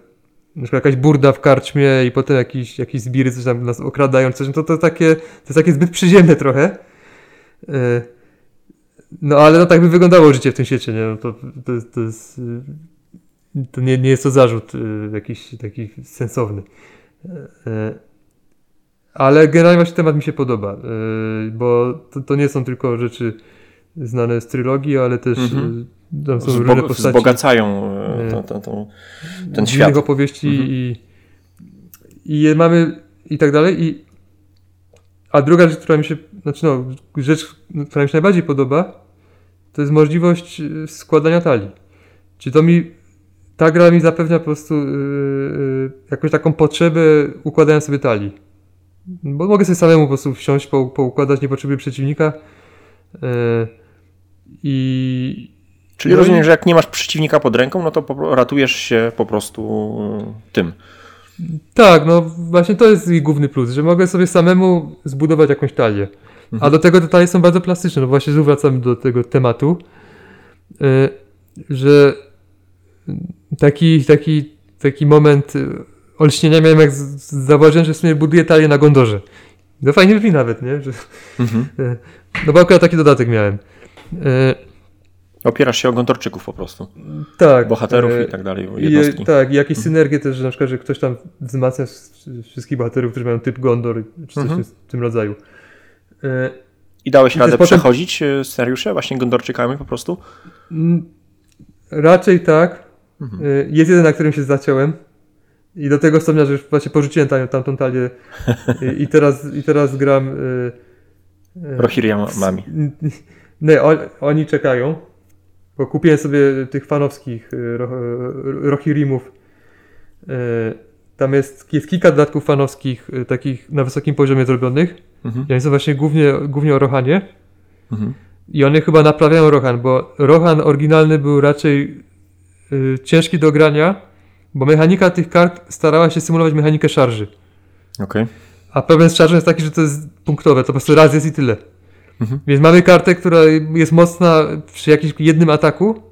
na przykład jakaś burda w karczmie i potem jakiś, jakiś zbiry coś tam nas okradają, coś, no to, to, takie, to jest takie zbyt przyziemne trochę. Yy, no ale no tak by wyglądało życie w tym świecie, nie? No, to, to, to jest... Y, to nie, nie jest to zarzut y, jakiś taki sensowny. E, ale generalnie właśnie temat mi się podoba, y, bo to, to nie są tylko rzeczy znane z trylogii, ale też mhm. tam są Zbo różne postaci. Wzbogacają to, to, to, ten świat. opowieści mhm. i, i mamy i tak dalej. I, a druga rzecz, która mi się, znaczy no, rzecz, która mi się najbardziej podoba, to jest możliwość y, składania talii. Czy to mi, ta gra mi zapewnia po prostu yy, jakąś taką potrzebę układania sobie talii. Bo mogę sobie samemu po prostu wsiąść, po, poukładać, nie potrzebuję przeciwnika. Yy, I. Czyli no rozumiem, i... że jak nie masz przeciwnika pod ręką, no to ratujesz się po prostu y, tym. Tak, no właśnie to jest jej główny plus, że mogę sobie samemu zbudować jakąś talię. A do tego detale są bardzo plastyczne. No właśnie zwracamy do tego tematu, y, że taki, taki, taki moment y, olśnienia miałem jak zauważyłem, że w sumie buduję talię na Gondorze. No fajnie brzmi nawet, nie? Że, mhm. Y, no bo akurat taki dodatek miałem. Opierasz się o Gondorczyków po prostu. Tak. Bohaterów i tak dalej, jednostki. I, tak, i jakieś mhm. synergie też, że na przykład, że ktoś tam wzmacnia wszystkich bohaterów, którzy mają typ Gondor, czy coś mhm. w tym rodzaju. I dałeś radę potem... przechodzić e, scenariusze właśnie Gondorczykami po prostu? Mm, raczej tak. Mhm. E, jest jeden, na którym się zaciąłem. I do tego stopnia, że już właśnie porzuciłem tam, tamtą talię i, i, teraz, i teraz gram... E, Rohirria mami. Nie, on, oni czekają. Bo kupiłem sobie tych fanowskich Rohirimów. Tam jest, jest kilka dodatków fanowskich, takich na wysokim poziomie zrobionych. Mhm. I oni są właśnie głównie, głównie o Rohanie. Mhm. I one chyba naprawiają Rohan, bo Rohan oryginalny był raczej y, ciężki do grania, bo mechanika tych kart starała się symulować mechanikę szarży. Okay. A problem z szarżą jest taki, że to jest punktowe, to po prostu raz jest i tyle. Mhm. Więc mamy kartę, która jest mocna przy jakimś jednym ataku,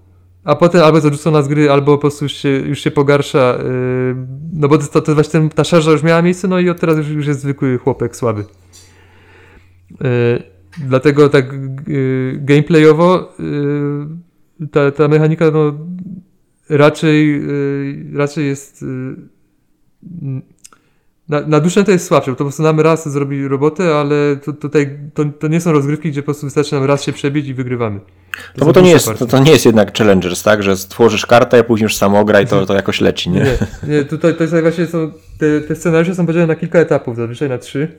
a potem albo jest z gry, albo po prostu już się, już się pogarsza. Yy, no bo to, to, właśnie ten, ta szarża już miała miejsce, no i od teraz już, już jest zwykły chłopek słaby. E, dlatego tak e, gameplayowo e, ta, ta mechanika no, raczej, raczej jest na, na duszę to jest słabsze, bo to po prostu nam raz zrobi robotę, ale to, tutaj to, to nie są rozgrywki, gdzie po prostu wystarczy nam raz się przebić i wygrywamy. To no bo to nie, jest, to, to, nie jest jednak Challengers, tak? Że stworzysz kartę, a później już samograj, to, to jakoś leci, nie? Nie, nie tutaj to jest właśnie są, te, te scenariusze są podzielone na kilka etapów, zazwyczaj na trzy.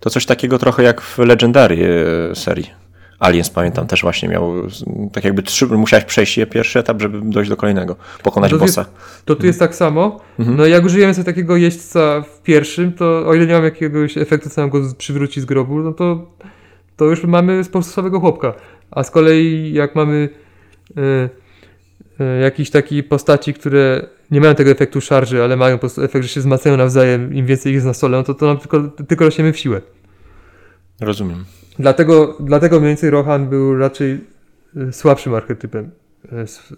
To coś takiego trochę jak w Legendary e, serii. Aliens pamiętam też właśnie miał, tak jakby trzy, musiałeś przejść pierwszy etap, żeby dojść do kolejnego, pokonać to bossa. Jest, to tu jest tak samo. Mhm. No jak użyjemy sobie takiego jeźdźca w pierwszym, to o ile nie mam jakiegoś efektu, co nam go przywróci z grobu, no to, to już mamy sposobowego chłopka. A z kolei jak mamy y, y, jakiś taki postaci, które nie mają tego efektu szarży, ale mają po prostu efekt, że się wzmacniają nawzajem, im więcej ich jest na stole, no to, to nam tylko, tylko rośniemy w siłę. Rozumiem. Dlatego, dlatego mniej więcej Rohan był raczej y, słabszym archetypem. Z,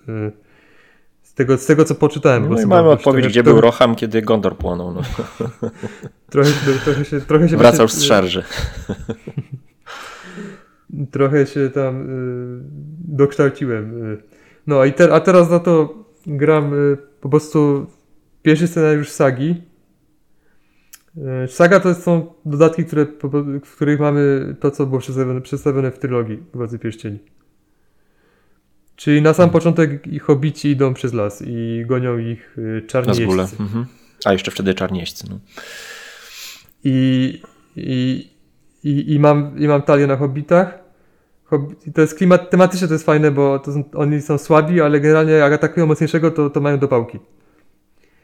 z tego, z tego co poczytałem. No i mamy odpowiedź, gdzie był Rohan, kiedy Gondor płonął. No. trochę, trochę się, trochę się Wracał z szarży. trochę się tam y, dokształciłem. No i te, a teraz na to gram y, po prostu pierwszy scenariusz sagi saga to są dodatki, które, w których mamy to, co było przedstawione, przedstawione w trylogii Władzy Pierścieni. Czyli na sam hmm. początek hobici idą przez las i gonią ich y, czarnieźdźcy. Mhm. A jeszcze wtedy czarnieźdźcy. No. I, i, i, i, mam, I mam talię na hobbitach. To jest klimat, tematycznie to jest fajne, bo to są, oni są słabi, ale generalnie jak atakują mocniejszego, to, to mają dopałki.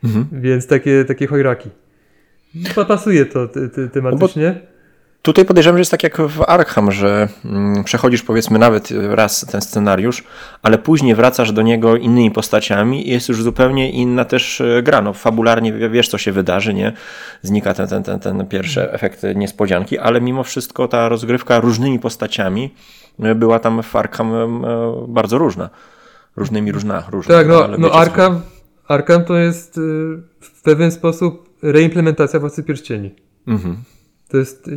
Mhm. Więc takie, takie chojraki. Pasuje to ty, ty, tematycznie. No tutaj podejrzewam, że jest tak jak w Arkham, że mm, przechodzisz powiedzmy nawet raz ten scenariusz, ale później wracasz do niego innymi postaciami i jest już zupełnie inna też e, gra. No, fabularnie wiesz, co się wydarzy, nie? Znika ten, ten, ten, ten pierwszy mhm. efekt niespodzianki, ale mimo wszystko ta rozgrywka różnymi postaciami e, była tam w Arkham e, bardzo różna. Różnymi różna. różna tak, no, no Arkham, Arkham to jest w pewien sposób reimplementacja Władcy Pierścieni. Mhm. To jest...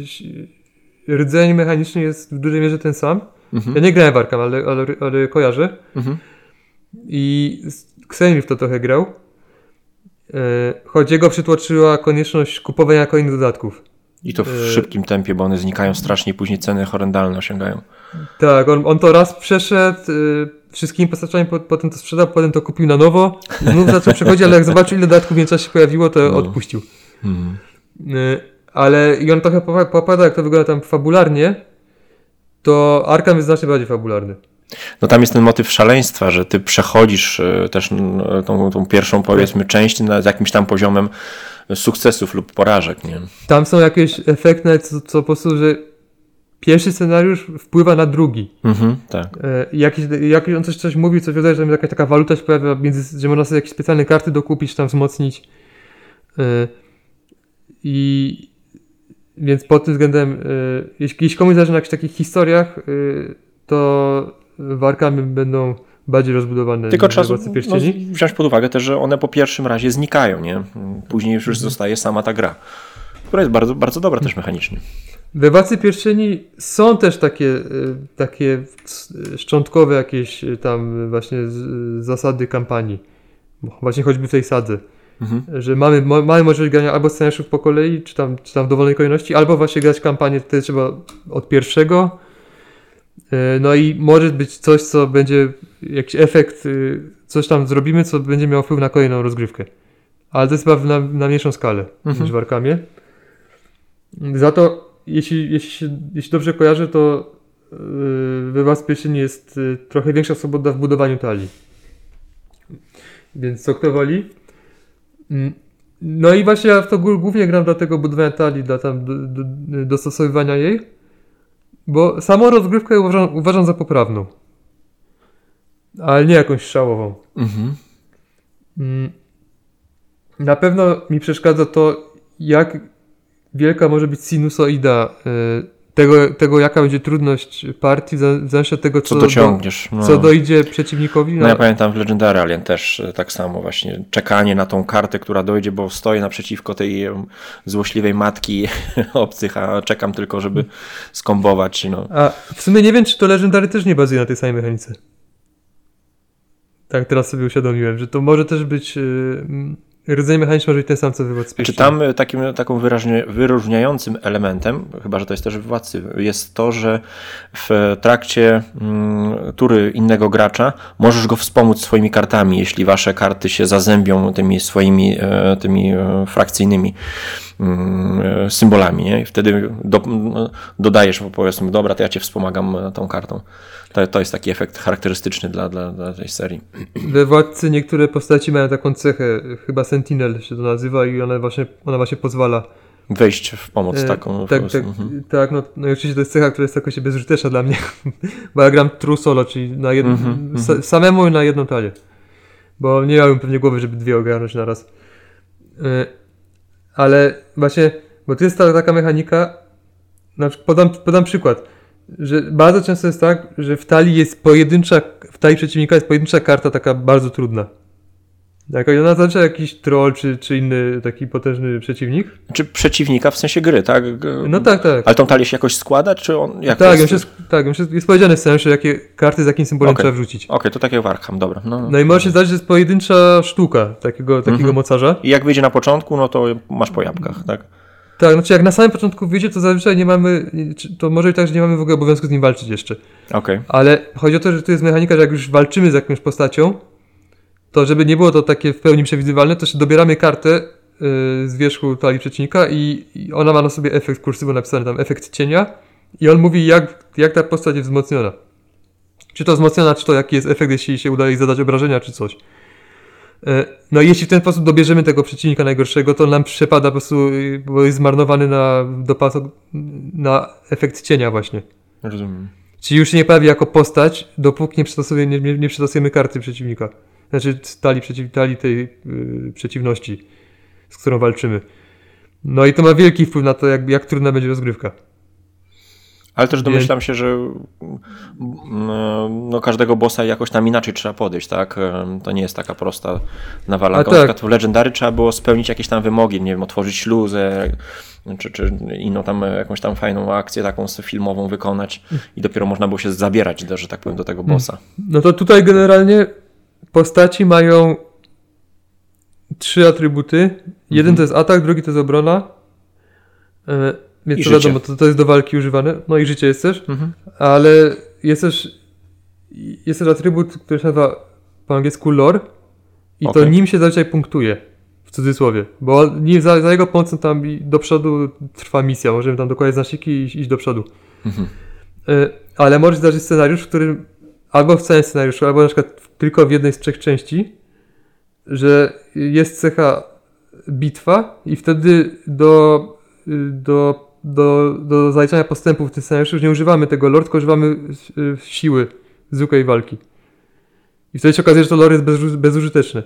Rdzeń mechaniczny jest w dużej mierze ten sam. Mhm. Ja nie grałem w Arkham, ale, ale, ale kojarzę. Mhm. I Xenil w to trochę grał. E, choć jego przytłoczyła konieczność kupowania kolejnych dodatków. I to w e... szybkim tempie, bo one znikają strasznie później ceny horrendalne osiągają. Tak, on, on to raz przeszedł, e, wszystkimi postaciami, potem to sprzedał, potem to kupił na nowo, znów zaczął przechodzić, ale jak zobaczył ile dodatków w międzyczasie się pojawiło, to no. odpuścił. Hmm. Ale i on trochę popada, jak to wygląda tam fabularnie, to Arkham jest znacznie bardziej fabularny. No tam jest ten motyw szaleństwa, że ty przechodzisz e, też tą, tą pierwszą powiedzmy część z jakimś tam poziomem sukcesów lub porażek, nie? Tam są jakieś efekty, co, co po prostu, że pierwszy scenariusz wpływa na drugi. Mhm, tak. E, jakiś, jakiś on coś, coś mówi, coś wydaje, że tam jakaś taka waluta się pojawia, między, że można sobie jakieś specjalne karty dokupić, tam wzmocnić. E, I więc pod tym względem, e, jeśli, jeśli komuś zależy na jakichś takich historiach, to warkami będą bardziej rozbudowane Tylko trzeba no, wziąć pod uwagę też, że one po pierwszym razie znikają, nie? Później już, zostaje sama ta gra, która jest bardzo, bardzo dobra też mechanicznie. We Władcy Pierścieni są też takie, e, takie szczątkowe jakieś tam właśnie zasady kampanii. Właśnie choćby w tej sadze. Mhm. Że mamy, mamy możliwość grania albo scenariuszów po kolei, czy tam, czy tam w dowolnej kolejności, albo właśnie grać kampanię wtedy trzeba od pierwszego. E, no i może być coś, co będzie jakiś efekt, coś tam zrobimy, co będzie miało wpływ na kolejną rozgrywkę. Ale to jest chyba na, na mniejszą skalę mhm. niż w Arkamie. Za to jeśli, jeśli, jeśli dobrze kojarzę, to yy, we Waspierścieni jest yy, trochę większa swoboda w budowaniu talii. Więc co kto woli. Mm, no i właśnie ja w to głównie gram dla tego budowania talii, dla tam do, do, dostosowywania jej, bo samą rozgrywkę uważam, uważam za poprawną. Ale nie jakąś szałową. Mhm. Mm, na pewno mi przeszkadza to, jak wielka może być sinusoida y, tego, tego jaka będzie trudność partii, w zależności od tego, co, co dociągniesz. No. Co dojdzie przeciwnikowi. No, ja pamiętam w Legendary Alien też y, tak samo właśnie. Czekanie na tą kartę, która dojdzie, bo stoję naprzeciwko tej złośliwej matki obcych, a czekam tylko, żeby skombować. No. A w sumie nie wiem, czy to Legendary też nie bazuje na tej samej mechanice. Tak teraz sobie uświadomiłem, że to może też być... Yy, Rodzaj mechaniczny może być ten sam, co wywód Czy tam e, takim, taką wyraźnie, wyróżniającym elementem, chyba że to jest też władcy, jest to, że w trakcie mm, tury innego gracza możesz go wspomóc swoimi kartami, jeśli wasze karty się zazębią tymi swoimi e, tymi e, frakcyjnymi symbolami, nie? I wtedy do, dodajesz, powiedzmy, dobra, to ja cię wspomagam tą kartą. To, to jest taki efekt charakterystyczny dla, dla, dla tej serii. We Władcy niektóre postaci mają taką cechę, chyba Sentinel się to nazywa i ona właśnie, ona właśnie pozwala wejść w pomoc E, taką. Tak, tak. Mhm. tak no, no i oczywiście to jest cecha, która jest jakoś bezużyteczna dla mnie, bo ja gram true solo, czyli na jed... Mhm, sa, samemu i na jedną talię, bo nie miałem pewnie głowy, żeby dwie ogarnąć na raz. E, Ale właśnie, bo to jest ta, taka mechanika, na podam, podam przykład, że bardzo często jest tak, że w talii jest pojedyncza, w talii przeciwnika jest pojedyncza karta taka bardzo trudna. Jak ona zazwyczaj jakiś troll czy, czy inny taki potężny przeciwnik. Czy przeciwnika w sensie gry, tak? No tak, tak. Ale tą talię się jakoś składa, czy on. Jak to Tak, jest? jest, tak, już jest, jest powiedziane w scenariuszu, jakie karty z jakim symbolem Okej. trzeba wrzucić. Okej, to tak jak w Arkham, dobra. No. No i może się zdać, że jest pojedyncza sztuka takiego, takiego Mhm. mocarza. I jak wyjdzie na początku, no to masz po jabłkach, tak? Tak, znaczy jak na samym początku wyjdzie, to zazwyczaj nie mamy, to może być tak, że nie mamy w ogóle obowiązku z nim walczyć jeszcze. Okej. Ale chodzi o to, że to jest mechanika, że jak już walczymy z jakąś postacią, to żeby nie było to takie w pełni przewidywalne, to się dobieramy kartę yy, z wierzchu talii przeciwnika i, i ona ma na sobie efekt kursywu napisany tam, efekt cienia i on mówi jak, jak ta postać jest wzmocniona. Czy to wzmocniona, czy to jaki jest efekt, jeśli się udaje zadać obrażenia, czy coś. Yy, No i jeśli w ten sposób dobierzemy tego przeciwnika najgorszego, to nam przepada po prostu, yy, bo jest zmarnowany na dopas na efekt cienia właśnie. Rozumiem. Czyli już się nie pojawi jako postać, dopóki nie nie, nie, nie przetosujemy karty przeciwnika. Znaczy talii, przeciw, talii tej yy, przeciwności, z którą walczymy. No i to ma wielki wpływ na to, jak, jak trudna będzie rozgrywka. Ale też domyślam się, że mm, no, każdego bossa jakoś tam inaczej trzeba podejść, tak? To nie jest taka prosta A nawalanka. tak. W Legendary trzeba było spełnić jakieś tam wymogi, nie wiem, otworzyć śluzę, czy, czy inną tam jakąś tam fajną akcję taką filmową wykonać i dopiero można było się zabierać, że tak powiem, do tego bossa. No to tutaj generalnie postaci mają trzy atrybuty. Jeden to jest atak, drugi to jest obrona. E, więc I to życie. wiadomo, to, to jest do walki używane. No i życie jest też. Mhm. Ale jest też, jest też atrybut, który się nazywa po angielsku lore i to Okej. nim się zazwyczaj punktuje, w cudzysłowie, bo za, za jego pomocą tam do przodu trwa misja, możemy tam dokładnie znaczniki i iść, do przodu. Mhm. Y, Ale może zdarzyć scenariusz, w którym albo w całym scenariuszu, albo na przykład tylko w jednej z trzech części, że jest cecha bitwa i wtedy do, do, do, do zaliczania postępów w tym scenariuszu już nie używamy tego lore, tylko używamy y, siły zwykłej walki. I wtedy się okazuje, że to lore jest bezu- bezużyteczne.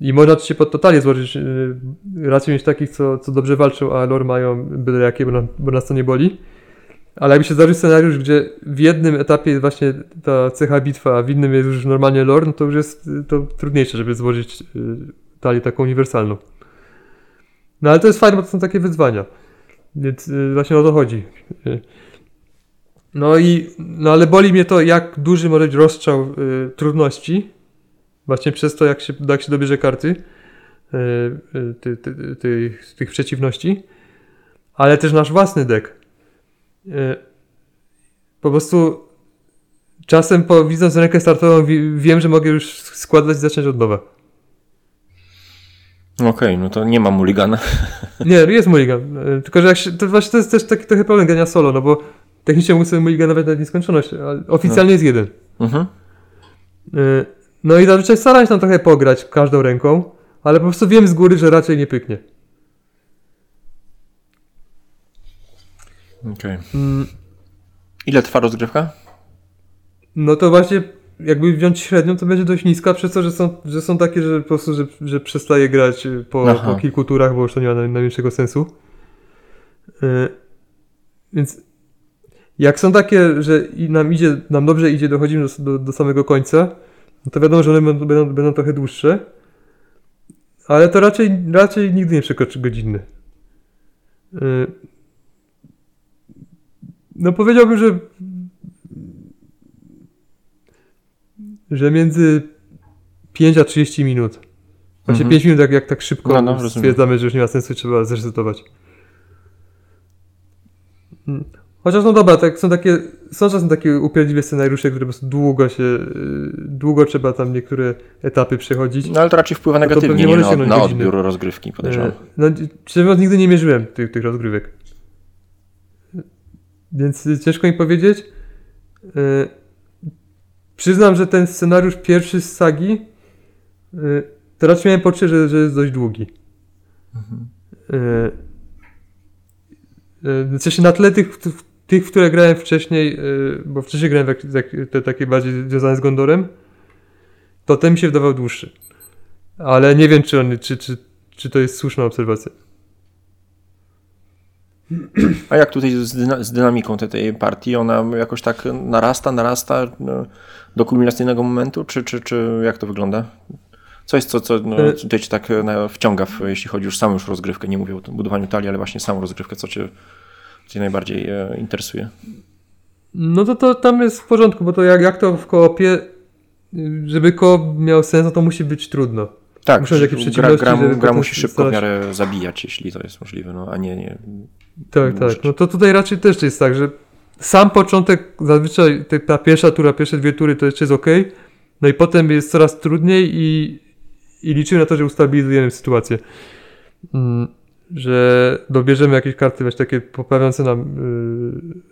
I można się pod totalnie złożyć, y, raczej mieć takich, co, co dobrze walczą, a lore mają byle jakie, bo, na, bo nas to nie boli. Ale jakby się zdarzył scenariusz, gdzie w jednym etapie jest właśnie ta cecha bitwa, a w innym jest już normalnie lore, no to już jest to trudniejsze, żeby złożyć y, talię taką uniwersalną. No ale to jest fajne, bo to są takie wyzwania. Więc y, właśnie o to chodzi. Y, No i, no ale boli mnie to, jak duży może być rozstrzał y, trudności, właśnie przez to, jak się, jak się dobierze karty y, y, ty, ty, ty, tych przeciwności, ale też nasz własny deck. Y, Po prostu czasem po, widząc rękę startową wi- wiem, że mogę już składać i zacząć od nowa. Okej, no to nie ma mulligana. Nie, jest mulligan. y, Tylko, że jak się, to właśnie to jest też taki trochę problem grania solo, no bo technicznie mógł sobie mulliganować na nieskończoność, ale oficjalnie jest jeden. Mhm. Y, No i zazwyczaj staram się tam trochę pograć każdą ręką, ale po prostu wiem z góry, że raczej nie pyknie. Okej. Mm, Ile trwa rozgrywka? No to właśnie jakby wziąć średnią, to będzie dość niska, przez to, że są, że są takie, że po prostu, że, że przestaje grać po, po kilku turach, bo już to nie ma naj- najmniejszego sensu. Y, Więc jak są takie, że nam idzie, nam dobrze idzie, dochodzimy do, do, do samego końca, no to wiadomo, że one będą, będą, będą trochę dłuższe, ale to raczej, raczej nigdy nie przekroczy godziny. Y, No powiedziałbym, że że między 5 a 30 minut. Właśnie Mhm. 5 minut, jak, jak tak szybko No, no, rozumiem. stwierdzamy, że już nie ma sensu, trzeba zresetować. Mm. Chociaż no dobra, tak, są takie, są czasem takie upierdliwe scenariusze, które po prostu długo się, y, długo trzeba tam niektóre etapy przechodzić. No ale to raczej wpływa No to negatywnie pewnie nie, może na, na odbiór rozgrywki, podejrzewam. E, No, szczerze mówiąc, nigdy nie mierzyłem tych, tych rozgrywek. Więc y, ciężko mi powiedzieć. E, Przyznam, że ten scenariusz pierwszy z sagi e, to raczej miałem poczucie, że, że jest dość długi. E, W sensie na tle tych, tych, w które grałem wcześniej, e, bo wcześniej grałem w te takie bardziej związane z Gondorem, to ten mi się wydawał dłuższy. Ale nie wiem, czy, on, czy, czy, czy to jest słuszna obserwacja. A jak tutaj z, dyna, z dynamiką tej, tej partii, ona jakoś tak narasta, narasta no, do kulminacyjnego momentu, czy, czy, czy jak to wygląda? Co jest co, co no, E- tutaj cię tak no, wciąga, w, jeśli chodzi już o samą już rozgrywkę, nie mówię o budowaniu talii, ale właśnie samą rozgrywkę, co cię, cię najbardziej e, interesuje? No to, to tam jest w porządku, bo to jak, jak to w koopie, y, żeby koop miał sens, no to musi być trudno. Tak, Muszą być jakieś gra, gra, gra musi szybko w miarę zabijać, jeśli to jest możliwe, no, a nie, nie Tak, tak. No to tutaj raczej też jest tak, że sam początek, zazwyczaj ta pierwsza tura, pierwsze dwie tury to jeszcze jest ok, no i potem jest coraz trudniej i, i liczymy na to, że ustabilizujemy sytuację. Mm, że dobierzemy jakieś karty właśnie takie poprawiające nam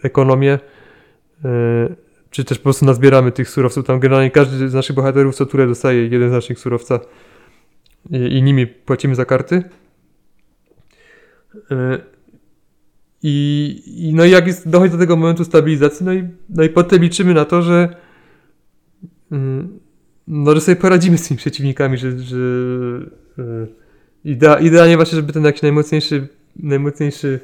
y, ekonomię, y, czy też po prostu nazbieramy tych surowców. Tam generalnie każdy z naszych bohaterów co turę dostaje jeden znacznik surowca i, i nimi płacimy za karty. Y, i, i no i jak jest, dochodzi do tego momentu stabilizacji, no i, no i potem liczymy na to, że mm, no, że sobie poradzimy z tymi przeciwnikami, że, że y, idea, idealnie właśnie, żeby ten jakiś najmocniejszy najmocniejszy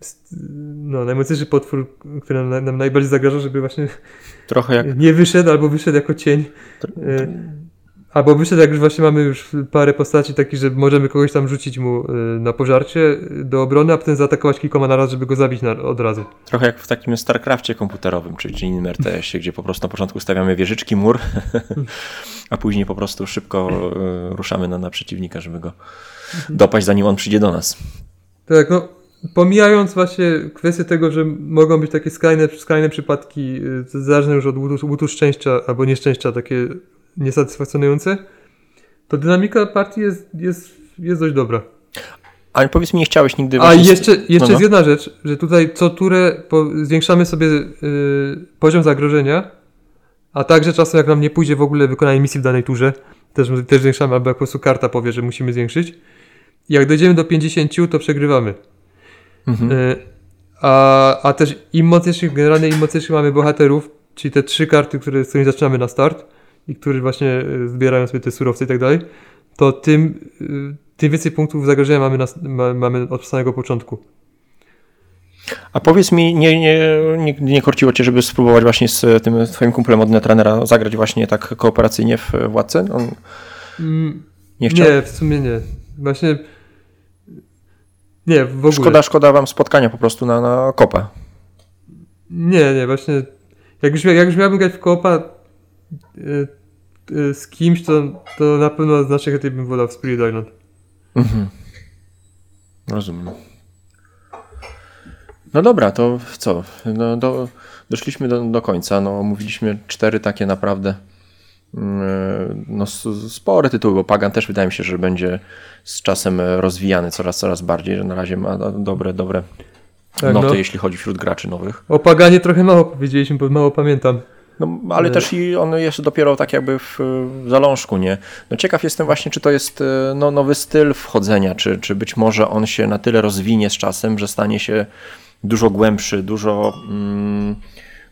st- no, najmocniejszy potwór, który nam, nam najbardziej zagraża, żeby właśnie trochę jak nie wyszedł albo wyszedł jako cień. Y, Albo wyszedł, jak już właśnie mamy już parę postaci takich, że możemy kogoś tam rzucić mu y, na pożarcie y, do obrony, a potem zaatakować kilkoma na raz, żeby go zabić na, od razu. Trochę jak w takim StarCraftie komputerowym, czy, czy innym RTS-ie, gdzie po prostu na początku stawiamy wieżyczki, mur, a później po prostu szybko e, ruszamy na, na przeciwnika, żeby go dopaść, zanim on przyjdzie do nas. Tak, no pomijając właśnie kwestię tego, że mogą być takie skrajne, skrajne przypadki, y, zależne już od łutu, łutu szczęścia albo nieszczęścia, takie niesatysfakcjonujące, to dynamika partii jest, jest, jest dość dobra. Ale powiedz mi, nie chciałeś nigdy... A jeszcze, jeszcze no, no. jest jedna rzecz, że tutaj co turę zwiększamy sobie y, poziom zagrożenia, a także czasem jak nam nie pójdzie w ogóle wykonanie misji w danej turze, też, też zwiększamy, albo jak po prostu karta powie, że musimy zwiększyć. Jak dojdziemy do 50, to przegrywamy. Mhm. Y, a, a też im mocniejszych, generalnie im mocniejszych mamy bohaterów, czyli te trzy karty, które, z którymi zaczynamy na start i które właśnie y, zbierają sobie te surowce i tak dalej, to tym, y, tym więcej punktów zagrożenia mamy, na, ma, mamy od samego początku. A powiedz mi, nie, nie, nie, nie korciło cię, żeby spróbować właśnie z tym twoim kumplem od Netrunnera zagrać właśnie tak kooperacyjnie w Władce? On Mm, nie chciał? Nie, w sumie nie. Właśnie. Nie, w ogóle. Szkoda, szkoda wam spotkania po prostu na, na kopa. Nie, nie, właśnie. Jak już, jak już miałbym grać w koopa z kimś, to, to na pewno z naszych chętnie bym wolał w Spirit Island. Mhm. Rozumiem. No dobra, to co? No, do, doszliśmy do, do końca. No, omówiliśmy cztery takie naprawdę mm, no, s- spore tytuły, bo Pagan też wydaje mi się, że będzie z czasem rozwijany coraz, coraz bardziej, że na razie ma dobre, dobre Tak, noty, no. jeśli chodzi wśród graczy nowych. O Paganie trochę mało powiedzieliśmy, bo mało pamiętam. No, ale E. też i on jest dopiero tak jakby w, w zalążku, nie? No ciekaw jestem właśnie, czy to jest e, no, nowy styl wchodzenia, czy, czy być może on się na tyle rozwinie z czasem, że stanie się dużo głębszy, dużo, mm,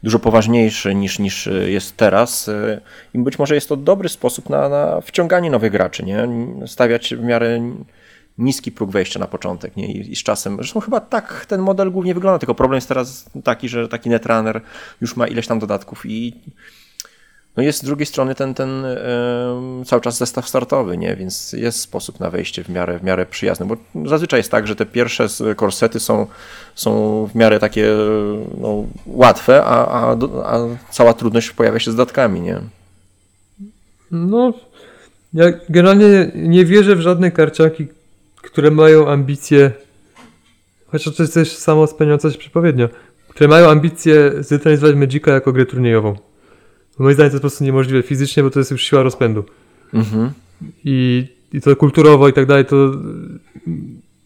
dużo poważniejszy niż, niż jest teraz. e, I być może jest to dobry sposób na, na wciąganie nowych graczy, nie? Stawiać w miarę niski próg wejścia na początek, nie? I, I z czasem, zresztą chyba tak ten model głównie wygląda, tylko problem jest teraz taki, że taki netrunner już ma ileś tam dodatków i no jest z drugiej strony ten, ten em, cały czas zestaw startowy, nie? Więc jest sposób na wejście w miarę, w miarę przyjazny, bo zazwyczaj jest tak, że te pierwsze korsety są, są w miarę takie no, łatwe, a, a, a cała trudność pojawia się z dodatkami, nie? No, ja generalnie nie wierzę w żadne karciaki, które mają ambicje chociaż to jest też samo spełniająca się przepowiednia, które mają ambicje zdetronizować Magica jako grę turniejową. Moim zdaniem to jest po prostu niemożliwe fizycznie, bo to jest już siła rozpędu. Mhm. I, i to kulturowo i tak dalej, to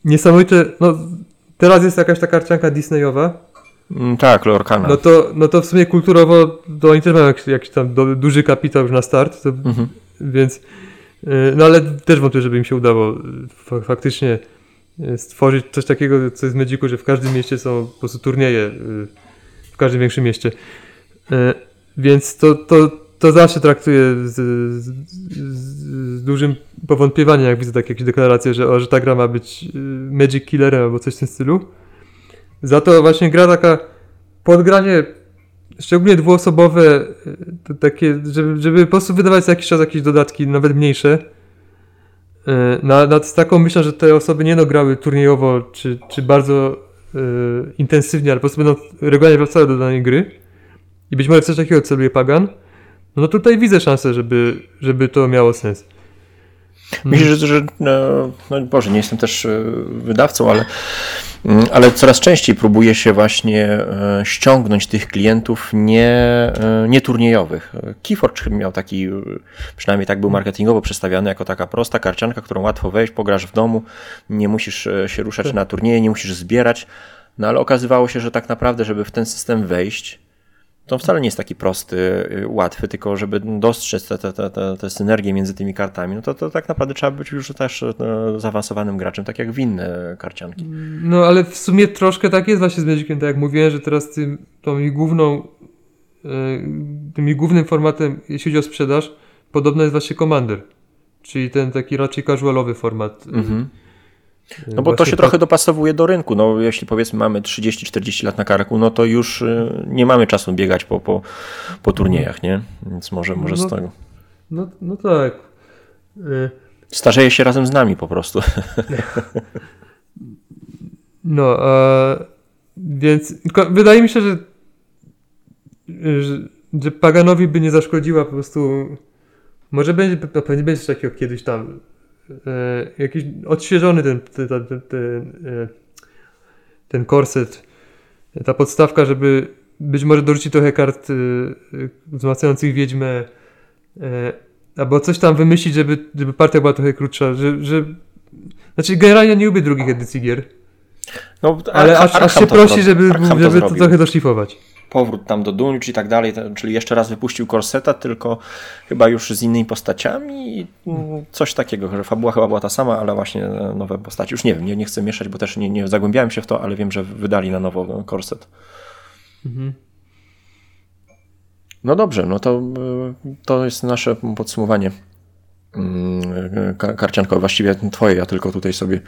niesamowite, no teraz jest jakaś ta karcianka Disneyowa, Mm, Tak, Lorkana. no to, no to w sumie kulturowo to oni też mają jakiś, jakiś tam do, duży kapitał już na start, to, Mhm. więc no ale też wątpię, żeby im się udało fa faktycznie y, stworzyć coś takiego, co jest w Magicu, że w każdym mieście są po prostu turnieje, w każdym większym mieście. Więc to, to, to zawsze traktuję z, z, z, dużym powątpiewaniem, jak widzę takie jakieś deklaracje, że, o, że ta gra ma być Magic Killerem albo coś w tym stylu. Za to właśnie gra taka podgranie, szczególnie dwuosobowe, y, to takie, żeby, żeby po prostu wydawać co jakiś czas jakieś dodatki, nawet mniejsze. y, Na, nad taką myślą, że te osoby nie no grały turniejowo, czy, czy bardzo y, intensywnie, ale po prostu będą regularnie wracały do danej gry. I być może coś takiego celuje Pagan. No tutaj widzę szansę, żeby, żeby to miało sens. Myślę, że, że no, no Boże, nie jestem też e, wydawcą, ale, mm, ale coraz częściej próbuje się właśnie e, ściągnąć tych klientów nie, e, nie turniejowych. Keyforge miał taki, przynajmniej tak był marketingowo przedstawiany, jako taka prosta karcianka, którą łatwo wejść, pograsz w domu, nie musisz się ruszać Tak. na turnieje, nie musisz zbierać, no ale okazywało się, że tak naprawdę, żeby w ten system wejść, to wcale nie jest taki prosty, y, łatwy, tylko żeby dostrzec te, te, te, te, synergie między tymi kartami, no to, to tak naprawdę trzeba być już też e, zaawansowanym graczem, tak jak w inne karcianki. No ale w sumie troszkę tak jest właśnie z Magiciem, tak jak mówiłem, że teraz tym, tą ich główną, e, tym głównym formatem, jeśli chodzi o sprzedaż, podobno jest właśnie Commander. Czyli ten taki raczej casualowy format. Mhm. No bo to właśnie się trochę dopasowuje do rynku. No, jeśli powiedzmy mamy 30-40 lat na karku, no to już y, nie mamy czasu biegać po, po, po turniejach, nie? Więc może, może z No. tego. No, no tak. E, Starzeje się razem z nami po prostu. No, e, więc wydaje mi się, że, że, że Paganowi by nie zaszkodziła po prostu. Może będzie, pewnie będzie coś takiego kiedyś tam. E, jakiś odświeżony ten, ten, ten, ten, e, ten korset, ta podstawka, żeby być może dorzucić trochę kart e, wzmacniających wiedźmę. Albo coś tam wymyślić, żeby, żeby partia była trochę krótsza. Że, że, znaczy, generalnie nie lubię drugich edycji gier. No, Ale aż, aż się to prosi, zro- żeby, Arkham żeby to, zrobił. trochę doszlifować. powrót tam do Dungeon i tak dalej, czyli jeszcze raz wypuścił Corseta, tylko chyba już z innymi postaciami i mm, coś takiego, że fabuła chyba była ta sama, ale właśnie e, nowe postaci. Już nie wiem, nie, nie chcę mieszać, bo też nie, nie zagłębiałem się w to, ale wiem, że wydali na nowo Corset. Mhm. No dobrze, no to, y, to jest nasze podsumowanie mm, ka- karciankowe, właściwie twoje, ja tylko tutaj sobie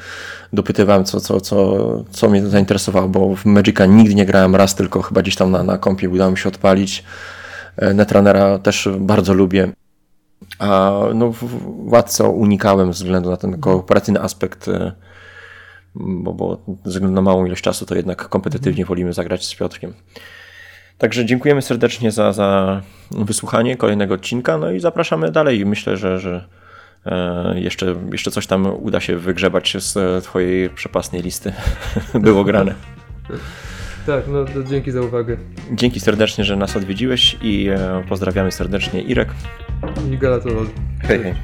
dopytywałem, co, co, co, co mnie zainteresowało, bo w Magica nigdy nie grałem raz, tylko chyba gdzieś tam na, na kompie udało mi się odpalić. E, Netrunnera też bardzo lubię. A no, w- w- Władcę unikałem ze względu na ten kooperacyjny aspekt, e, bo, bo ze względu na małą ilość czasu to jednak kompetywnie wolimy zagrać z Piotrkiem. Także dziękujemy serdecznie za, za wysłuchanie kolejnego odcinka, no i zapraszamy dalej. Myślę, że, że e, jeszcze, jeszcze coś tam uda się wygrzebać z e, twojej przepasnej listy. Było grane. Tak, no to dzięki za uwagę. Dzięki serdecznie, że nas odwiedziłeś i e, pozdrawiamy serdecznie Irek. I Galatolol. Hej, hej.